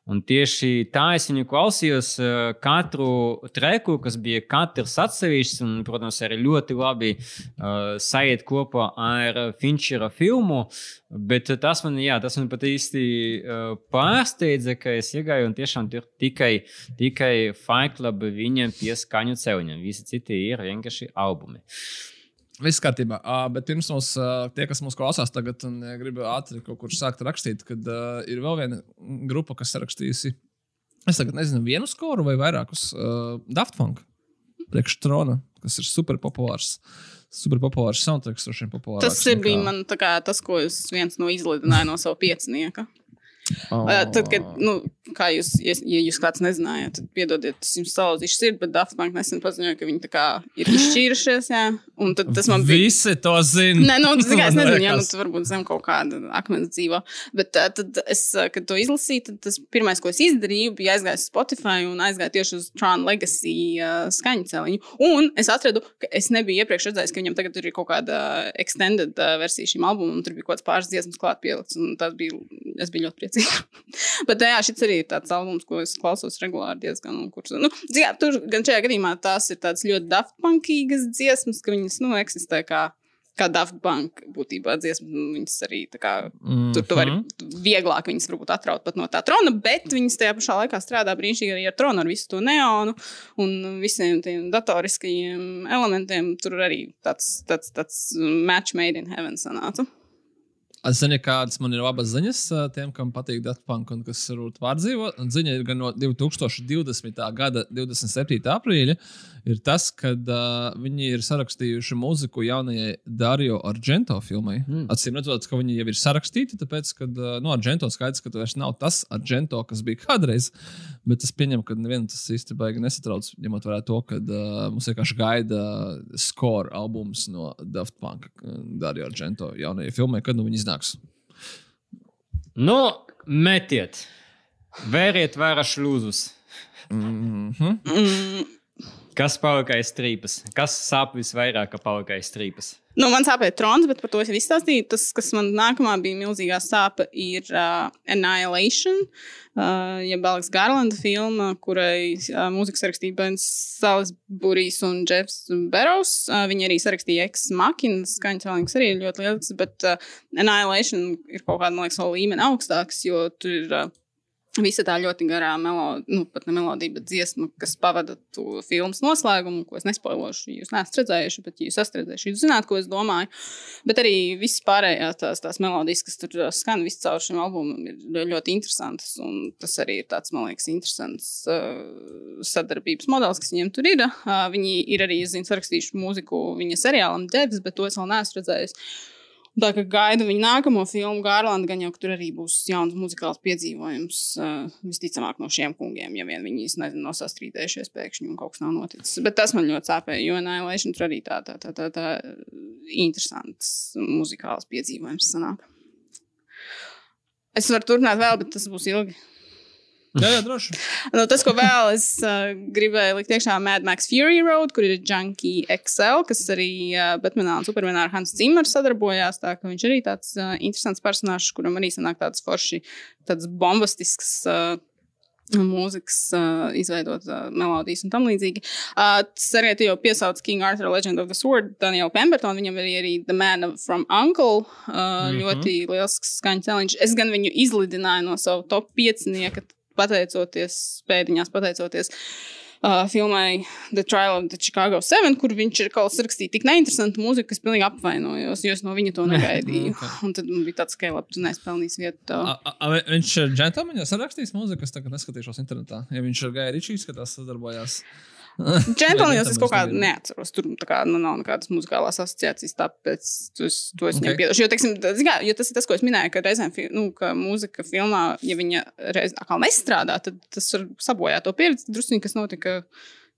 Un tieši tā es viņu klausījos uh, katru treku, kas bija katrs atsevišķs, un, protams, arī ļoti labi uh, sajiet kopā ar Finčera filmu. Bet tas man, jā, tas man pat īsti uh, pārsteidza, ka es iegāju un tiešām tur tikai, tikai Fight Club viņiem pieskaņu celiņam. Visi citi ir vienkārši albumi. Uh, Viss kārtībā. Uh, bet pirms mums, uh, tie, kas mūs klausās tagad un uh, grib ātri kaut kur sākt rakstīt, kad uh, ir vēl viena grupa, kas rakstījusi, es tagad nezinu, vienu skoru vai vairākus uh, Daft Punk priekštrona, kas ir super populārs. Super populārs soundtracks, droši vien populārs. Tas ir bija man kā, tas, ko es viens no izlidināju no sava piecinieka. Oh. Tad, kad, nu, kā jūs, ja, ja jūs kāds nezinājāt, tad piedodiet, es jums salauzīšu sirdi, bet Daft Punk nesen paziņoja, ka viņi tā kā ir izšķīrušies, jā, Un tad tas man bija. Visi to zina. Nē, nu, zini, kā, es nezinu, ja nu, tu varbūt zem kaut kāda akmens dzīvo. Bet uh, tad es, kad to izlasīju, tad tas pirmais, ko es izdarīju, bija aizgājis uz Spotify un aizgāju tieši uz Tron Legacy uh, skaņu celiņu. Un es atradu, ka es nebiju iepriekš redzējis, ka viņam tagad ir kaut kāda extended uh, versija šim albumam, un tur bija kaut kāds pāris dziesmas klāt pielikts, un tas bija, es biju ļoti priecīga. (laughs) Bet jā, šis arī ir tāds albums, ko es klausos regulāri diezgan, kurš, nu, kā, tur gan šajā gadījumā tās ir tādas ļoti daft punkīgas dziesmas, ka viņas, nu, eksistē kā kā Daft Punk būtībā dziesma. nu, Viņas arī kā, Mhm. tur tu vari vieglāk viņas varbūt atraut pat no tā trona, bet viņas tajā pašā laikā strādā brīnišķīgi arī ar tronu, ar visu to neonu un visiem tiem datoriskajiem elementiem. Tur arī tāds, tāds, tāds match made in heaven sanāca. Es zinu, kādas man ir labas ziņas tiem, kam patīk Daft Punk un kas varbūt pārdzīvo. Un Ziņa ir gan no 2020. gada 27. aprīļa. Ir tas, ka uh, viņi ir sarakstījuši mūziku jaunajai Dario Argento filmai. Mm. Atcīm redzot, ka viņi jau ir sarakstīti, tāpēc, ka uh, no Argento skaidrs, ka tas nav tas Argento, kas bija kādreiz. Bet es pieņemu, ka nevienu tas baigi nesatrauc, ņemot vērā to, ka uh, mums vienkārši gaida score albums no Daft Punk, Dario Argento jaunajai filmai, kad nu viņi iznāks. Nu, metiet, vēriet vērā šlūzus. Mm -hmm. Mm. Kas palika aiz strīpas? Kas sāp visvairāk, ka palika aiz strīpas? Nu, man sāpēja trons, bet par to es jau izstāstīju. Tas, kas man nākamā bija milzīgā sāpe, ir uh, Annihilation, uh, jeb Alex Garlanda filma, kurai uh, mūzikas rakstīja Bens Salisburijs un Jeffs Beros. Uh, viņi arī sarakstīja X makinas skaņas, kas arī ļoti lielisks, bet uh, Annihilation ir kaut kāda, man liekas, vēl līmeni augstāks, jo tur ir. Uh, Visa tā ļoti garā melodija, nu, pat ne melodija, bet dziesma, kas pavada to filmas noslēgumu, ko es nespoilošu. Jūs neesat redzējuši, bet ja jūs esat redzējuši, jūs zināt, ko es domāju. Bet arī viss pārējās tās, tās melodijas, kas tur uh, skan visu caur šim albumam, ir ļoti interesantas. Un tas arī ir tāds, man liekas, interesants uh, sadarbības modelis, kas viņiem tur ir. Uh, viņi ir arī, es zinu, sarakstījuši mūziku viņa seriālam Devs, bet to es vēl neesmu redzējis. Un Tā kā gaida viņa nākamo filmu, Gārlanda, gan jau tur arī būs jauns muzikāls piedzīvojums. Uh, visticamāk, no šiem kungiem, ja vien viņi nezinu, nav sastrīdējušies pēkšņi un kaut kas nav noticis. Bet tas man ļoti sāpēja, jo Annihilation tur arī tā, tā, tā, tā, tā interesants muzikāls piedzīvojums sanāk. Es varu turpināt vēl, bet tas būs ilgi. Jā, jā, (laughs) droši. Nu, tas, ko vēl es uh, gribēju likt iekšā, Mad Max Fury Road, kur ir Junkie XL, kas arī uh, Batmanā un Supermanā ar Hans Zimmeru sadarbojās. Tā viņš arī tāds uh, interesants personāžs, kuram arī sanāk tāds forši, tāds bombastisks. Uh, Mūzikas uh, izveidot uh, melodijas un tam līdzīgi. Uh, tu jau piesauc King Arthur Legend of the Sword, Danielu Pembertonu. Viņam arī arī The Man from Uncle. Uh, mm. -hmm. Ļoti liels skaņu celiņš. Es gan viņu izlidināju no savu top 5, pateicoties, pēdiņās pateicoties uh, filmai The Trial of the Chicago 7, kur viņš ir kaut kas rakstījis tik neinteresantu mūziku, kas pilnīgi apvainojos, jo es no viņa to (laughs) negaidīju. ok. Un tad man bija tāds, ka, labi, tu nespēlnīsi vietu. A, a, a, viņš ir džentlmenis, sarakstījis mūziku, es tagad neskatīšos internetā. Ja viņš ir Gaja Ričijs, kas tas sadarbojās. (laughs) Džentlmenis es kaut kā Vai neatceros. Tur tā kā, nu, nav nekādas muzikālās asociācijas, tāpēc to es, to es Ok. okay. nepiedošu. Jo, teiksim, kā, jo tas ir tas, ko es minēju, ka reizēm nu, ka mūzika filmā, ja viņa reiz atkal nestrādā, tad tas var sabojāt to pieredzi drusku, kas notika.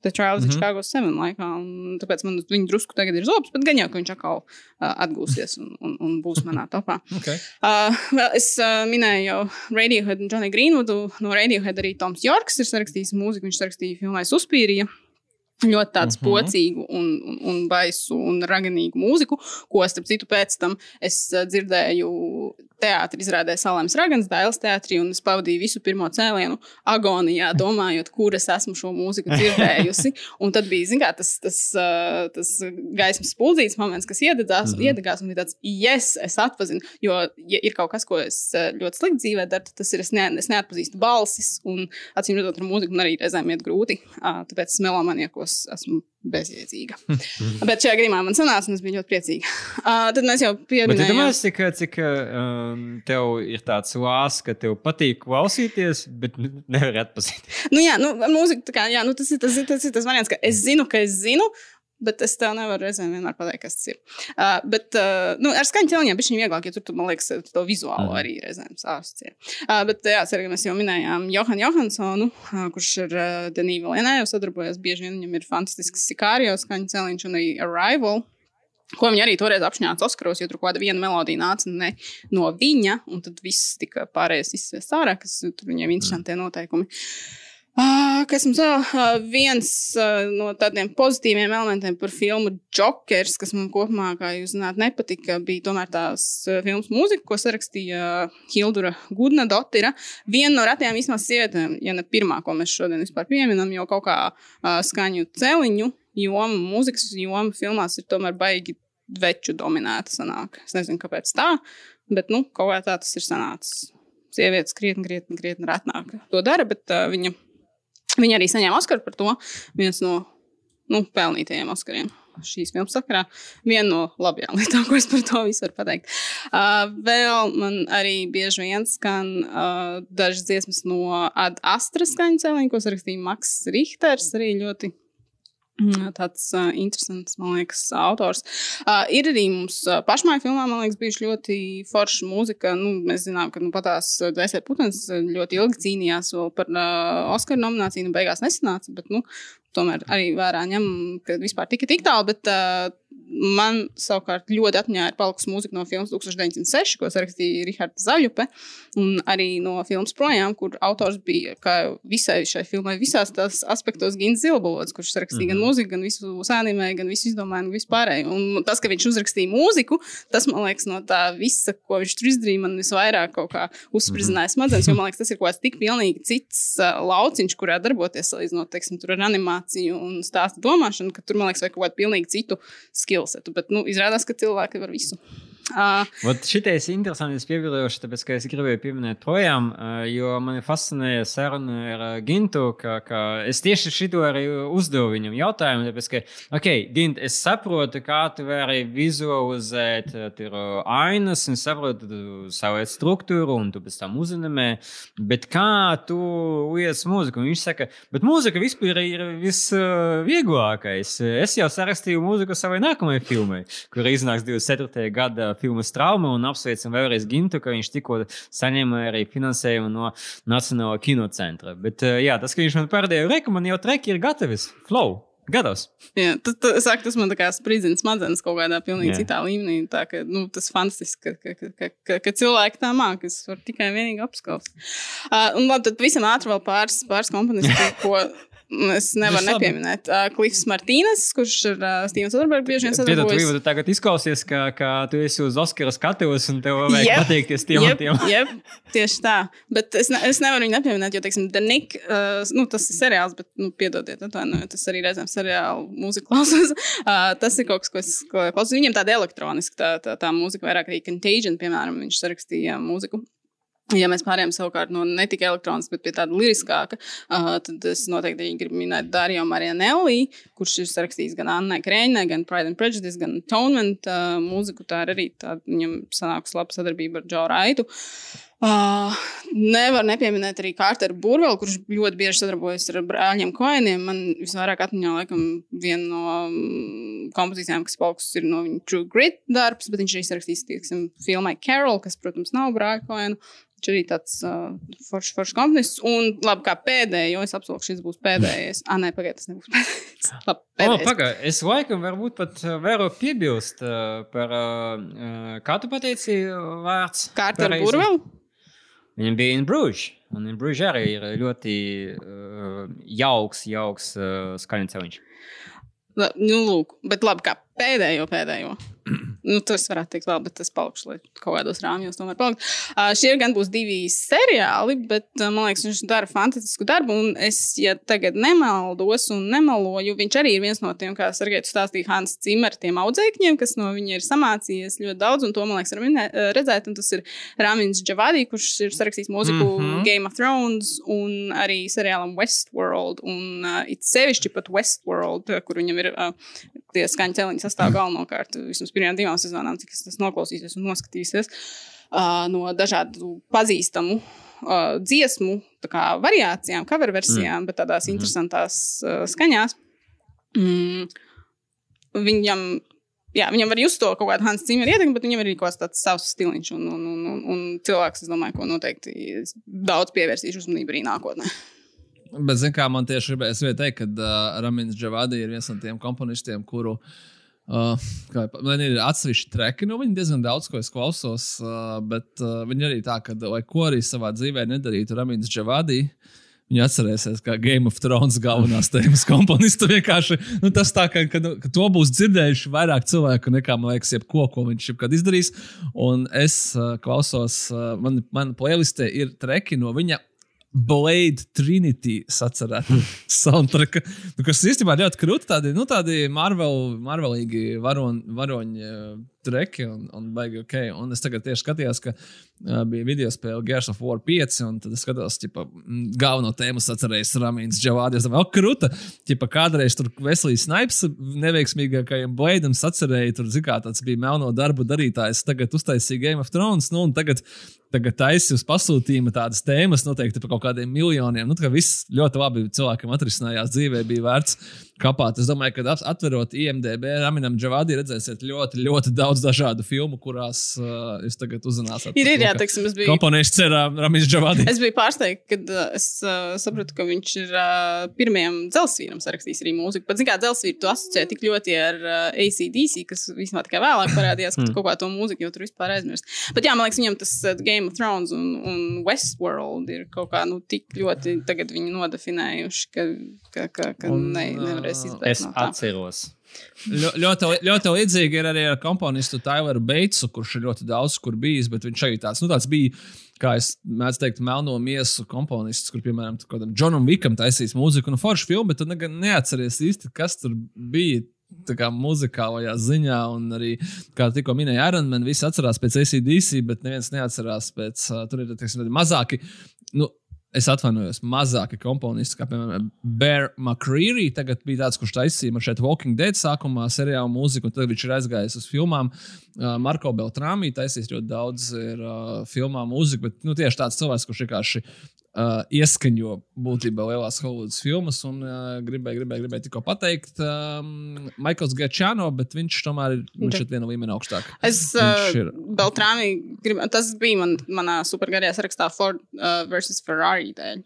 The Trial of the Mhm. Chicago 7 laikā. un Tāpēc man viņa drusku tagad ir zobs, bet gan jau, ka viņš atkal uh, atgūsies un, un, un būs manā topā. (laughs) Okay. Uh, vēl es uh, minēju jau Radiohead un Johnny Greenwoodu. No Radiohead arī Toms Jorks ir sarakstījis mūziku. Viņš sarakstīja filmai Suspīrija. Ļoti tādu Mhm. pocīgu, un, un, un baisu un raganīgu mūziku, ko, starp citu, pēc tam es uh, dzirdēju teātrī, izrādē Salēmas Ragans, Dailas teātrī, un es pavadīju visu pirmo cēlienu agonijā, domājot, kur es esmu šo mūziku (laughs) dzirdējusi. Un tad bija, zināmā, tas, tas, tas gaismas spuldzīts moments, kas iedegās, mm -hmm. iedegās un bija tāds, yes, es atpazinu. Jo, ja ir kaut kas, ko es ļoti slikti dzīvē daru, tad tas ir, es, ne, es neatpazīstu balsis, un acīm redzot, ar mūziku man arī reizēm iet grūti. Tāpēc es melomaniekos esmu bezjēdzīga. Bet šajā gadījumā man sanāca, un es biju ļoti priecīga. Uh, (laughs) tad mēs jau pieminējām. domā, cik, cik um, tev ir tāds lāsts, ka tev patīk klausīties, bet nevar atpazīt. Nu, jā, nu, mūzika, kā, jā, nu, tas, ir, tas, tas ir tas variants, ka es zinu, ka es zinu. Bet es tev nevaru reizēm vienmēr pateikt, kas tas ir. Uh, bet uh, nu, ar skaņu ķelņiem bija vieglāk, jo tur, tu, man liekas, to vizuālo Mhm. arī reizēm sāsties. Uh, bet, jā, arī mēs jau minējām Johanu Johansonu, uh, kurš ar uh, Denīvu Lenēju sadarbojas. Bieži vien viņam ir fantastisks sikārijos skaņu celiņš un arī Arrival. Ko viņa arī toreiz apšņāca Oskaros, jo tur kaut kāda viena melodija nāca ne no viņa, un tad viss tika pārējais izsviests ārā, kas tur viņiem interesantie noteikumi. Uh, kas mums vēl? Uh, viens uh, no tādiem pozitīviem elementiem par filmu Jokers, kas man kopumā, kā jūs zināt, nepatika, bija tomēr tās uh, filmas mūzika, ko sarakstīja Hildura Gudna Dotira. Viena no retajām īstenībā sievietēm, ja ne pirmā, ko mēs šodien vispār pieminam, jo kaut kā skaņu celiņu joma, mūzikas joma filmās ir tomēr baigi veču dominēta sanāk. Es nezinu, kāpēc tā, bet nu, kaut kā tā tas ir sanācis. Sievietes krietni, krietni, krietni retnāk to dara, bet uh, viņa, viņa arī saņēma Oskaru par to. Viens no nu, pelnītajiem Oskariem šīs filmas sakarā. Viena no labajām (laughs) lietām, ko es par to visu varu pateikt. Uh, vēl man arī bieži vien skan uh, dažas dziesmas no Ad Astra skaņu cēliņa, ko rakstīja Maks Richters. Arī ļoti tāds uh, interesants, man liekas, autors. Uh, ir arī mums uh, pašmāju filmā, man liekas, bijuši ļoti forša mūzika. Nu, mēs zinām, ka nu, pat tās Dēsē Putins ļoti ilgi cīnījās par uh, Oskaru nomināciju, nu beigās nesanāca, bet, nu, tomēr arī vērā ņem, ka vispār tika tik tālu, bet uh, man savukārt ļoti ir palikusi mūzika no filmas 1906, ko rakstīja Rihards Zaļupe, un arī no filmas projām, kur autors bija, visai šai filmai, visās tās aspektos Gins Zilbolots, kurš rakstīja mm -hmm. gan mūziku, gan visu sēnīmē, gan visu izdomājumu, gan vispārēju. Un tas, ka viņš uzrakstīja mūziku, tas, man liekas, no tā visa, ko viņš tur izdarīja, man visvairāk kaut kā uzspridzināja smadzenes, jo man liekas, tas ir kaut kāds tik pilnīgi cits uh, lauciņš, kurā darboties, salīdzinot, teiksim, tur ar animāciju un stāstu domāšanu, ka tur, man liekas, vajag kaut kādu pilnīgi citu skillsetu. Bet nu, izrādās, ka cilvēki var visu. Vat šitais interesants piebildošu, tāpēc, ka es gribēju pieminēt projām, jo man fascinēja saruna ar Gintu, ka, ka es tieši šito arī uzdevu viņam jautājumu, tāpēc, ka, ok, Gint, es saprotu, kā tu vari vizualizēt tur ainas un saprotu savu struktūru un tu pēc tam uzņemē, bet kā tu liec mūziku? Un viņš saka, bet mūzika vispār ir visvieglākais. Es jau sarakstīju mūziku savai nākamajai filmai, kur iznāks 24. gada filmas trauma un apsveicam vēlreiz Gintu, ka viņš tikko saņēma arī finansējumu no Nacionālā kinocentra. Bet jā, tas, ka viņš man pārdēja reku, man jau treki ir gatavis. Flow! Gados. Jā, tas, tas, saka, tas man kā spridzina smadzenes kaut kādā pilnīgi Jā. citā līmenī. Tā, ka, nu, tas ir fantastiski, ka, ka, ka, ka, ka cilvēki tā mākslinieks var tikai un vienīgi apskaust. Uh, un labi, tad visam ātri vēl pāris, pāris komponentus, ko Es nevaru nepieminēt. Uh, Klifs Martīnes, kurš ar uh, Stevenu Soderbergu bieži vien sadarbojas. Tu tagad izklausies, ka, ka tu esi uz Oskara skatuves un tev vajag yep, pateikties tiem yep, un tiem. Yep, tieši tā. Bet es, ne, es nevaru viņu nepieminēt, jo, teiksim, Nick, uh, nu, tas ir seriāls, bet, nu, piedodiet, atvainojiet, tas arī reizēm seriālu mūziku klausos. Uh, tas ir kaut kas, ko es klausos. Viņam tāda elektroniska, tā, tā, tā mūzika vairāk arī Contagion, piemēram, viņš sarakstīja mūziku. Ja mēs pārējām savukārt no ne tikai elektroniskas, bet pie tāda liriskāka, uh, tad es noteikti gribu minēt Dariju Marianelli, kurš ir sarakstījis gan Annai Krēņai, gan Pride and Prejudice, gan Atonement uh, mūziku. Tā ir arī tāda, viņam sanāks laba sadarbība ar Džo Raitu. Uh, nevar nepieminēt arī Kārteru Burvelu, kurš ļoti bieži sadarbojas ar brāļiem Koeniem. Man visvairāk atmiņā, laikam, viena no mm, kompozīcijām, kas palikusi, ir no viņa True Grit darbs, bet viņš arī sarakstījis, tieksim, filmai Carol, kas, protams, nav brāļu Koenu. Viņš arī tāds uh, foršs, foršs komponists. Un, labi, kā pēdējo, es apsolu, šis būs pēdējais. (laughs) Ah, nē, pagaidiet, tas nebūs pēdējais. (laughs) labi, pēdējais. Oh, paga, es laikam varbūt pat varu piebilst uh, par, uh, kā tu pateici vārds? Kārta ar Burvelu? Viņam bija in Bruges. Un in Bruges arī ir ļoti uh, jauks, jauks uh, skaņu celiņš. Nu, lūk, bet labi, kā pēdējo, pēdējo. (clears throat) nu, tas varētu teikt, vēl, bet tas palikšu, lai kaut kādos rāmjos tomēr paliktu. Uh, šie gan būs divi seriāli, bet uh, man liekas, viņš dara fantastisku darbu. Un es, ja tagad nemaldos un nemaloju, viņš arī ir viens no tiem, kā Sergejs stāstīja, Hans Zimmer, tiem audzēkņiem, kas no viņa ir samācījies ļoti daudz, un to man liekas, minē, redzēt. Un tas ir Rāmins Džavadī, kurš ir sarakstījis mūziku mm -hmm. Game of Thrones un arī seriālam Westworld. Un uh, it sevišķi pat Westworld, kur viņam ir uh, tie skaņu celiņi sastāv galvenokārt vismaz pirmajām divām sezonām, cik es esmu noklausījies un noskatījies uh, no dažādu pazīstamu uh, dziesmu kā, variācijām, cover versijām, mm. bet tādās mm. interesantās uh, skaņās. Mm. Viņam jā, viņam var just to kaut kādu Hansa Cimera ietekmi, bet viņam ir arī kaut kāds tāds savs stiliņš. Un, un, un, un, un cilvēks, es domāju, ko noteikti daudz pievērsīšu uzmanību arī nākotnē. Bet, zināmā mērā, man tieši gribējās teikt, ka uh, Ramins Džavadi ir viens no tiem komponistiem, kuru uh, Uh, kā, man ir atsevišķi treki no viņa, diezgan daudz, ko es klausos. Uh, bet uh, viņi arī tā, ka, lai ko arī savā dzīvē nedarītu, Ramīns Džavadī. Viņa atcerēsies, kā Game of Thrones galvenās tēmas komponists. Vienkārši nu, tas tā, ka, ka, ka to būs dzirdējuši vairāk cilvēku nekā, man liekas, jebko, ko viņš jebkad izdarīs. Un es uh, klausos, uh, man, man playlistē ir treki no viņa Blade Trinity sacerēta (laughs) soundtrack, nu, kas īstenībā ļoti krūti. Tādi, nu, tādi Marvel, Marvelīgi varoņi, varoņi uh, treki un, un baigi ok. Un es tagad tieši skatījos, ka bija video spēle Gears of War 5, un tad es skatos, ka galveno tēmu sacerējis Ramīns Džavādis. Oh, krūta! Ķipa, kādreiz tur Veselīs Snipes neveiksmīgākajam Bladeam sacerēja, tur zikā tāds bija melno darbu darītājs, tagad uztaisīja Game of Thrones, nu un tagad tagad taisīja uz pasūtījuma tādas tēmas, noteikti par kaut kādiem miljoniem. Nu, tā viss ļoti labi cilvēkam atrisinājās dzīvē, bija vērts kapāt. Es domāju, ka atverot IMDB, Raminam Džavādī redzēsiet ļoti, ļoti daudz dažādu filmu, kurās uh, jūs tagad uzzināsiet. Ir, ir, jā, teiksim, es biju. Komponējis cerā Ramis Džavādī. Es biju pārsteigts, kad uh, es uh, sapratu, ka viņš ir uh, pirmajam dzelzsvīram sarakstījis arī mūziku. Pat, zināmā, dzelzsvīru tu asociē tik ļoti ar uh, ACDC, kas vismaz tikai vēlāk parādījās, ka mm. kaut kā to mūziku jau tur vispār aizmirst. Bet jā, man liekas, viņam tas uh, Game of Thrones un, un Westworld ir kaut kā nu, tik ļoti tagad viņi nodefinējuši, ka, ka, ka, ka un, ne, nevarēs izbeigt. Es no atceros. Ļo, ļoti, ļoti līdzīgi ir arī ar komponistu Taileru Beitsu, kurš ir ļoti daudz kur bijis, bet viņš arī tāds, nu, tāds bija, kā es mēdzu teikt, melno miesu komponists, kur, piemēram, kādam Džonam Vikam taisīs mūziku un nu, foršu filmu, bet tu neatceries īsti, kas tur bija kā muzikālajā ziņā, un arī, kā tikko minēja, Ironman, visi atcerās pēc ACDC, bet neviens neatcerās pēc, uh, tur ir, teiksim, mazāki. Nu, Es atvainojos, mazāki komponisti, kā piemēram Bear McCreary. Tagad bija tāds, kurš taisīja šeit Walking Dead sākumā seriālu mūziku, un tad viņš ir aizgājis uz filmām. Marko Beltrāmī taisīs ļoti daudz ir, uh, filmām mūziku, bet nu, tieši tāds cilvēks, kurš vienkārši uh, ieskaņo būtībā lielās Hollywoodas filmas. Un uh, gribēju, gribēju, gribēju tikko pateikt, um, Maikls Gačāno, bet viņš tomēr ir viņš ir viena līmeņa augstāk. Es uh, ir... Beltrāni, grib, tas bija man, manā supergarajā sarakstā Ford uh, versus Ferrari dēļ.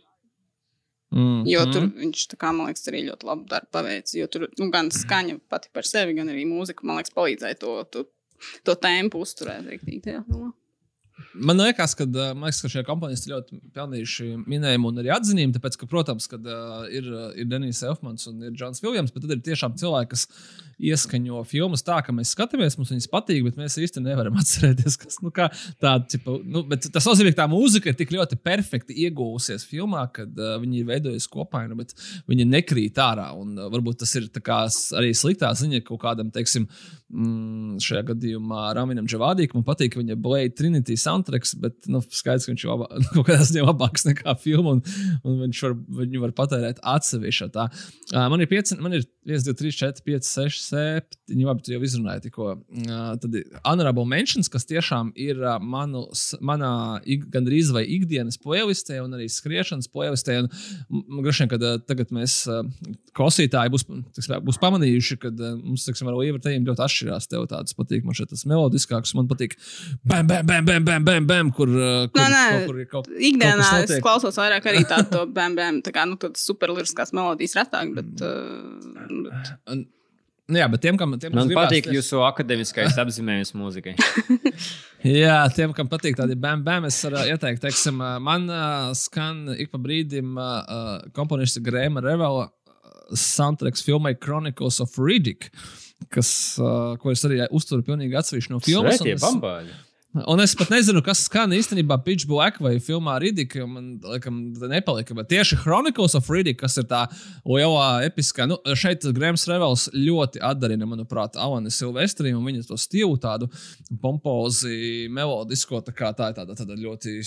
Mm. Jo tur mm. viņš, kā, man liekas, arī ļoti labu darbu paveicis. Jo tur nu, gan skaņa pati par sevi, gan arī mūzika, man liekas, palīdzēja to, to, to tempu uzturēt. Rīktīgi, tajā, Man liekas, ka, man liekas, ka šie komponisti ļoti pelnījuši minējumu un arī atzinību. Tāpēc, ka, protams, kad, uh, ir, ir Denis Elfmans un ir Džons Viljams, bet tad ir tiešām cilvēki, kas ieskaņo filmas tā, ka mēs skatāmies, mums viņas patīk, bet mēs īsti nevaram (laughs) atcerēties, kas nu, tāda tipa, nu, tas nozīmē, ka tā mūzika ir tik ļoti perfekti iegūsies filmā, kad uh, viņi ir veidojusi kopainu, bet viņi nekrīt ārā. Un, uh, varbūt tas ir kā, arī sliktā ziņa kaut kādam, teiksim, mm, šajā gadījumā Raminam Džavādī, ka man patīk, viņa Blade Trinity soundtracks, bet nu, skaidrs, ka viņš ir labā, (laughs) kaut kādā ziņā labāks nekā filma, un, un viņš var, viņu var patērēt atsevišķi. Uh, man ir 5, man ir 1, 2, 3, 4, 5, 6 septiņi, labi, tu jau izrunāji tikko. Uh, tad honorable mentions, kas tiešām ir uh, manu, manā ik, gandrīz vai ikdienas playlistē un arī skriešanas playlistē. Graši vien, kad uh, tagad mēs uh, klausītāji būs, tiksim, būs pamanījuši, ka uh, mums, teiksim, ar Līvu tejiem ļoti atšķirās. Tev tāds patīk, man šeit tas melodiskāks, man patīk bam, bam, bam, bam, bam, bam, bam kur, uh, kur, nē, nē, kaut kur ir kaut, ikdienā kaut es klausos vairāk arī tādu (laughs) bam, bam, tā kā, nu, superliriskās melodijas retāk, bet. Uh, bet... Nu, jā, bet tiem, kam, tiem, Man patīk tieši... jūsu akadēmiskais (laughs) apzīmējums mūzikai. (laughs) jā, tiem, kam patīk tādi bam, bam, es varu ieteikt, teiksim, man uh, skan ik pa brīdim uh, komponists Grēma Revela soundtracks filmai Chronicles of Riddick, kas, uh, ko es arī uzturu pilnīgi atsevišķi no filmas. Tie bambāļi. Un es pat nezinu, kas skan īstenībā Pitch Black vai filmā Ridika. Man liekas, nepalika. Bet tieši Chronicles of Ridika, kas ir tā lielā episkā, nu, šeit Grēms Revels ļoti atdarina, manuprāt, Alani Silvestri un viņa to stilu, tādu pompozi, melodisko, tā kā tā ir tāda, tāda ļoti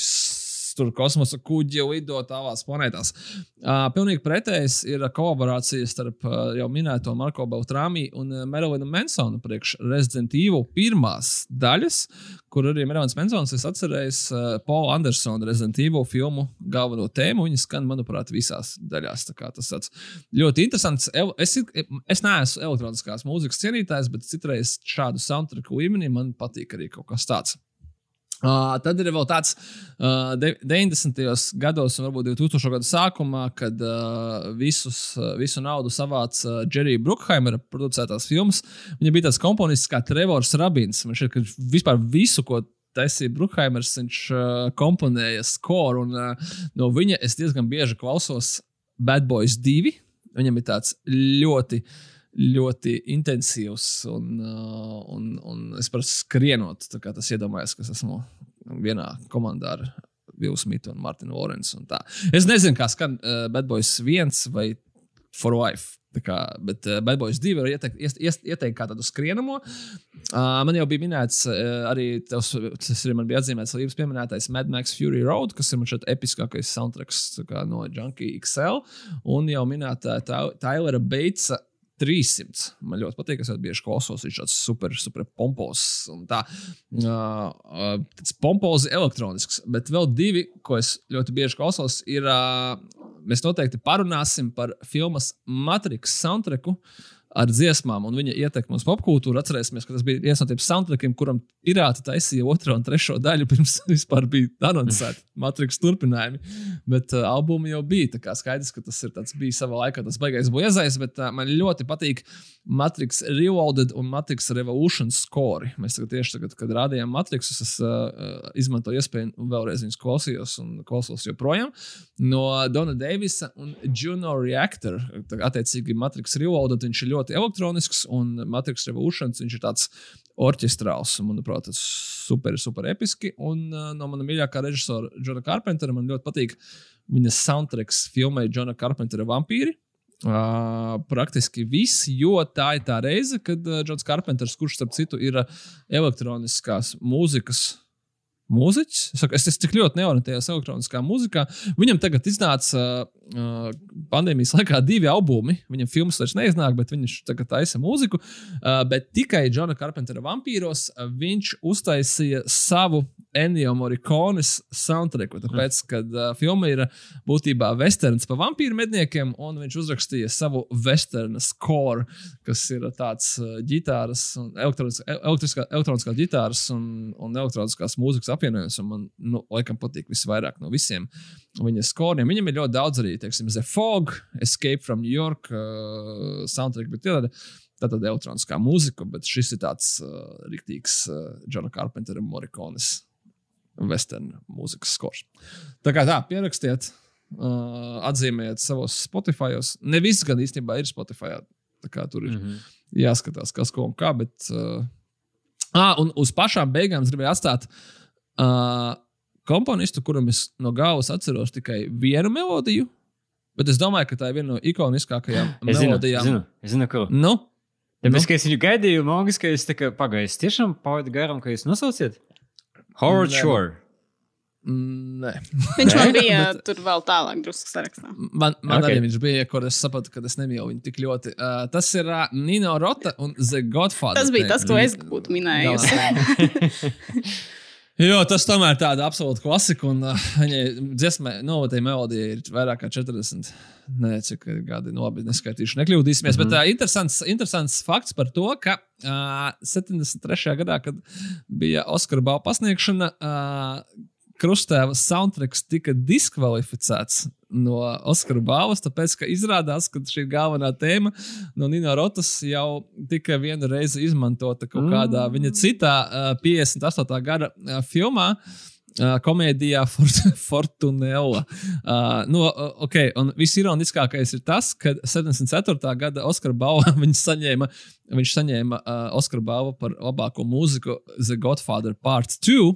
tur kosmosa kuģi lido tālās planētās. Uh, pilnīgi pretējs ir kolaborācija starp uh, jau minēto Marko Beltrāmi un uh, Merlinu Mansonu priekš Resident Evil pirmās daļas, kur arī Merlins Mansons ir atcerējis uh, Paula Andersona Resident Evil filmu galveno tēmu. Viņa skan, manuprāt, visās daļās. Tas tāds ļoti interesants. Es, es neesmu elektroniskās mūzikas cienītājs, bet citreiz šādu soundtracku līmenī man patīk arī kaut kas tāds. Uh, tad ir vēl tāds uh, de 90. gados, un varbūt 2000. gada sākumā, kad uh, visus, uh, visu naudu savāca uh, Jerry Brookhaimera producētās filmas. Viņam bija tāds komponists kā Trevors Rabins. Šķiet, ka vispār visu, ko taisīja Brookhaimers, viņš uh, komponēja skoru, un uh, no viņa es diezgan bieži klausos Bad Boys 2. Viņam ir tāds ļoti ļoti intensīvs, un, uh, un, un es par skrienot, tas iedomājos, ka es esmu vienā komandā ar Vilnu Smitu un Martinu Lorenzu. Es nezinu, kā skan uh, Bad Boys 1 vai For Life. Kā, bet uh, Bad Boys 2 var ieteikt, ieteikt, ieteikt kā tādu skrienamo. Uh, man jau bija minēts, uh, arī tas, tas arī man bija atzīmēts, Līves pieminētais Mad Max Fury Road, kas ir man šeit episkākais soundtracks kā, no Junkie XL. Un jau minēta Tailera Beitsa 300. Man ļoti patīk, es bieži klausos, viņš ir tāds super, super pompos un tā. Uh, tāds pompozi elektronisks, bet vēl divi, ko es ļoti bieži klausos, ir. Uh, mēs noteikti parunāsim par filmas Matrix soundtracku. Uh, ar dziesmām un viņa ietekmi uz popkultūru. Atcerēsimies, ka tas bija viens no tiem soundtrackiem, kuram pirāti taisīja otro un trešo daļu pirms (laughs) vispār bija anoncēti Matrix turpinājumi. Bet uh, albumi jau bija. Tā kā skaidrs, ka tas ir tāds, bija savā laikā tas baigais biezais, bet uh, man ļoti patīk Matrix Reloaded un Matrix Revolution score. Mēs tagad tieši tagad, kad rādījām Matrixus, es uh, izmantoju iespēju vēlreiz viņus klausījos un klausos joprojām. No Dona Davisa un Juno Reactor, attiecīgi Matrix Reloaded, viņš ir ļoti ļoti elektronisks, un Matrix Revolutions viņš ir tāds orķestrāls. Manuprāt, tas super, super episki. Un uh, no mana mīļākā režisora Džona Carpentera man ļoti patīk viņa soundtracks filmai Džona Carpentera vampīri. Uh, praktiski viss, jo tā ir tā reize, kad uh, Džons Carpenters, kurš starp citu ir uh, elektroniskās mūzikas mūziķis. Es, saku, es, es tik ļoti neorientējos elektroniskā mūzikā. Viņam tagad iznāca uh, pandēmijas laikā divi albumi. Viņam filmas vairs neiznāk, bet viņš tagad taisa mūziku. Uh, bet tikai Džona Carpentera vampīros viņš uztaisīja savu Ennio Morikonis soundtracku. Tāpēc, kad uh, filma ir būtībā westerns par vampīru medniekiem, un viņš uzrakstīja savu westernu score, kas ir tāds uh, ģitāras, elektroniskā, elektroniskā ģitāras un, un elektroniskās mūzikas apvienojums. Man, nu, laikam, patīk visvairāk no visiem viņa skoriem. Viņam ir ļoti daudz arī, teiksim, The Fog, Escape from New York, uh, soundtrack, bet tāda, tāda elektroniskā mūzika, bet šis ir tāds uh, riktīgs uh, Džona Carpentera Morikonis western mūzikas skors. Tā kā tā, pierakstiet, uh, atzīmējiet savos Spotify. Ne viss gan īstenībā ir Spotify. Tur ir mm -hmm. jāskatās, kas ko un kā. Bet, uh, ah, un uz pašām beigām es gribēju atstāt uh, komponistu, kuram es no galvas atceros tikai vienu melodiju. Bet es domāju, ka tā ir viena no ikoniskākajām melodijām. Zinu, es zinu, ko. Nu, Tāpēc, nu? ka es viņu gaidīju, mākslinieks, ka es tā kā pagāju. Es tiešām pavadu garām, ka jūs nosauciet. Howard Nē, Shore. Nē. Viņš man bija tur vēl tālāk, drusku sarakstā. Man, man Ok. okay. arī viņš bija, kur es sapratu, ka es nemīlu viņu tik ļoti. Uh, tas ir uh, Nino Rota un The Godfather. Tas bija tas, ko es būtu minējusi. (laughs) (laughs) Jo, tas tomēr ir tāds absolūts klasika. Un uh, viņai dziesmē, nu, tā melodija ir vairāk kā 40. Nē, cik gadi, nu, labi, neskaitīšu, nekļūdīsimies. Mm -hmm. Bet uh, interesants, interesants fakts par to, ka uh, 73. gadā, kad bija Oskara balva pasniegšana, uh, Krustēva soundtracks tika diskvalificēts no Oskara balvas, tāpēc, ka izrādās, ka šī galvenā tēma no Nina Rotas jau tika vienu reizi izmantota kaut kādā mm. viņa citā uh, 58. gada uh, filmā. Uh, komēdijā Fort (laughs) Fortunella. Uh, nu, okay, un visironiskākais ir tas, ka 74. gada Oskara balva (laughs) viņš saņēma, viņš saņēma uh, Oskara balvu par labāko mūziku The Godfather Part 2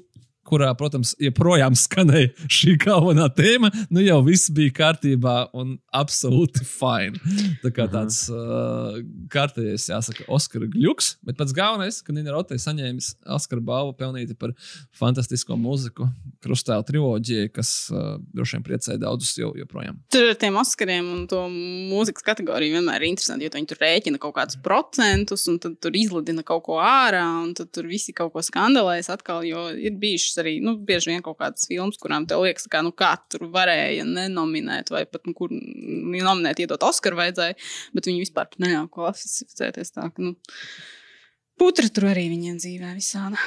kurā, protams, joprojām skanēja šī galvenā tēma, nu jau viss bija kārtībā un absolūti fine. Tā kā tāds uh, kārtējais, jāsaka, Oskara gluks, bet pats galvenais, ka Nina Rotē saņēmis Oskara balvu pelnīti par fantastisko mūziku krustēlu triloģiju, kas uh, droši vien priecēja daudzus jau joprojām. Tur ar tiem Oskariem un to mūzikas kategoriju vienmēr ir interesanti, jo viņi tur rēķina kaut kādus procentus, un tad tur izlidina kaut ko ārā, un tad tur visi kaut ko skandalēs atkal, jo ir bijušas arī, nu, bieži vien kaut kādas filmas, kurām tev liekas, ka, nu, tur varēja nenominēt, vai pat, nu, kur nominēt, iedot Oskaru vajadzēja, bet viņi vispār neļāva klasificēties tā, ka, nu, putra tur arī viņiem dzīvē visāda.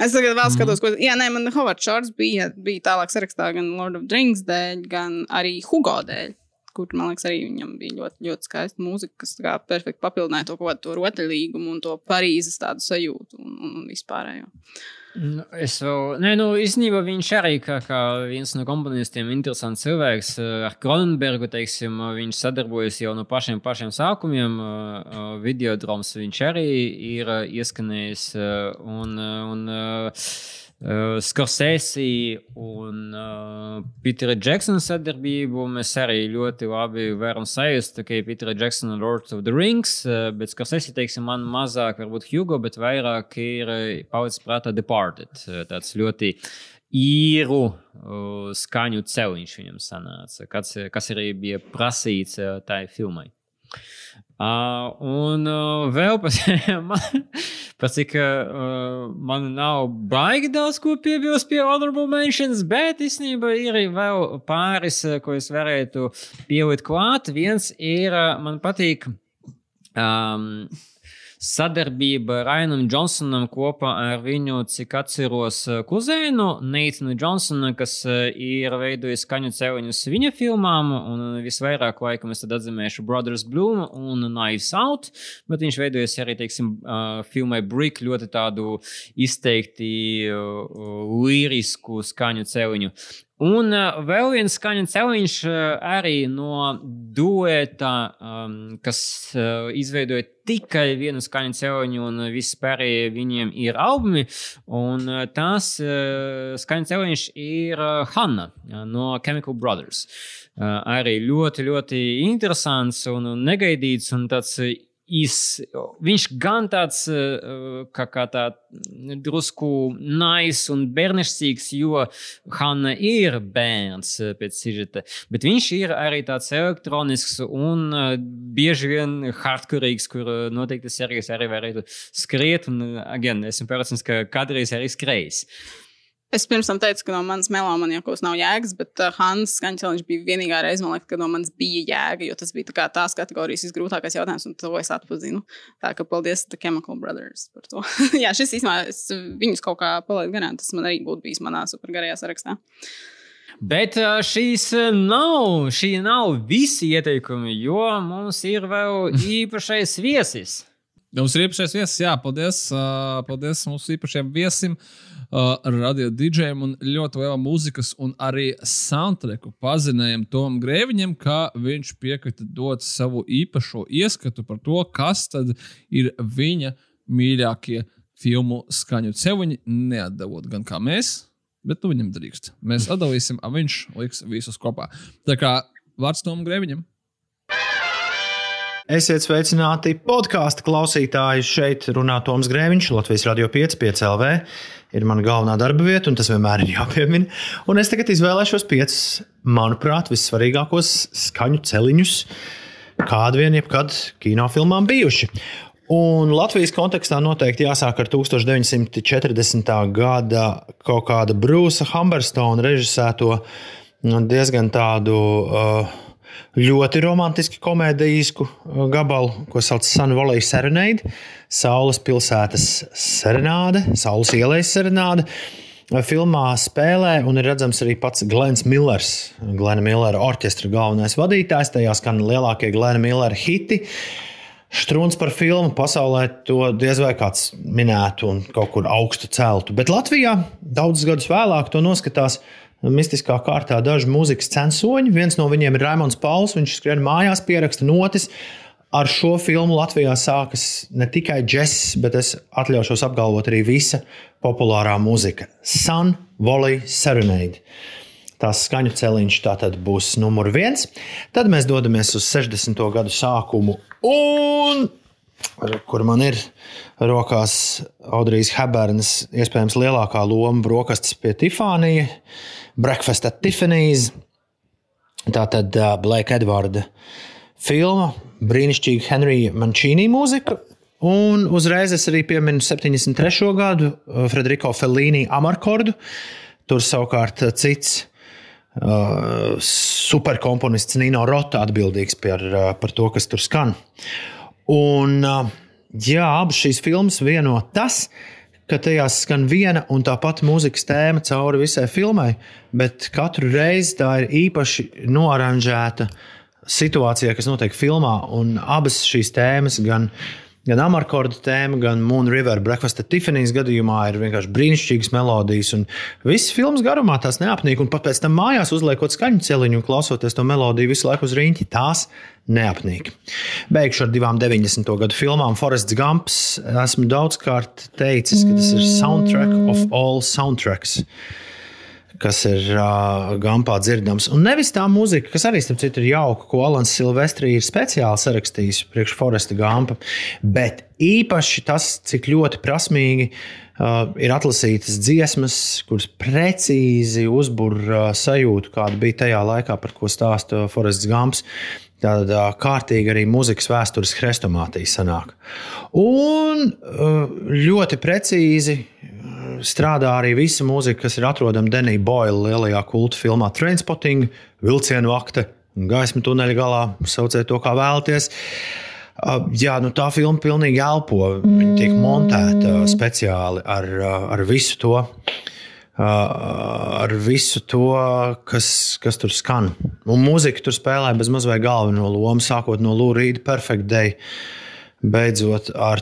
Es tagad vēl skatos, ko. Jā, nē, man Hovards Šārds bija, bija tālāk sarakstā gan Lord of the Rings dēļ, gan arī Hugo dēļ. Kur, man liekas, arī viņam bija ļoti, ļoti skaista mūzika, kas kā perfekti papildināja to kaut kādu rotaļlīgumu un to Parīzes tādu sajūtu un, un, un vispārējo. Nu, Es vēl, nē, nu, īstenībā viņš arī kā, kā viens no komponistiem, interesants cilvēks. Eh, Ar Kronenbergu, teiksim, viņš sadarbojas jau no pašiem, pašiem sākumiem. Videodroms viņš arī ir eh, ieskanējis. eh, Un, eh, un uh, Skorsēsi un uh, Pitera Džeksona sadarbību mēs arī ļoti labi varam sajust. Tikai Pitera Džeksona Lord of the Rings, uh, bet Skorsēsi, teiksim, man mazāk varbūt Hugo, bet vairāk ir palicis prātā Departed. Tāds ļoti īru uh, skaņu celiņš viņam sanāca, kas, kas arī bija prasīts uh, tai filmai. Uh, un uh, vēl par, (laughs) par cik uh, man nav baigi daudz ko piebilst pie honorable mentions, bet īstenībā ir vēl pāris, uh, ko es varētu pielikt klāt. Viens ir, uh, man patīk. Um, sadarbība Rainam Džonsonam kopā ar viņu, cik atceros, kuzēnu Neitanu Džonsonu, kas eh, ir veidojis skaņu cēloņus viņa filmām, un visvairāk laikam es tad atzīmēšu Brothers Bloom un Knives Out, bet viņš veidojas arī, teiksim, filmai Brick ļoti tādu izteikti uh, lirisku skaņu cēloņu. Un uh, vēl viens skaņu cēloņš uh, arī no dueta, um, kas uh, izveidoja tikai vienu skaņu cēloņu, un viss pārējie viņiem ir albumi. Un tās uh, skaņu cēloņš ir Hanna no Chemical Brothers. Uh, arī ļoti, ļoti interesants un negaidīts un tāds. Uh, Is, viņš gan tāds uh, kā, kā tā drusku nais un bērnišķīgs, jo Hanna ir bērns uh, pēc sižeta, bet viņš ir arī tāds elektronisks un uh, bieži vien hardkurīgs, kur uh, noteikti serijas arī varētu skriet, un, uh, again, esmu pārliecināts, ka kādreiz arī skrējis. Es pirms tam teicu, ka no manas melomanijas nav jēgas, bet uh, Hans Skaņķeliņš bija vienīgā reize, man liekas, kad no manis bija jēga, jo tas bija tā kā tās kategorijas visgrūtākais jautājums, un to es atpazinu. Tā kā paldies The Chemical Brothers par to. (laughs) Jā, šis īstenībā, es viņus kaut kā palaidu garām, tas man arī būtu bijis manā supergarajā sarakstā. Bet uh, šīs uh, nav, šī nav visi ieteikumi, jo mums ir vēl (laughs) īpašais viesis. Mums ir īpašais viesis, jā, paldies. Paldies mūsu īpašajam viesim, uh, radio dīdžiem un ļoti lielam mūzikas un arī soundtracku pazinējam Tomam Grēviņam, ka viņš piekrita dot savu īpašo ieskatu par to, kas tad ir viņa mīļākie filmu skaņu ceļi, neatdevot gan kā mēs, bet nu viņam drīkst. Mēs atdalīsim, a viņš liks visus kopā. Tā kā vārds Tomam Grēviņam. Esiet sveicināti podkāstu klausītāji. Šeit runā Toms Grēviņš, Latvijas Radio 5, 5 LV. Ir mana galvenā darba vieta, un tas vienmēr ir jāpiemina. Un es tagad izvēlēšos piecus, manuprāt, vissvarīgākos skaņu celiņus, kādi vien jebkad kinofilmām bijuši. Un Latvijas kontekstā noteikti jāsāk ar 1940. gada kaut kāda Brūsa Humberstona režisēto diezgan tādu. Uh, ļoti romantisku komēdijisku gabalu, ko sauc par Sun Valley Serenade, Saules pilsētas serenāde, Saules ielas serenāde. Filmā spēlē un ir redzams arī pats Glens Millers, Glena Millera orķestra galvenais vadītājs. Tajā skan lielākie Glena Millera hiti. Strūns par filmu pasaulē to diez vai kāds minētu un kaut kur augstu celtu. Bet Latvijā daudzus gadus vēlāk to noskatās mistiskā kārtā daži mūzikas censoņi. Viens no viņiem ir Raimons Pauls. Viņš skrien mājās, pieraksta notis. Ar šo filmu Latvijā sākas ne tikai džeks, bet es atļaušos apgalvot arī visa populārā mūzika. Sun Valley Serenade. Tās skaņu celiņš tātad būs numur viens. Tad mēs dodamies uz 60. gadu sākumu, un, kur man ir rokās Audrijas Hebernas, iespējams, lielākā loma brokastis pie Tifānija. Breakfast at Tiffany's. Tā tad uh, Blake Edvarda filma, brīnišķīga Henrija Mančīnī mūzika. Un uzreiz es arī pieminu 73. gadu Frederico Fellīni Amarkordu. Tur savukārt cits uh, superkomponists Nino Rota atbildīgs par, uh, par to, kas tur skan. Un, uh, jā, abas šīs filmas vieno tas, ka tajās skan viena un tā pati mūzikas tēma cauri visai filmai, bet katru reizi tā ir īpaši noaranžēta situācijā, kas notiek filmā. Un abas šīs tēmas, gan Gan Amarkorda tēma, gan Moon River Breakfast at Tiffany's gadījumā ir vienkārši brīnišķīgas melodijas. Viss filmas garumā tās neapnīk. Un pat pēc tam mājās uzliekot skaņu celiņu un klausoties to melodiju visu laiku uz rīņķi, tās neapnīk. Beigšu ar divām 90. gadu filmām. Forests Gumps. Esmu daudzkārt teicis, ka tas ir soundtrack of all soundtracks kas ir uh, gampā dzirdams. Un nevis tā mūzika, kas arī, starp citu, ir jauka, ko Alans Silvestri ir speciāli sarakstījis priekš Foresta Gampa, bet īpaši tas, cik ļoti prasmīgi uh, ir atlasītas dziesmas, kuras precīzi uzbur uh, sajūtu, kāda bija tajā laikā, par ko stāsta Forests Gamps. Tāda kārtīga arī mūzikas vēstures hrestomātija sanāk. Un ļoti precīzi strādā arī visa mūzika, kas ir atrodama Denija Boila lielajā kultu filmā Trainspotting, vilcienu akte, gaisma tuneļa galā, sauciet to kā vēlaties. Jā, nu tā filma pilnīgi elpo. Viņa tiek montēta speciāli ar, ar visu to. Ar visu to, kas, kas tur skan. Un mūzika tur spēlē bez mazliet galveno lomu, sākot no Lūrīda Perfect Day, beidzot ar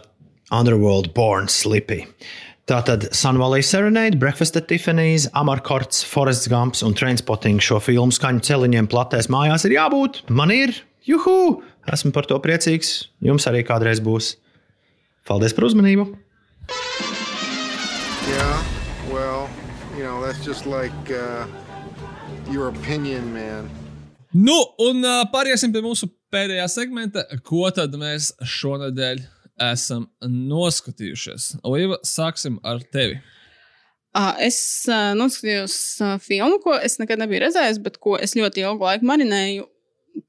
Underworld Born Slippy. Uh, Tātad Sunvalley Serenade, Breakfast at Tiffany's, Amarkorts, Forests Gumps un Trainspotting šo filmu skaņu celiņiem platēs mājās ir jābūt. Man ir, juhu! Esmu par to priecīgs. Jums arī kādreiz būs. Paldies par uzmanību! Yeah, well, you know, that's just like uh, your opinion, man. Nu, un uh, pāriesim pie mūsu pēdējā segmenta. Ko tad mēs šonadēļ esam noskatījušies. Līva, sāksim ar tevi. Es noskatījos filmu, ko es nekad nebiju redzējis, bet ko es ļoti ilgu laiku marinēju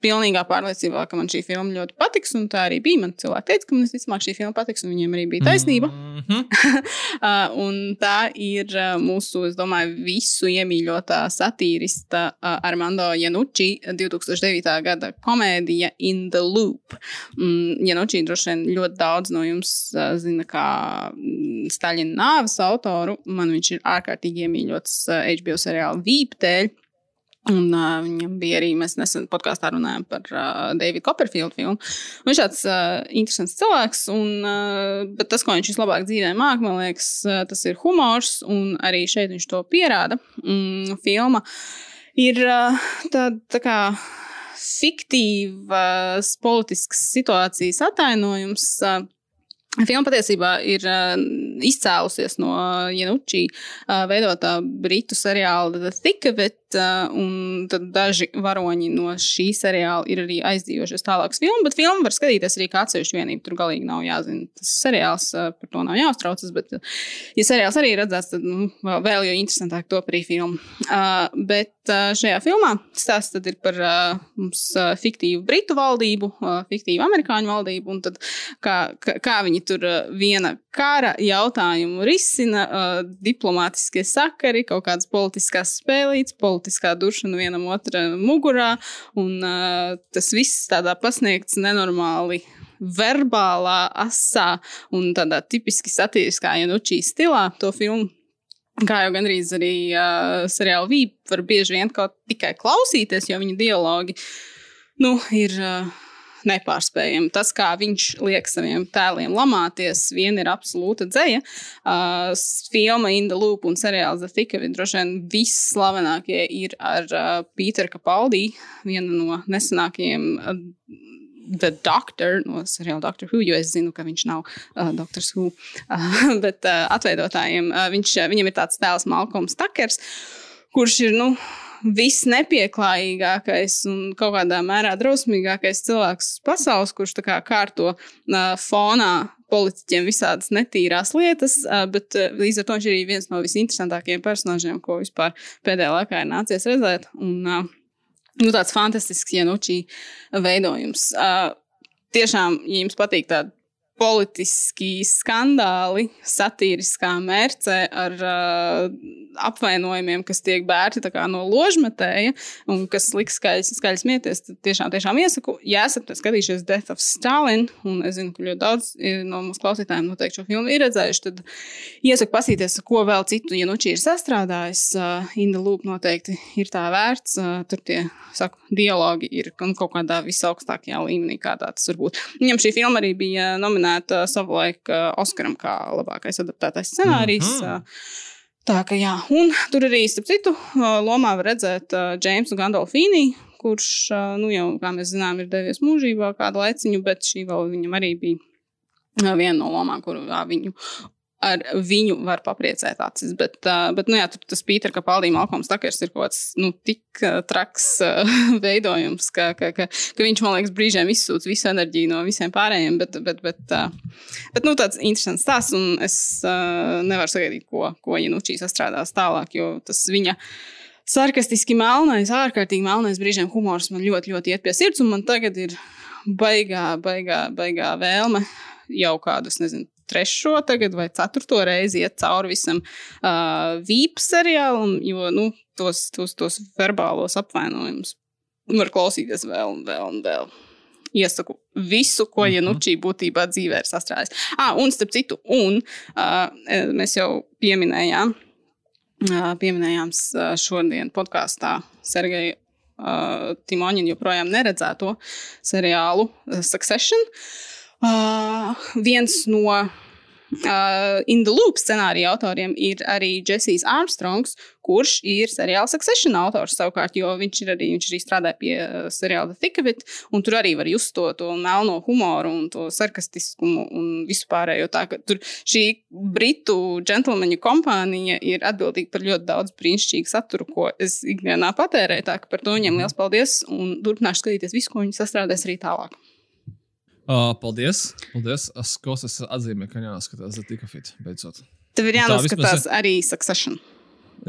pilnīgā pārliecībā, ka man šī filma ļoti patiks. Un tā arī bija. Man cilvēki teica, ka man visticamāk šī filma patiks, un viņiem arī bija taisnība. Mm -hmm. (laughs) uh, tā ir uh, mūsu, es domāju, visu iemīļotā satīrista uh, Armando Janucci 2009. gada komēdija In the Loop. Um, Janucci droši vien ļoti daudz no jums zina kā Staļina nāves autoru. Man viņš ir ārkārtīgi iemīļots HBO seriāla Vīpteļ. Un, uh, viņam bija arī, mēs nesen podkāstā runājām par uh, Davida Copperfield filmu. Viņš ir tāds uh, interesants cilvēks, un, uh, tas, ko viņš vislabāk dzīvē māca, man liekas, uh, tas ir humors, un arī šeit viņš to pierāda. Mm, filma ir uh, tāda tā kā fiktīvas politiskas situācijas atainojums. Uh, Filma patiesībā ir uh, izcēlusies no Janučī uh, veidotā britu seriāla The Thick of It, un daži varoņi no šī seriāla ir arī aizdījušies tālāk uz filmu, bet filmu var skatīties arī kā atsevišķu vienību. Tur galīgi nav jāzina tas seriāls, par to nav jāuztraucas, bet, ja seriāls arī ir redzēts, tad nu, vēl jau interesantāk top arī filmu. Uh, bet uh, šajā filmā stāsts ir par uh, mums uh, fiktīvu britu valdību, uh, fiktīvu amerikāņu valdību, un tad kā, kā, kā viņi tur uh, viena kara jautājumu risina, uh, diplomātiskie sakari, kaut kādas politiskās spēlītes, politiskā dušana vienam otram mugurā, un uh, tas viss tādā pasniegts nenormāli verbālā, asā un tādā tipiski satiriskā Janučī stilā to filmu. Kā jau gandrīz arī uh, seriāla Vīpa var bieži vien kaut tikai klausīties, jo viņa dialogi nu, ir. Uh, nepārspējami. Tas, kā viņš liek saviem tēliem lamāties, viena ir absolūta dzēja. Uh, filma In the Loop un seriāls The Thick of It droši vien visslavenākie ir ar uh, Pīteru Kapaldī, viena no nesenākajiem. Uh, The Doctor no seriāla Doctor Who, jo es zinu, ka viņš nav uh, Doctor Who, uh, (laughs) bet uh, atveidotājiem uh, viņš, uh, viņam ir tāds tēls Malcolms Takers, kurš ir, nu, visnepieklājīgākais un kaut kādā mērā drausmīgākais cilvēks pasaules, kurš kā kārto uh, fonā politiķiem visādas netīrās lietas, uh, bet uh, līdz ar to viņš ir viens no visinteresantākajiem personāžiem, ko vispār pēdējā laikā ir nācies redzēt. Un, uh, nu, tāds fantastisks Janučī veidojums. Tiešām, ja jums patīk tāda politiski skandāli, satīriskā mērce ar uh, apvainojumiem, kas tiek bērti no ložmetēja un kas liks skaļs, skaļs mieties. Tad tiešām, tiešām iesaku, ja esat skatījušies Death of Stalin, un es zinu, ka ļoti daudz no mūsu klausītājiem noteikti šo filmu ir redzējuši, tad iesaku pasīties, ko vēl citu, ja nu šī ir sastrādājis. Uh, Inda Lūpa noteikti ir tā vērts. Uh, tur tie saku, dialogi ir kaut kādā visaugstākajā līmenī, kādā tas var būt. Viņam šī filma arī bija nominēta savulaik uh, Oskaram kā labākais adaptētais scenārijs. Mm -hmm. Tā kā jā, un tur arī, starp citu, lomā var redzēt Džeimsu Gandolfīnu, kurš, nu jau, kā mēs zinām, ir devies mūžībā kādu laiciņu, bet šī vēl viņam arī bija viena no lomām, kuru viņu ar viņu var papriecēt acis. Bet, uh, bet nu, jā, tur tas Pīters, ka Paldija Malkoms Takers ir kaut kāds nu, tik uh, traks uh, (laughs) veidojums, ka, ka, ka, ka viņš man liekas brīžiem izsūc visu enerģiju no visiem pārējiem. Bet, bet, bet, uh, bet nu, tāds interesants stāsts, un es uh, nevaru sagaidīt, ko, ko Janučī sastrādās tālāk, jo tas viņa. Sarkastiski melnais, ārkārtīgi melnais brīžiem humors man ļoti, ļoti iet pie sirds, un man tagad ir baigā, baigā, baigā vēlme jau kādus, nezinu, trešo tagad vai ceturto reizi iet cauri visam uh, vīpu seriālam, jo nu, tos, tos, tos verbālos apvainojumus var klausīties vēl un vēl un vēl. Iesaku visu, ko mhm. Janučī būtībā dzīvē ir sastrādājis. Ah, un starp citu, un uh, mēs jau pieminējām, uh, pieminējām šodien podkāstā Sergeju uh, Timoņinu joprojām neredzēto seriālu Succession. Uh, Uh, viens no Uh, In the Loop scenārija autoriem ir arī Jessijs Armstrongs, kurš ir seriāla Succession autors savukārt, jo viņš ir arī, viņš arī strādā pie uh, seriāla The Thick of It, un tur arī var just to, to melno humoru un to sarkastiskumu un visu pārējo. Tā ka tur šī britu džentlmeņu kompānija ir atbildīga par ļoti daudz brīnišķīgu saturu, ko es ikdienā patērēju, tā ka par to viņiem liels paldies un turpināšu skatīties visu, ko viņi sastrādās arī tālāk. Uh, paldies! paldies. Es klausos, atzīmēju, ka jāskatās The Tick of It beidzot. Tev ir jānoskatās ir... arī Succession.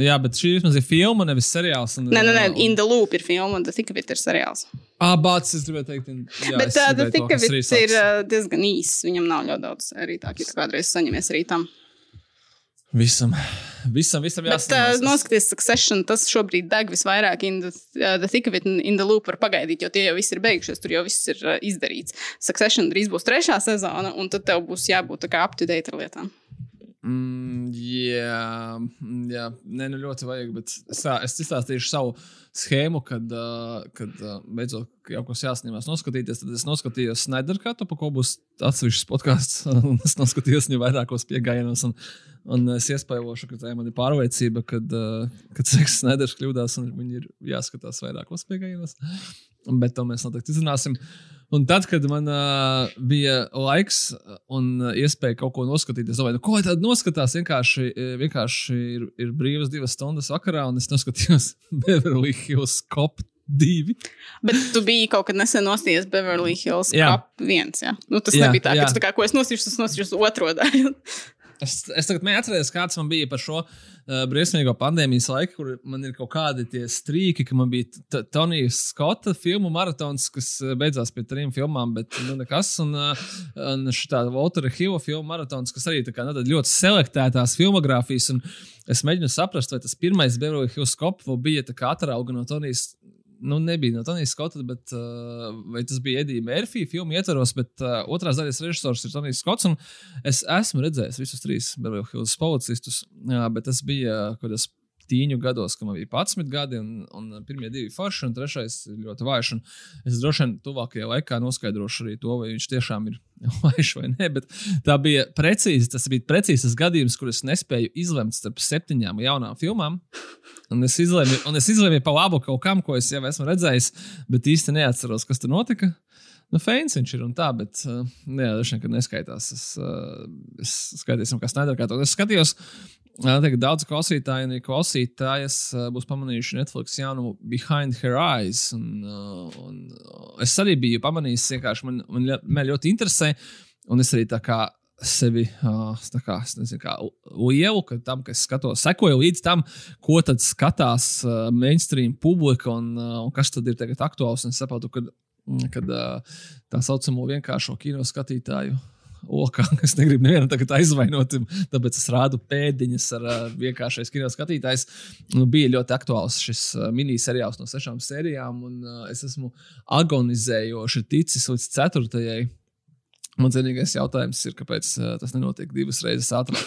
Jā, bet šī vismaz ir filma, nevis seriāls. Un, nē, nē, nē, un... In the Loop ir filma, un The Tick of It ir seriāls. Ah, bācis, es gribēju teikt, in... jā, bet uh, The Tick of It ir uh, diezgan īss. Viņam nav ļoti daudz arī tā, ka kādreiz saņemies arī tam. Visam, visam, visam jāsaka. Uh, noskaties, Succession, tas šobrīd deg visvairāk in the, uh, the thick of it in the loop var pagaidīt, jo tie jau viss ir beigušies, tur jau viss ir uh, izdarīts. Succession drīz būs trešā sezona, un tad tev būs jābūt tā kā up to date ar lietām. Mm, jā, jā, nē, nu ļoti vajag, bet es, tā, es izstāstīšu savu schēmu, kad, uh, kad uh, beidzot jau kas jāsnīmās noskatīties. Tad es noskatījos Snyderkatu, pa ko būs atsevišķs podkāsts, (laughs) es noskatījos viņu vairākos piegājienos. Un, un es iespējošu, ka tā ir mana pārliecība, kad, uh, kad Seks Snyders kļūdās, un viņi ir jāskatās vairākos piegājienos. Bet to mēs noteikti izzināsim. Uh, Un tad, kad man uh, bija laiks un iespēja kaut ko noskatīties, domāju, nu, ko tādu noskatās, vienkārši, vienkārši ir, ir brīvas divas stundas vakarā, un es noskatījos (laughs) Beverly Hills Cop. Divi. Bet tu biji kaut kad nesen nostājies Beverly Hills jā. Cop 1. Ja? Nu, tas jā, nebija tā, jā. ka tā kā, ko es nosīšu, tas nosīšu otro daļu. Es, es tagad neatceros, kāds man bija par šo uh, briesmīgo pandēmijas laiku, kur man ir kaut kādi tie strīki, ka man bija Tonija Skota filmu maratons, kas beidzās pie trim filmām, bet nu, nekas. Un, uh, un šī Waltera Hila filmu maratons, kas arī kā, nu, ļoti selektētās filmogrāfijas. Es mēģinu saprast, vai tas pirmais Beverly Hills Cop bija atrauga no Tonijas nu, nebija no Tonijas Skota, bet uh, tas bija Edija Mērfija filmu ietvaros, bet uh, otrās daļas režisors ir Tonijs Skots. Es esmu redzējis visus trīs Beverly Hills policistus, jā, bet tas bija kaut kādas tīņu gados, kad man bija 11 gadi, un, un pirmie divi forši, un trešais ļoti vājš. Es droši vien tuvākajā laikā noskaidrošu arī to, vai viņš tiešām ir (laughs) vājš vai nē. Bet tā bija precīzi, tas bija precīzs gadījums, kur es nespēju izlemt starp septiņām jaunām filmām. Un es izlēmu, un es izlēmu pa labu kaut kam, ko es jau esmu redzējis, bet īsti neatceros, kas tur notika. Nu, Feins viņš ir un tā, bet uh, jā, dažs nekad neskaitās. Es, uh, es skaitīsim, kas nedara. Es skatījos, tagad daudz klausītāju un klausītājas uh, būs pamanījuši Netflix jaunu Behind Her Eyes. Un, un, es arī biju pamanījis, vienkārši man, man, man ļoti interesē. Un es arī tā kā sevi kā, nezinu, kā lielu, ka tam, kas skatos, sekoju līdz tam, ko tad skatās mainstream publika un, un kas tad ir tagad aktuāls. Es saprotu, ka kad, tā saucamo vienkāršo kino skatītāju okā. (laughs) Es negribu nevienu tagad aizvainot, tāpēc es rādu pēdiņas ar vienkāršais kino skatītājs. Nu, bija ļoti aktuāls šis miniseriāls no sešām sērijām, un es esmu agonizējoši ticis līdz ceturtajai. Mans vienīgais jautājums ir, kāpēc tas nenotiek divas reizes ātrāk.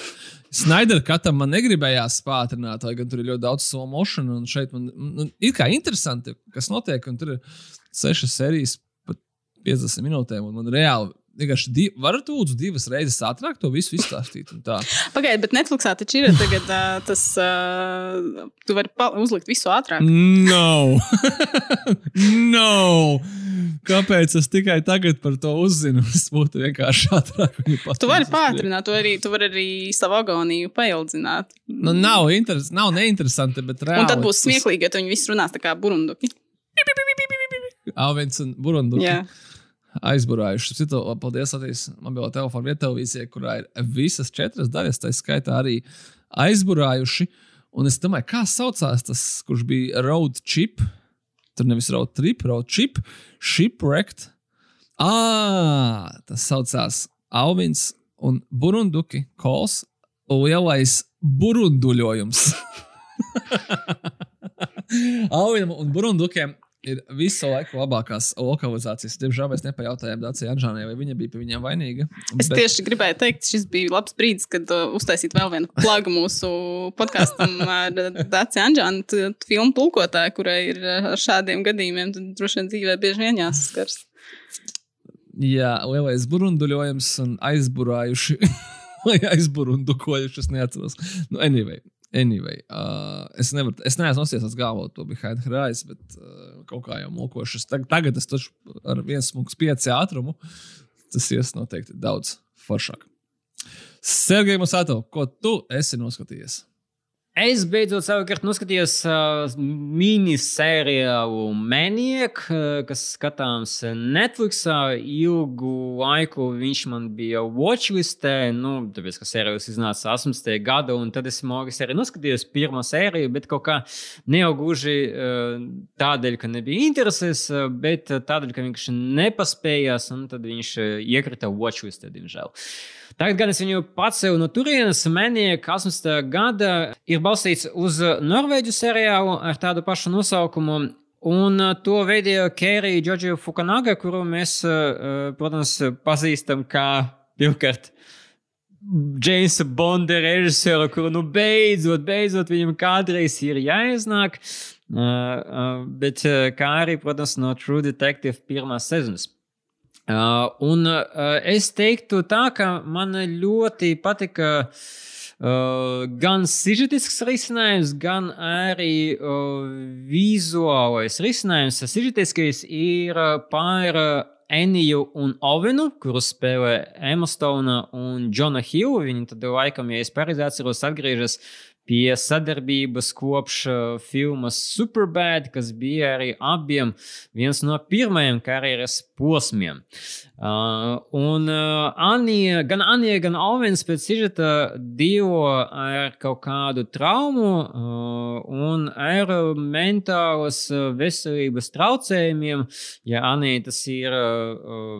Snaidera katam man negribējās pātrināt, lai gan tur ir ļoti daudz slow motion, un šeit man nu, ir kā interesanti, kas notiek, tur ir sešas sērijas pat 50 minūtēm, un man reāli vienkārši di varat lūdzu divas reizes ātrāk to visu izstāstīt. Pagaidiet, bet Netflixā taču ir tagad, uh, tas, uh, tu vari uzlikt visu ātrāk. No! (laughs) no! Kāpēc es tikai tagad par to uzzinu? (laughs) Es būtu vienkārši ātrāk. Tu vari pātrināt, tu vari, tu vari arī savu agoniju paildzināt. Nu, nav, interes, nav neinteresanti, bet reāli. Un tad būs tas- smieklīgi, ja tu viņi visi runās tā kā burunduki. Alvins un Burunduki. Jā. aizburājuši. Citu, paldies, Latvijas mobilo telefonu vietelevīzijai, kurā ir visas četras daļas, tā skaitā arī aizburājuši. Un es domāju, kā saucās tas, kurš bija road chip. Tur nevis road trip, road chip, shipwrecked. Ah, tas saucās Alvins un Burunduki kols. Lielais burunduļojums. (laughs) Alvinam un Burundukiem ir visu laiku labākās lokalizācijas. Diemžēl mēs nepajautājām Dācijai Anžānai, vai viņa bija pie viņiem vainīga. Es Bet... tieši gribēju teikt, šis bija labs brīdis, kad uh, uztaisīt vēl vienu plagu mūsu podkāstam (laughs) ar Dāci Anģānu, t- filmu tulkotāju, kurai ir uh, ar šādiem gadījumiem, droši vien dzīvē bieži vien jāsaskars. Jā, lielais burunduļojums un aizburājuši. Vai (laughs) aizburundukojuši, es neatceros. Nu, anyway, anyway uh, es, nevaru, es neesmu nosies galvā to behind eyes, bet uh, kaut kā jau mokošas. Tag, tagad es taču ar viens smūgs pieci ātrumu. Tas ies noteikti daudz foršāk. Sergei Musāto, ko tu esi noskatījies? Es beidzot savukārt noskatījos uh, minisērijālu Maniac, uh, kas skatāms Netflixā. Ilgu laiku viņš man bija watchlistē, nu, tāpēc, ka sērijas iznāca 18. gada, un tad es Morgas arī noskatījos pirmo sēriju, bet kaut kā ne jau gluži uh, tādēļ, ka nebija intereses, uh, bet uh, tādēļ, ka viņš nepaspējās, un tad viņš uh, iekrita watchlistē, diemžēl. Tagad gan es viņu pacēlu no turienes. Manieka 18. gada ir balstīts uz norvēģu seriālu ar tādu pašu nosaukumu. Un uh, to veidoja Kērija Džordžija Fukanaga, kuru mēs, uh, protams, pazīstam kā pirmkārt. Jamesa Bonda režisoru, kuru nu beidzot, beidzot viņam kādreiz ir jāiznāk. Uh, uh, bet uh, kā arī, protams, no True Detective pirmās sezonas. Uh, un uh, es teiktu, tā, ka man ļoti patika uh, gan sižetisks risinājums, gan arī uh, vizuālais risinājums. Sižetiskais ir uh, uh, Eniju un Ovenu, kurus spēlē Emma Stone un Džona Hill. Viņi tad laikam, ja es pareizi atceros, atgriežas pie sadarbības kopš uh, filmas Superbad, kas bija arī abiem viens no pirmajiem karjeras posmiem. Uh, un uh, Anija, gan Anija, gan Alvins pēc sižeta dzīvo ar kaut kādu traumu uh, un ar mentālas uh, veselības traucējumiem. Ja Anija tas ir, uh,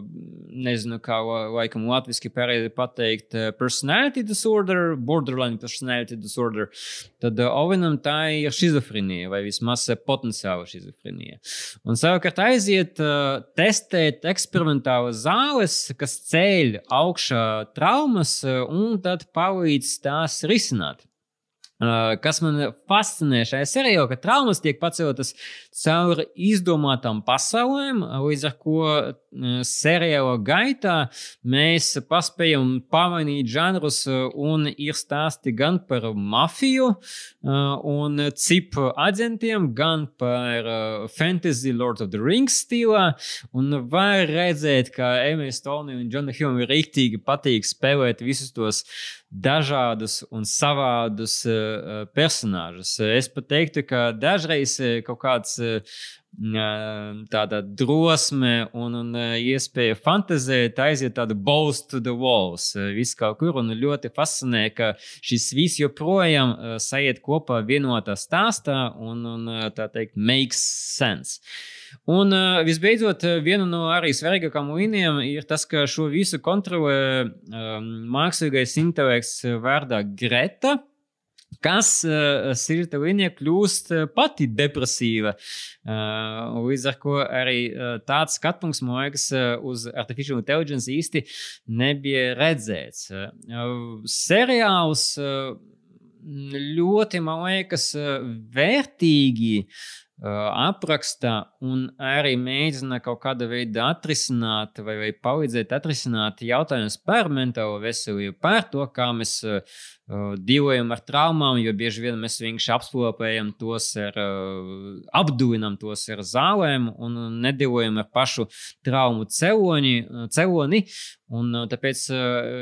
nezinu, kā la- laikam latviski pareizi pateikt, uh, personality disorder, borderline personality disorder, tad uh, Ovenam tā ir schizofrēnija vai vismaz uh, potenciāla schizofrēnija. Un savukārt aiziet uh, testēt eksperimentālas zāles, kas ceļ augšā traumas un tad palīdz tās risināt. Kas man fascinē šajā serijā, ka traumas tiek paceltas caur izdomātām pasaulēm, līdz ar uh, seriāla gaitā mēs paspējam pamainīt žanrus, un ir stāsti gan par mafiju un cipu aģentiem, gan par fantasy Lord of the Rings stilā. Un var redzēt, ka Emīļa Stone un Džona Hjūna rīktīgi patīk spēlēt visus tos dažādus un savādus uh, personāžus. Es pat teiktu, ka dažreiz uh, kaut kāds tāda drosme un, un iespēja fantazēt, aiziet tādu balls to the walls. Viss kaut kur un ļoti fascinē, ka šis viss joprojām sajiet kopā vienotā stāstā un, un tā teikt, makes sense. Un visbeidzot, viena no arī svarīgākajām līnijām ir tas, ka šo visu kontrolē um, mākslīgais intelekts vārdā Greta kas uh, sirta līnija kļūst uh, pati depresīva. Uh, līdz ar to arī uh, tāds skatums, man liekas, uh, uz artificial intelligence īsti nebija redzēts. Uh, seriāls uh, ļoti, man liekas, vērtīgi apraksta un arī mēģina kaut kādā veidā atrisināt vai, vai palīdzēt atrisināt jautājumus par mentālo veselību, par to, kā mēs uh, dzīvojam ar traumām, jo bieži vien mēs vienkārši apslopējam tos ar, apduinam tos ar zālēm un nedzīvojam ar pašu traumu celoni. celoni un tāpēc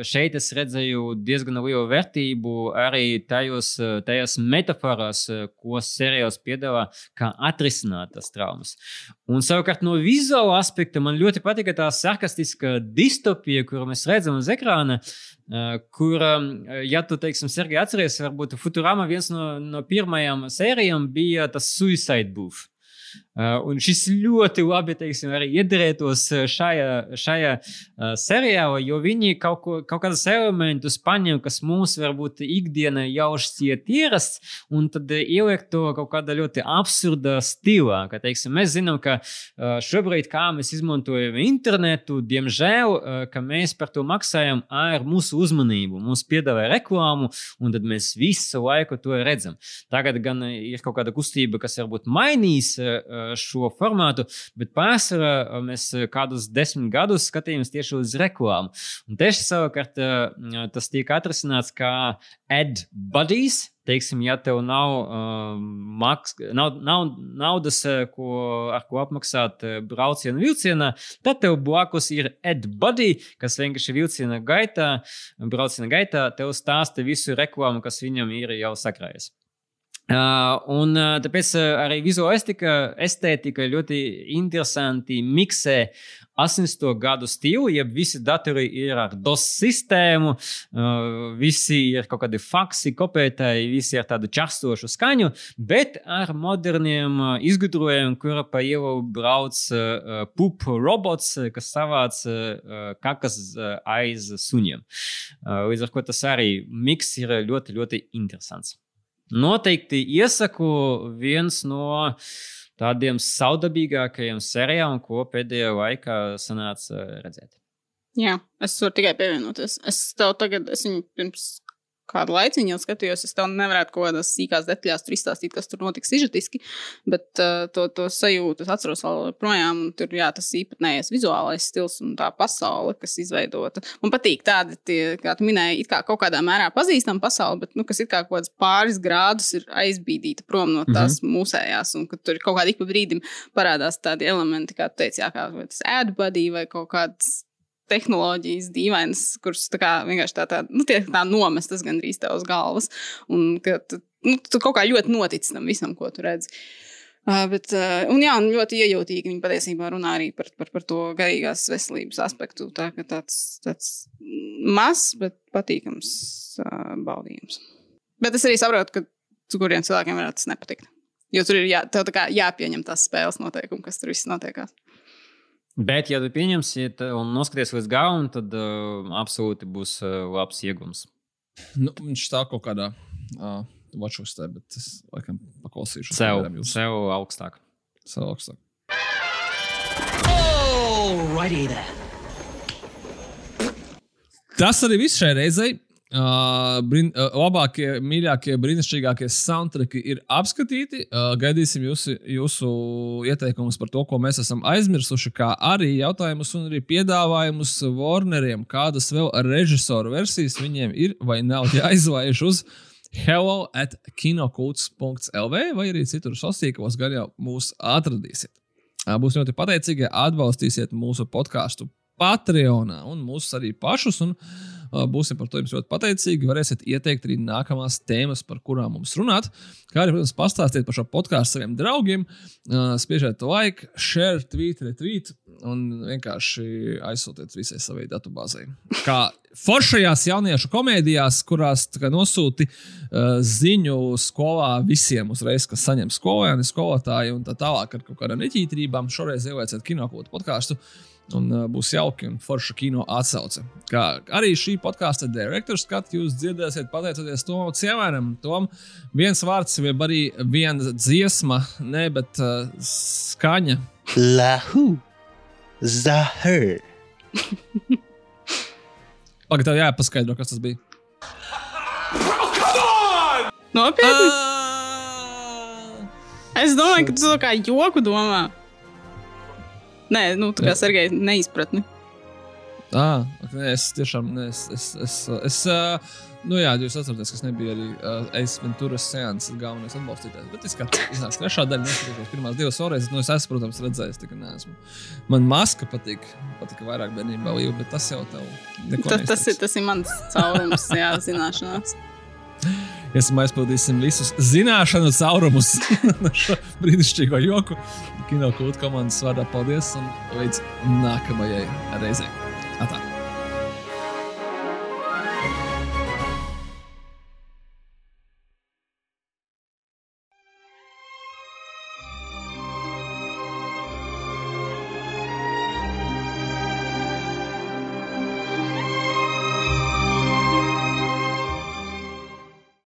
šeit es redzēju diezgan lielu vērtību arī tajos, tajās metaforās, ko seriāls piedāvā, kā atrisināt tās traumas. Un savukārt no vizuāla aspekta man ļoti patika tā sarkastiska distopija, kuru mēs redzam uz ekrāna. Kur, ja tu, teiksim, Sergei, atceries, varbūt Futurama viens no, no pirmajām sērijām bija tas Suicide Booth. Un šis ļoti labi teiksim, arī iedarētos šajā, šajā seriālā, jo viņi kaut, ko, kaut kādus elementus paņem, kas mums varbūt ikdienā jau šķiet ierasts, un tad ieliek to kaut kādā ļoti absurdā stilā. Ka, teiksim, mēs zinām, ka šobrīd, kā mēs izmantojam internetu, diemžēl, ka mēs par to maksājam ar mūsu uzmanību. Mums piedāvā reklāmu, un tad mēs visu laiku to redzam. Tagad gan ir kaut kāda kustība, kas varbūt mainīs. Uh, šo formātu, bet pārsvarā mēs kādus desmit gadus skatījāmies tieši uz reklāmu. Un tieši savukārt tas tiek atrasināts kā ad buddies. Teiksim, ja tev nav, uh, maks, nav, nav naudas, ko, ar ko apmaksāt braucienu vilcienā, tad tev blakus ir AdBuddy, kas vienkārši vilciena gaitā, brauciena gaitā, tev stāsta visu reklāmu, kas viņam ir jau sakrājies. Un tāpēc arī vizuāla estētika ļoti interesanti miksē 80. gadu stilu, ja visi datori ir ar DOS sistēmu, visi ir kaut kādi faksi, kopētāji, visi ar tādu častošu skaņu, bet ar moderniem izgudrojumiem, kura pa ielu brauc pup robots, kas savāc kakas aiz suņiem. Līdz ar to tas arī miks ir ļoti, ļoti interesants. Noteikti iesaku viens no tādiem saudabīgākajiem seriāliem, ko pēdējā laikā sanāca redzēt. Jā, es varu tikai pievienoties. Es tev tagad, es viņu pirms kādu laiku jau skatījos, es tev nevarētu kaut kādās sīkās detaļās izstāstīt, kas tur notiks izžetiski, bet uh, to, to sajūtu es atceros vēl projām, tur, jā, tas īpatnējais vizuālais stils un tā pasaule, kas izveidota. Man patīk tādi, tie, kā tu minēji, it kā kaut kādā mērā pazīstama pasaule, bet, nu, kas it kā kaut kāds pāris grādus ir aizbīdīta prom no tās mm -hmm. mūsējās, un ka tur ir kaut kādi ik pa brīdim parādās tādi elementi, kā tu teici, jā, kā tas ēdbadī vai kaut kāds tehnoloģijas dīvainas, kuras tā kā vienkārši tā, tā, nu, tā, tā nomestas gandrīz tev uz galvas. Un ka tu, nu, tu kaut kā ļoti notici tam visam, ko tu redzi. Uh, bet, uh, un jā, un ļoti iejūtīgi viņi patiesībā runā arī par, par, par to garīgās veselības aspektu. Tā kā tāds, tāds mazs, bet patīkams uh, baudījums. Bet es arī saprotu, ka kuriem cilvēkiem varētu tas nepatikt. Jo tur ir jā, jāpieņem tās spēles noteikumi, kas tur viss notiekās. Bet, ja tu pieņemsi un noskaties līdz galam, tad uh, absolūti būs uh, labs iegums. Nu, viņš tā kaut kādā uh, watchostē, bet es laikam paklausīšu. Sev, sev augstāk. Sev augstāk. Tas arī viss šai reizei. Uh, brin, uh, labākie, mīļākie, brīnišķīgākie soundtracki ir apskatīti. Uh, gaidīsim jūsu, jūsu ieteikumus par to, ko mēs esam aizmirsuši, kā arī jautājumus un arī piedāvājumus Warneriem, kādas vēl režisoru versijas viņiem ir vai nav (laughs) jāizlaiž uz hello at kinokults.lv vai arī citur sasīkos, gan jau mūs atradīsiet. Uh, būs ļoti pateicīgi, ja atbalstīsiet mūsu podkāstu Patreonā un mūsus arī pašus. Un, Uh, Būsim par to jums ļoti pateicīgi. Varēsiet ieteikt arī nākamās tēmas, par kurām mums runāt. Kā arī, protams, pastāstiet par šo podkāstu saviem draugiem. Uh, Spiežiet like, share, tweet, retweet un vienkārši aizsūtiet visai savai datubāzei. Kā foršajās jauniešu komēdijās, kurās nosūti uh, ziņu skolā visiem uzreiz, kas saņem skolēni, skolotāji un tā tālāk ar kaut kādām neķītrībām. Šoreiz ielieciet kinokūtu podkāstu. Un uh, būs jauki un forša kino atsauce. Kā arī šī podkāstu direktors skatu jūs dzirdēsiet pateicoties Tomam Ciemēram. Tom viens vārds, vai arī viena dziesma, ne, bet uh, skaņa. Lahu. Zahar. (laughs) Pagaid, tev jāpaskaidro, kas tas bija. Nopietni! Ah! Es domāju, ka tu to kā joku domā. Nē, nu, tā kā Sergei neizpratni. Ah, es tiešām es, es, es, es, uh, nu jā, jūs atceraties, kas nebija arī uh, Ace Venturas seanses galvenais atbalstītājs. Bet es iznācu trešā daļa, neskatījos pirmās divas reizes. Nu, es esmu, protams, redzējis, tā kā neesmu. Man maska patīk, patika vairāk bērnībā, bet tas jau tev neko Tas, tas, ir, tas ir mans caurums, jā, zināšanās. (laughs) Iesim aizpildīsim visus zināšanu caurumus (laughs) no šo brīnišķīgo joku. Kino kultūra komandas vārdā paldies un līdz nākamajai reizei. Atā.